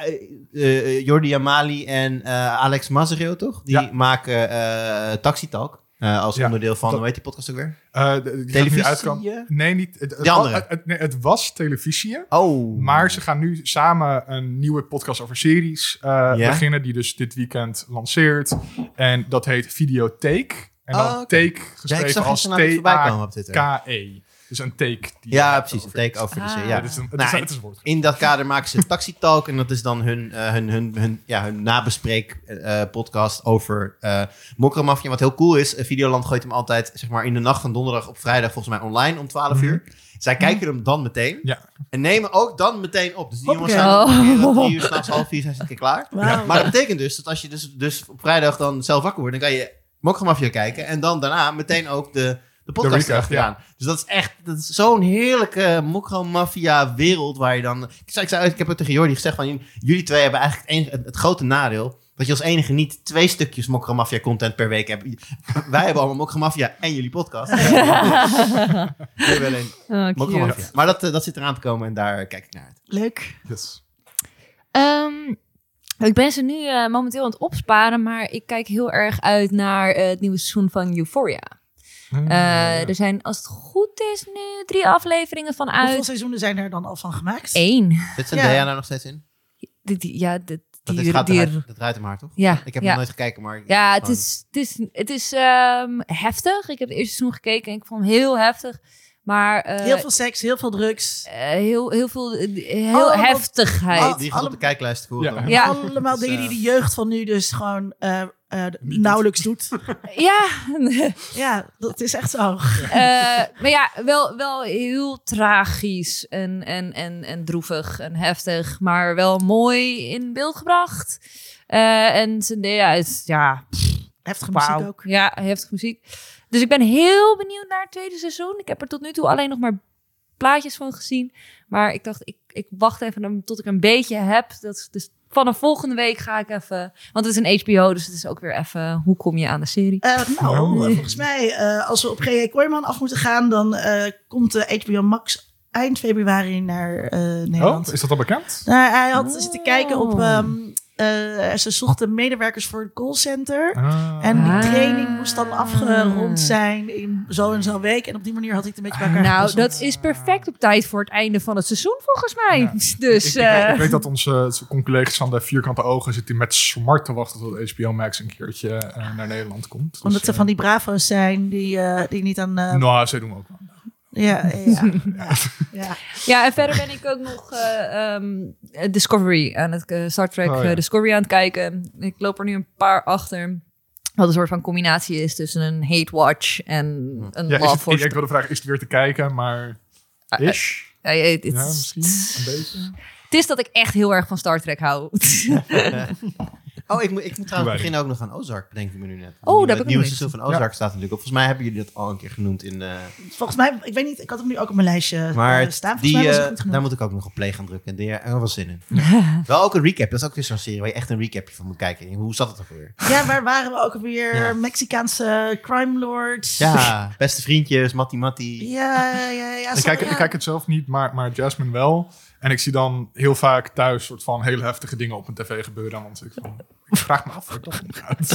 Eh, Jordi Amali en eh, Alex Mazerio, toch? Die Ja. maken eh Taxi Talk. Eh, als Ja, onderdeel van, dat- hoe heet die podcast ook weer? Eh, de- die Televisie? Nee, niet. Het, het, andere. Het, het- nee, het was televisie. Oh. Maar ze gaan nu samen een nieuwe podcast over series Ja? beginnen, die dus dit weekend lanceert. En dat heet Videotheek. En dan Oh, oké. take Ja, geschreven zag als. T-A-K-E. Dus een take. Die Ja, precies. Een take over de Ah. serie. Ja, Ja. het is een, het Nou, is, het is een woord. In dat kader maken ze Taxi Talk. En dat is dan hun, eh, hun, hun, hun, ja, hun nabespreek eh, podcast over uh, Mafia. Wat heel cool is, eh, Videoland gooit hem altijd zeg maar, in de nacht van donderdag op vrijdag volgens mij online om 12 uur. Zij kijken hem dan meteen. Ja. En nemen ook dan meteen op. Dus die jongens zijn Oh. om drie uur, s'nachts half vier zijn ze een keer klaar. Maar dat betekent dus dat als je dus, dus op vrijdag dan zelf wakker wordt, dan kan je Mafia kijken. En dan daarna meteen ook de, de podcast recap, erachteraan. Dus dat is echt dat is zo'n heerlijke Mafia wereld waar je dan... Ik, zei, ik, zei, ik heb het tegen Jordi gezegd van jullie twee hebben eigenlijk het, enige, het, grote nadeel dat je als enige niet twee stukjes Mokra Mafia content per week hebt. [laughs] Wij hebben allemaal Mokra Mafia en jullie podcast. [laughs] We hebben alleen Oh, Mokra cute. Mafia. Maar dat, eh, dat zit eraan te komen en daar kijk ik naar uit. Leuk. Yes. Ehm, ik ben ze nu eh, momenteel aan het opsparen, maar ik kijk heel erg uit naar eh, het nieuwe seizoen van Euphoria. Eh, er zijn, als het goed is, nu drie afleveringen van Hoeveel uit. seizoenen zijn er dan al van gemaakt? Eén. Zit Zendaya Ja. daar nog steeds in? Die- die- Ja, dit, Dat, is, dier, gaat dier. eruit, dat draait hem maar, toch? Ja, Ik heb ja. nog nooit gekeken, maar... Ja, het is, het is, het is ehm, heftig. Ik heb het eerste seizoen gekeken en ik vond hem heel heftig. Maar eh, Heel veel seks, heel veel drugs. eh, heel, heel veel heel Allemaal- heftigheid. al- Die gaat op de kijklijst voeren. Ja. Ja. Allemaal [laughs] Dus, dingen die de jeugd van nu dus gewoon eh, nauwelijks doet. [laughs] Ja, [laughs] ja, dat is echt zo. Eh, maar ja, wel, wel heel tragisch en, en, en, en droevig en heftig, maar wel mooi in beeld gebracht. Eh, en Zendaya is, ja, Heftige muziek ook. Ja, heftige muziek. Dus ik ben heel benieuwd naar het tweede seizoen. Ik heb er tot nu toe alleen nog maar plaatjes van gezien. Maar ik dacht, ik, ik wacht even tot ik een beetje heb. Dat, is- dus vanaf volgende week ga ik even... Want het is een HBO, dus het is ook weer even... Hoe kom je aan de serie? Eh, nou, Ja. eh, volgens mij, eh, als we op G.J. Kooijman af moeten gaan, dan eh, komt de HBO Max eind februari naar eh, Nederland. Oh, is dat al bekend? Nou, hij had zitten kijken op. Oh. Eh, ze zochten medewerkers voor het callcenter. Ah. En die Ah. training moest dan afgerond zijn in zo en zo week. En op die manier had ik het een beetje bij elkaar Nou, dat is perfect op tijd voor het einde van het seizoen, volgens mij. Ja. [laughs] Dus, ik, ik, eh, ik weet dat onze collega's van de vierkante ogen zitten met smart te wachten tot HBO Max een keertje eh, naar Nederland komt. Dus, Omdat ze eh, van die bravo's zijn die, eh, die niet aan... eh, Nou, ze doen ook wel. Ja, ja, ja, [laughs] ja. ja, en verder ben ik ook nog eh, ehm, Discovery aan het eh, Star Trek Oh, ja. eh, Discovery aan het kijken. Ik loop er nu een paar achter. Wat een soort van combinatie is tussen een hate watch en een Ja, is love for ik, wilde vragen, is het weer te kijken, maar... Ish? Ja, ja, het, Ja, is- misschien een beetje. het is dat ik echt heel erg van Star Trek hou. [laughs] [laughs] Oh, ik moet, ik moet trouwens beginnen ook nog aan Ozark, bedenk ik me nu net. Oh, Het daar heb ik nieuwe nog seizoen van Ozark staat natuurlijk op. Volgens mij hebben jullie dat al een keer genoemd in... eh, Volgens mij, ik weet niet, ik had hem nu ook op mijn lijstje maar eh, het- staan. Volgens die, mij was het eh, daar moet ik ook nog op play gaan drukken. En daar heb ik wel zin in. [laughs] wel ook een recap. Dat is ook weer zo'n serie waar je echt een recapje van moet kijken. Hoe zat het ook weer? Ja, waar waren we ook alweer? Ja. Mexicaanse crime lords. Ja, beste vriendjes, Matty Matty. Ja, ja, ja. Ik kijk, ja. ik kijk het zelf niet, maar, maar Jasmine wel. En ik zie dan heel vaak thuis soort van hele heftige dingen op een tv gebeuren. Want ik, van, ik vraag me af waar dat om gaat.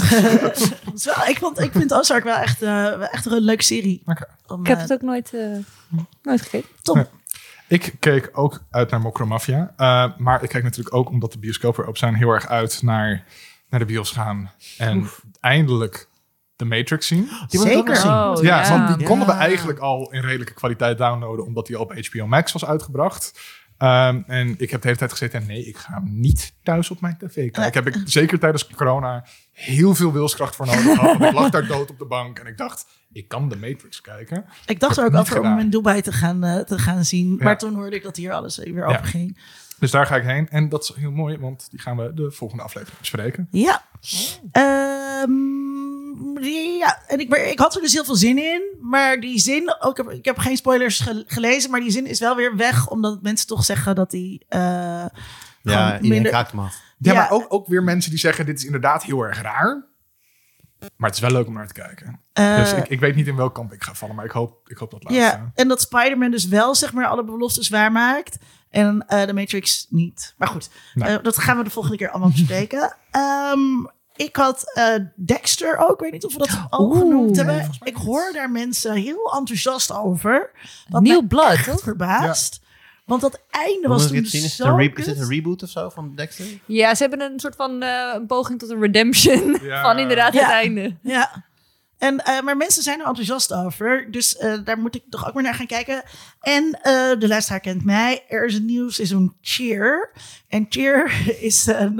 [laughs] Wel- ik, vond, ik vind Ozark wel echt, eh, wel echt een leuke serie. Om, ik heb eh, het ook nooit, eh, nooit gekeken. top. Ik keek ook uit naar Mokromafia. eh maar ik kijk natuurlijk ook, omdat de bioscopen erop zijn, heel erg uit naar, naar de bios gaan. En eindelijk de Matrix zien. Die ik Zeker. zien. Oh, ja, ja. want die Ja. konden we eigenlijk al in redelijke kwaliteit downloaden, omdat die op HBO Max was uitgebracht. Ehm, en ik heb de hele tijd gezeten, nee, ik ga hem niet thuis op mijn tv kijken. Ik heb ik zeker tijdens corona heel veel wilskracht voor nodig gehad. Ik lag daar dood op de bank en ik dacht, ik kan de Matrix kijken. Ik dacht er ook over om in Dubai te gaan, eh, te gaan zien. Ja. Maar toen hoorde ik dat hier alles weer Ja. open ging. Dus daar ga ik heen. En dat is heel mooi, want die gaan we de volgende aflevering bespreken. Ja. Ehm, ja, en ik, maar ik had er dus heel veel zin in. Maar die zin, ook, ik, heb, ik heb geen spoilers ge- gelezen, maar die zin is wel weer weg. Omdat mensen toch zeggen dat die... eh, Ja, iedereen minder- kraakt hem af. Ja, Ja. maar ook, ook weer mensen die zeggen, dit is inderdaad heel erg raar. Maar het is wel leuk om naar te kijken. eh, dus ik, ik weet niet in welk kamp ik ga vallen, maar ik hoop, ik hoop dat laatste. Ja, en dat Spider-Man dus wel zeg maar alle beloftes waarmaakt. En eh, de Matrix niet. Maar goed, dat gaan we de volgende keer allemaal bespreken. Ehm, ik had eh, Dexter ook. Ik weet niet of we dat al Oeh. genoemd Nee, hebben. ik niet. hoor daar mensen heel enthousiast over. Wat Nieuw echt toch? verbaasd. Want dat einde was toen zien? Is het, zo een re- kut. is het een reboot of zo van Dexter? Ja, ze hebben een soort van eh, een poging tot een redemption [laughs] Ja. van inderdaad Ja. het einde. Ja. En, eh, maar mensen zijn er enthousiast over. Dus eh, daar moet ik toch ook weer naar gaan kijken. En eh, de luisteraar kent mij. Er is een nieuw seizoen Cheer. En Cheer [laughs] is een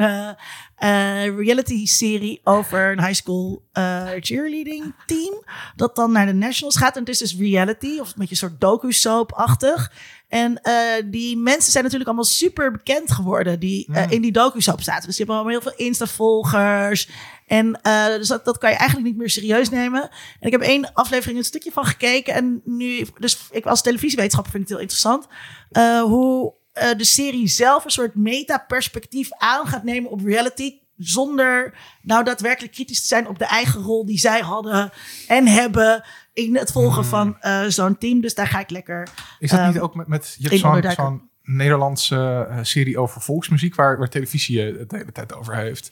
eh, eh, reality-serie over een high school eh, cheerleading team. Dat dan naar de nationals gaat. En het is dus reality, of een beetje een soort docu-soap-achtig. En eh, die mensen zijn natuurlijk allemaal super bekend geworden die eh, in die docu-soap zaten. Dus die hebben allemaal heel veel Insta-volgers. En eh, dus dat, dat kan je eigenlijk niet meer serieus nemen. En ik heb één aflevering een stukje van gekeken. En nu, dus ik als televisiewetenschapper vind ik het heel interessant. eh, hoe eh, de serie zelf een soort meta-perspectief aan gaat nemen op reality. Zonder nou daadwerkelijk kritisch te zijn op de eigen rol die zij hadden en hebben in het volgen van eh, zo'n team. Dus daar ga ik lekker. Is dat Ehm, niet ook met, met je hebt zo'n Nederlandse eh, serie over volksmuziek waar, waar televisie het de hele tijd over heeft?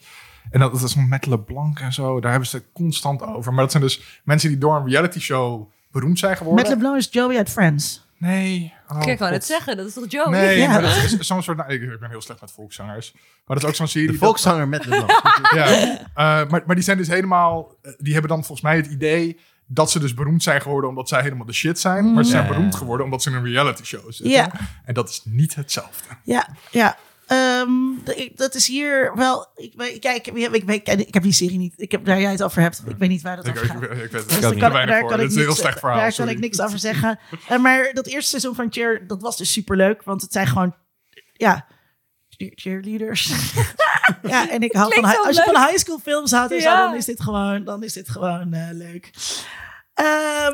En dat, dat is met LeBlanc en zo, daar hebben ze het constant over. Maar dat zijn dus mensen die door een reality show beroemd zijn geworden. Met LeBlanc is Joey uit Friends. Nee. Oh, Kijk, ik wou net zeggen, dat is toch Joey? Nee, Ja. maar dat is zo'n soort... nou, ik, ik ben heel slecht met volkszangers. Maar dat is ook zo'n serie... De dat- volkszanger met de. [laughs] Ja, Eh, maar, maar die zijn dus helemaal... eh, Die hebben dan volgens mij het idee dat ze dus beroemd zijn geworden omdat zij helemaal de shit zijn. Maar ze zijn beroemd geworden omdat ze in een reality show zitten. Ja. En dat is niet hetzelfde. Ja, ja. Ehm, dat is hier wel. Ik, weet- kijk, ik, ik, ik, ik heb die serie niet. Ik heb daar jij het over hebt. Ik weet niet waar dat Ik, over ik, gaat. ik, ik weet het Dus kan, weinig daar voor. kan ik is een heel niks, slecht verhaal. daar sorry. kan ik niks over zeggen. Eh, maar dat eerste seizoen van Cheer, dat was dus superleuk. Want het zijn gewoon, ja, cheer- cheerleaders. [laughs] ja, en ik hou van, Klinkt als je leuk. van high school films houdt Ja. dan is dit gewoon, dan is dit gewoon eh, leuk. Ehm,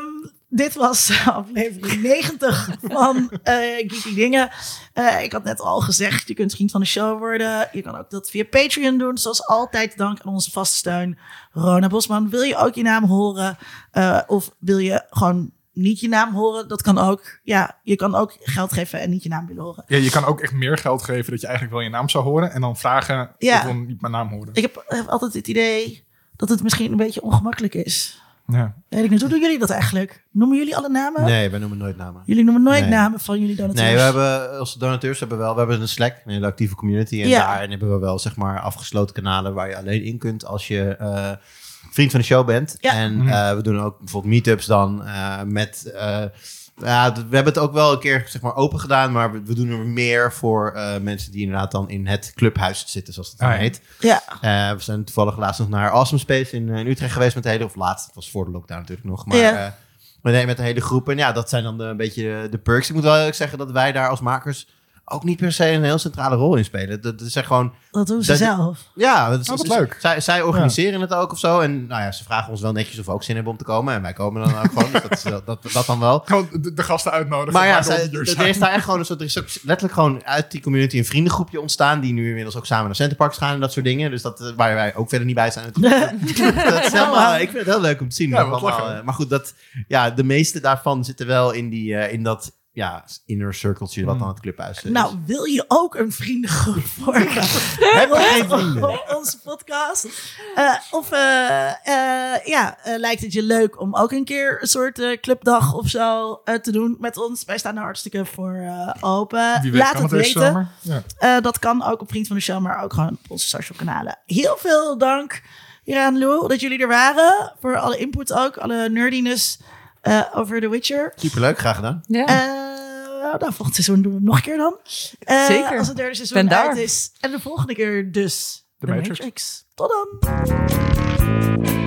dit was aflevering 90 van Geeky Dingen. Eh, ik had net al gezegd, je kunt vriend van de show worden. Je kan ook dat via Patreon doen. Zoals altijd, dank aan onze vaste steun, Rona Bosman. Wil je ook je naam horen? Eh, of wil je gewoon niet je naam horen? Dat kan ook. Ja, je kan ook geld geven en niet je naam willen horen. Ja, je kan ook echt meer geld geven dat je eigenlijk wel je naam zou horen. En dan vragen, Ja. ik wil niet mijn naam horen. Ik heb, heb altijd het idee dat het misschien een beetje ongemakkelijk is. Ja. Weet ik niet. Hoe doen jullie dat eigenlijk? Noemen jullie alle namen? Nee, wij noemen nooit namen. Jullie noemen nooit Nee. namen van jullie donateurs. Nee, we hebben als donateurs hebben we wel, we hebben een Slack, een hele actieve community. En Ja. daarin hebben we wel zeg maar afgesloten kanalen waar je alleen in kunt als je eh, vriend van de show bent. Ja. En Mhm. eh, we doen ook bijvoorbeeld meetups dan eh, met. Ja, we hebben het ook wel een keer zeg maar open gedaan, maar we, we doen er meer voor eh, mensen die inderdaad dan in het clubhuis zitten, zoals het dan Ah, heet. Ja, Eh, we zijn toevallig laatst nog naar Awesome Space in, eh, in Utrecht geweest met de hele, of laatst, het was voor de lockdown natuurlijk nog, maar Ja. eh, met de hele groep. En ja, dat zijn dan de, een beetje de, de perks. Ik moet wel eerlijk zeggen dat wij daar als makers ook niet per se een heel centrale rol in spelen. Dat, dat is echt gewoon, dat doen ze Dat- zelf. ja, dat is, Oh, is- leuk. Zij, zij organiseren het ook of zo. En nou ja, ze vragen ons wel netjes of we ook zin hebben om te komen. En wij komen dan ook gewoon. Dus dat, dat, dat dan wel. [laughs] Gewoon de, de gasten uitnodigen. Maar ja, zij, er is daar echt gewoon een soort. Er is ook letterlijk gewoon uit die community een vriendengroepje ontstaan. Die nu inmiddels ook samen naar Centerparks gaan en dat soort dingen. Dus dat, eh, waar wij ook verder niet bij zijn. natuurlijk. [laughs] dat is helemaal, ik vind het heel leuk om te zien. Ja, allemaal, eh, maar goed, dat, ja, de meeste daarvan zitten wel in, die, eh, in dat ja, inner cirkeltje wat dan het clubhuis is. Nou, wil je ook een vriendengroep [laughs] vormen? heb je geen vrienden? Op onze podcast. Eh, of eh, eh, ja, eh, lijkt het je leuk om ook een keer een soort eh, clubdag of zo te doen met ons? Wij staan er hartstikke voor eh, open. Weet Laat het weten. Ja. Eh, dat kan ook op Vriend van de Show, maar ook gewoon op onze social kanalen. Heel veel dank, Ira en Lou, dat jullie er waren. Voor alle input ook, alle nerdiness eh, over The Witcher. Superleuk, graag gedaan. Ja. Eh, nou, volgend seizoen doen we het nog een keer dan. Eh, Zeker. Als het derde seizoen Ben daar. uit is. En de volgende keer dus The The Matrix. Matrix. Tot dan.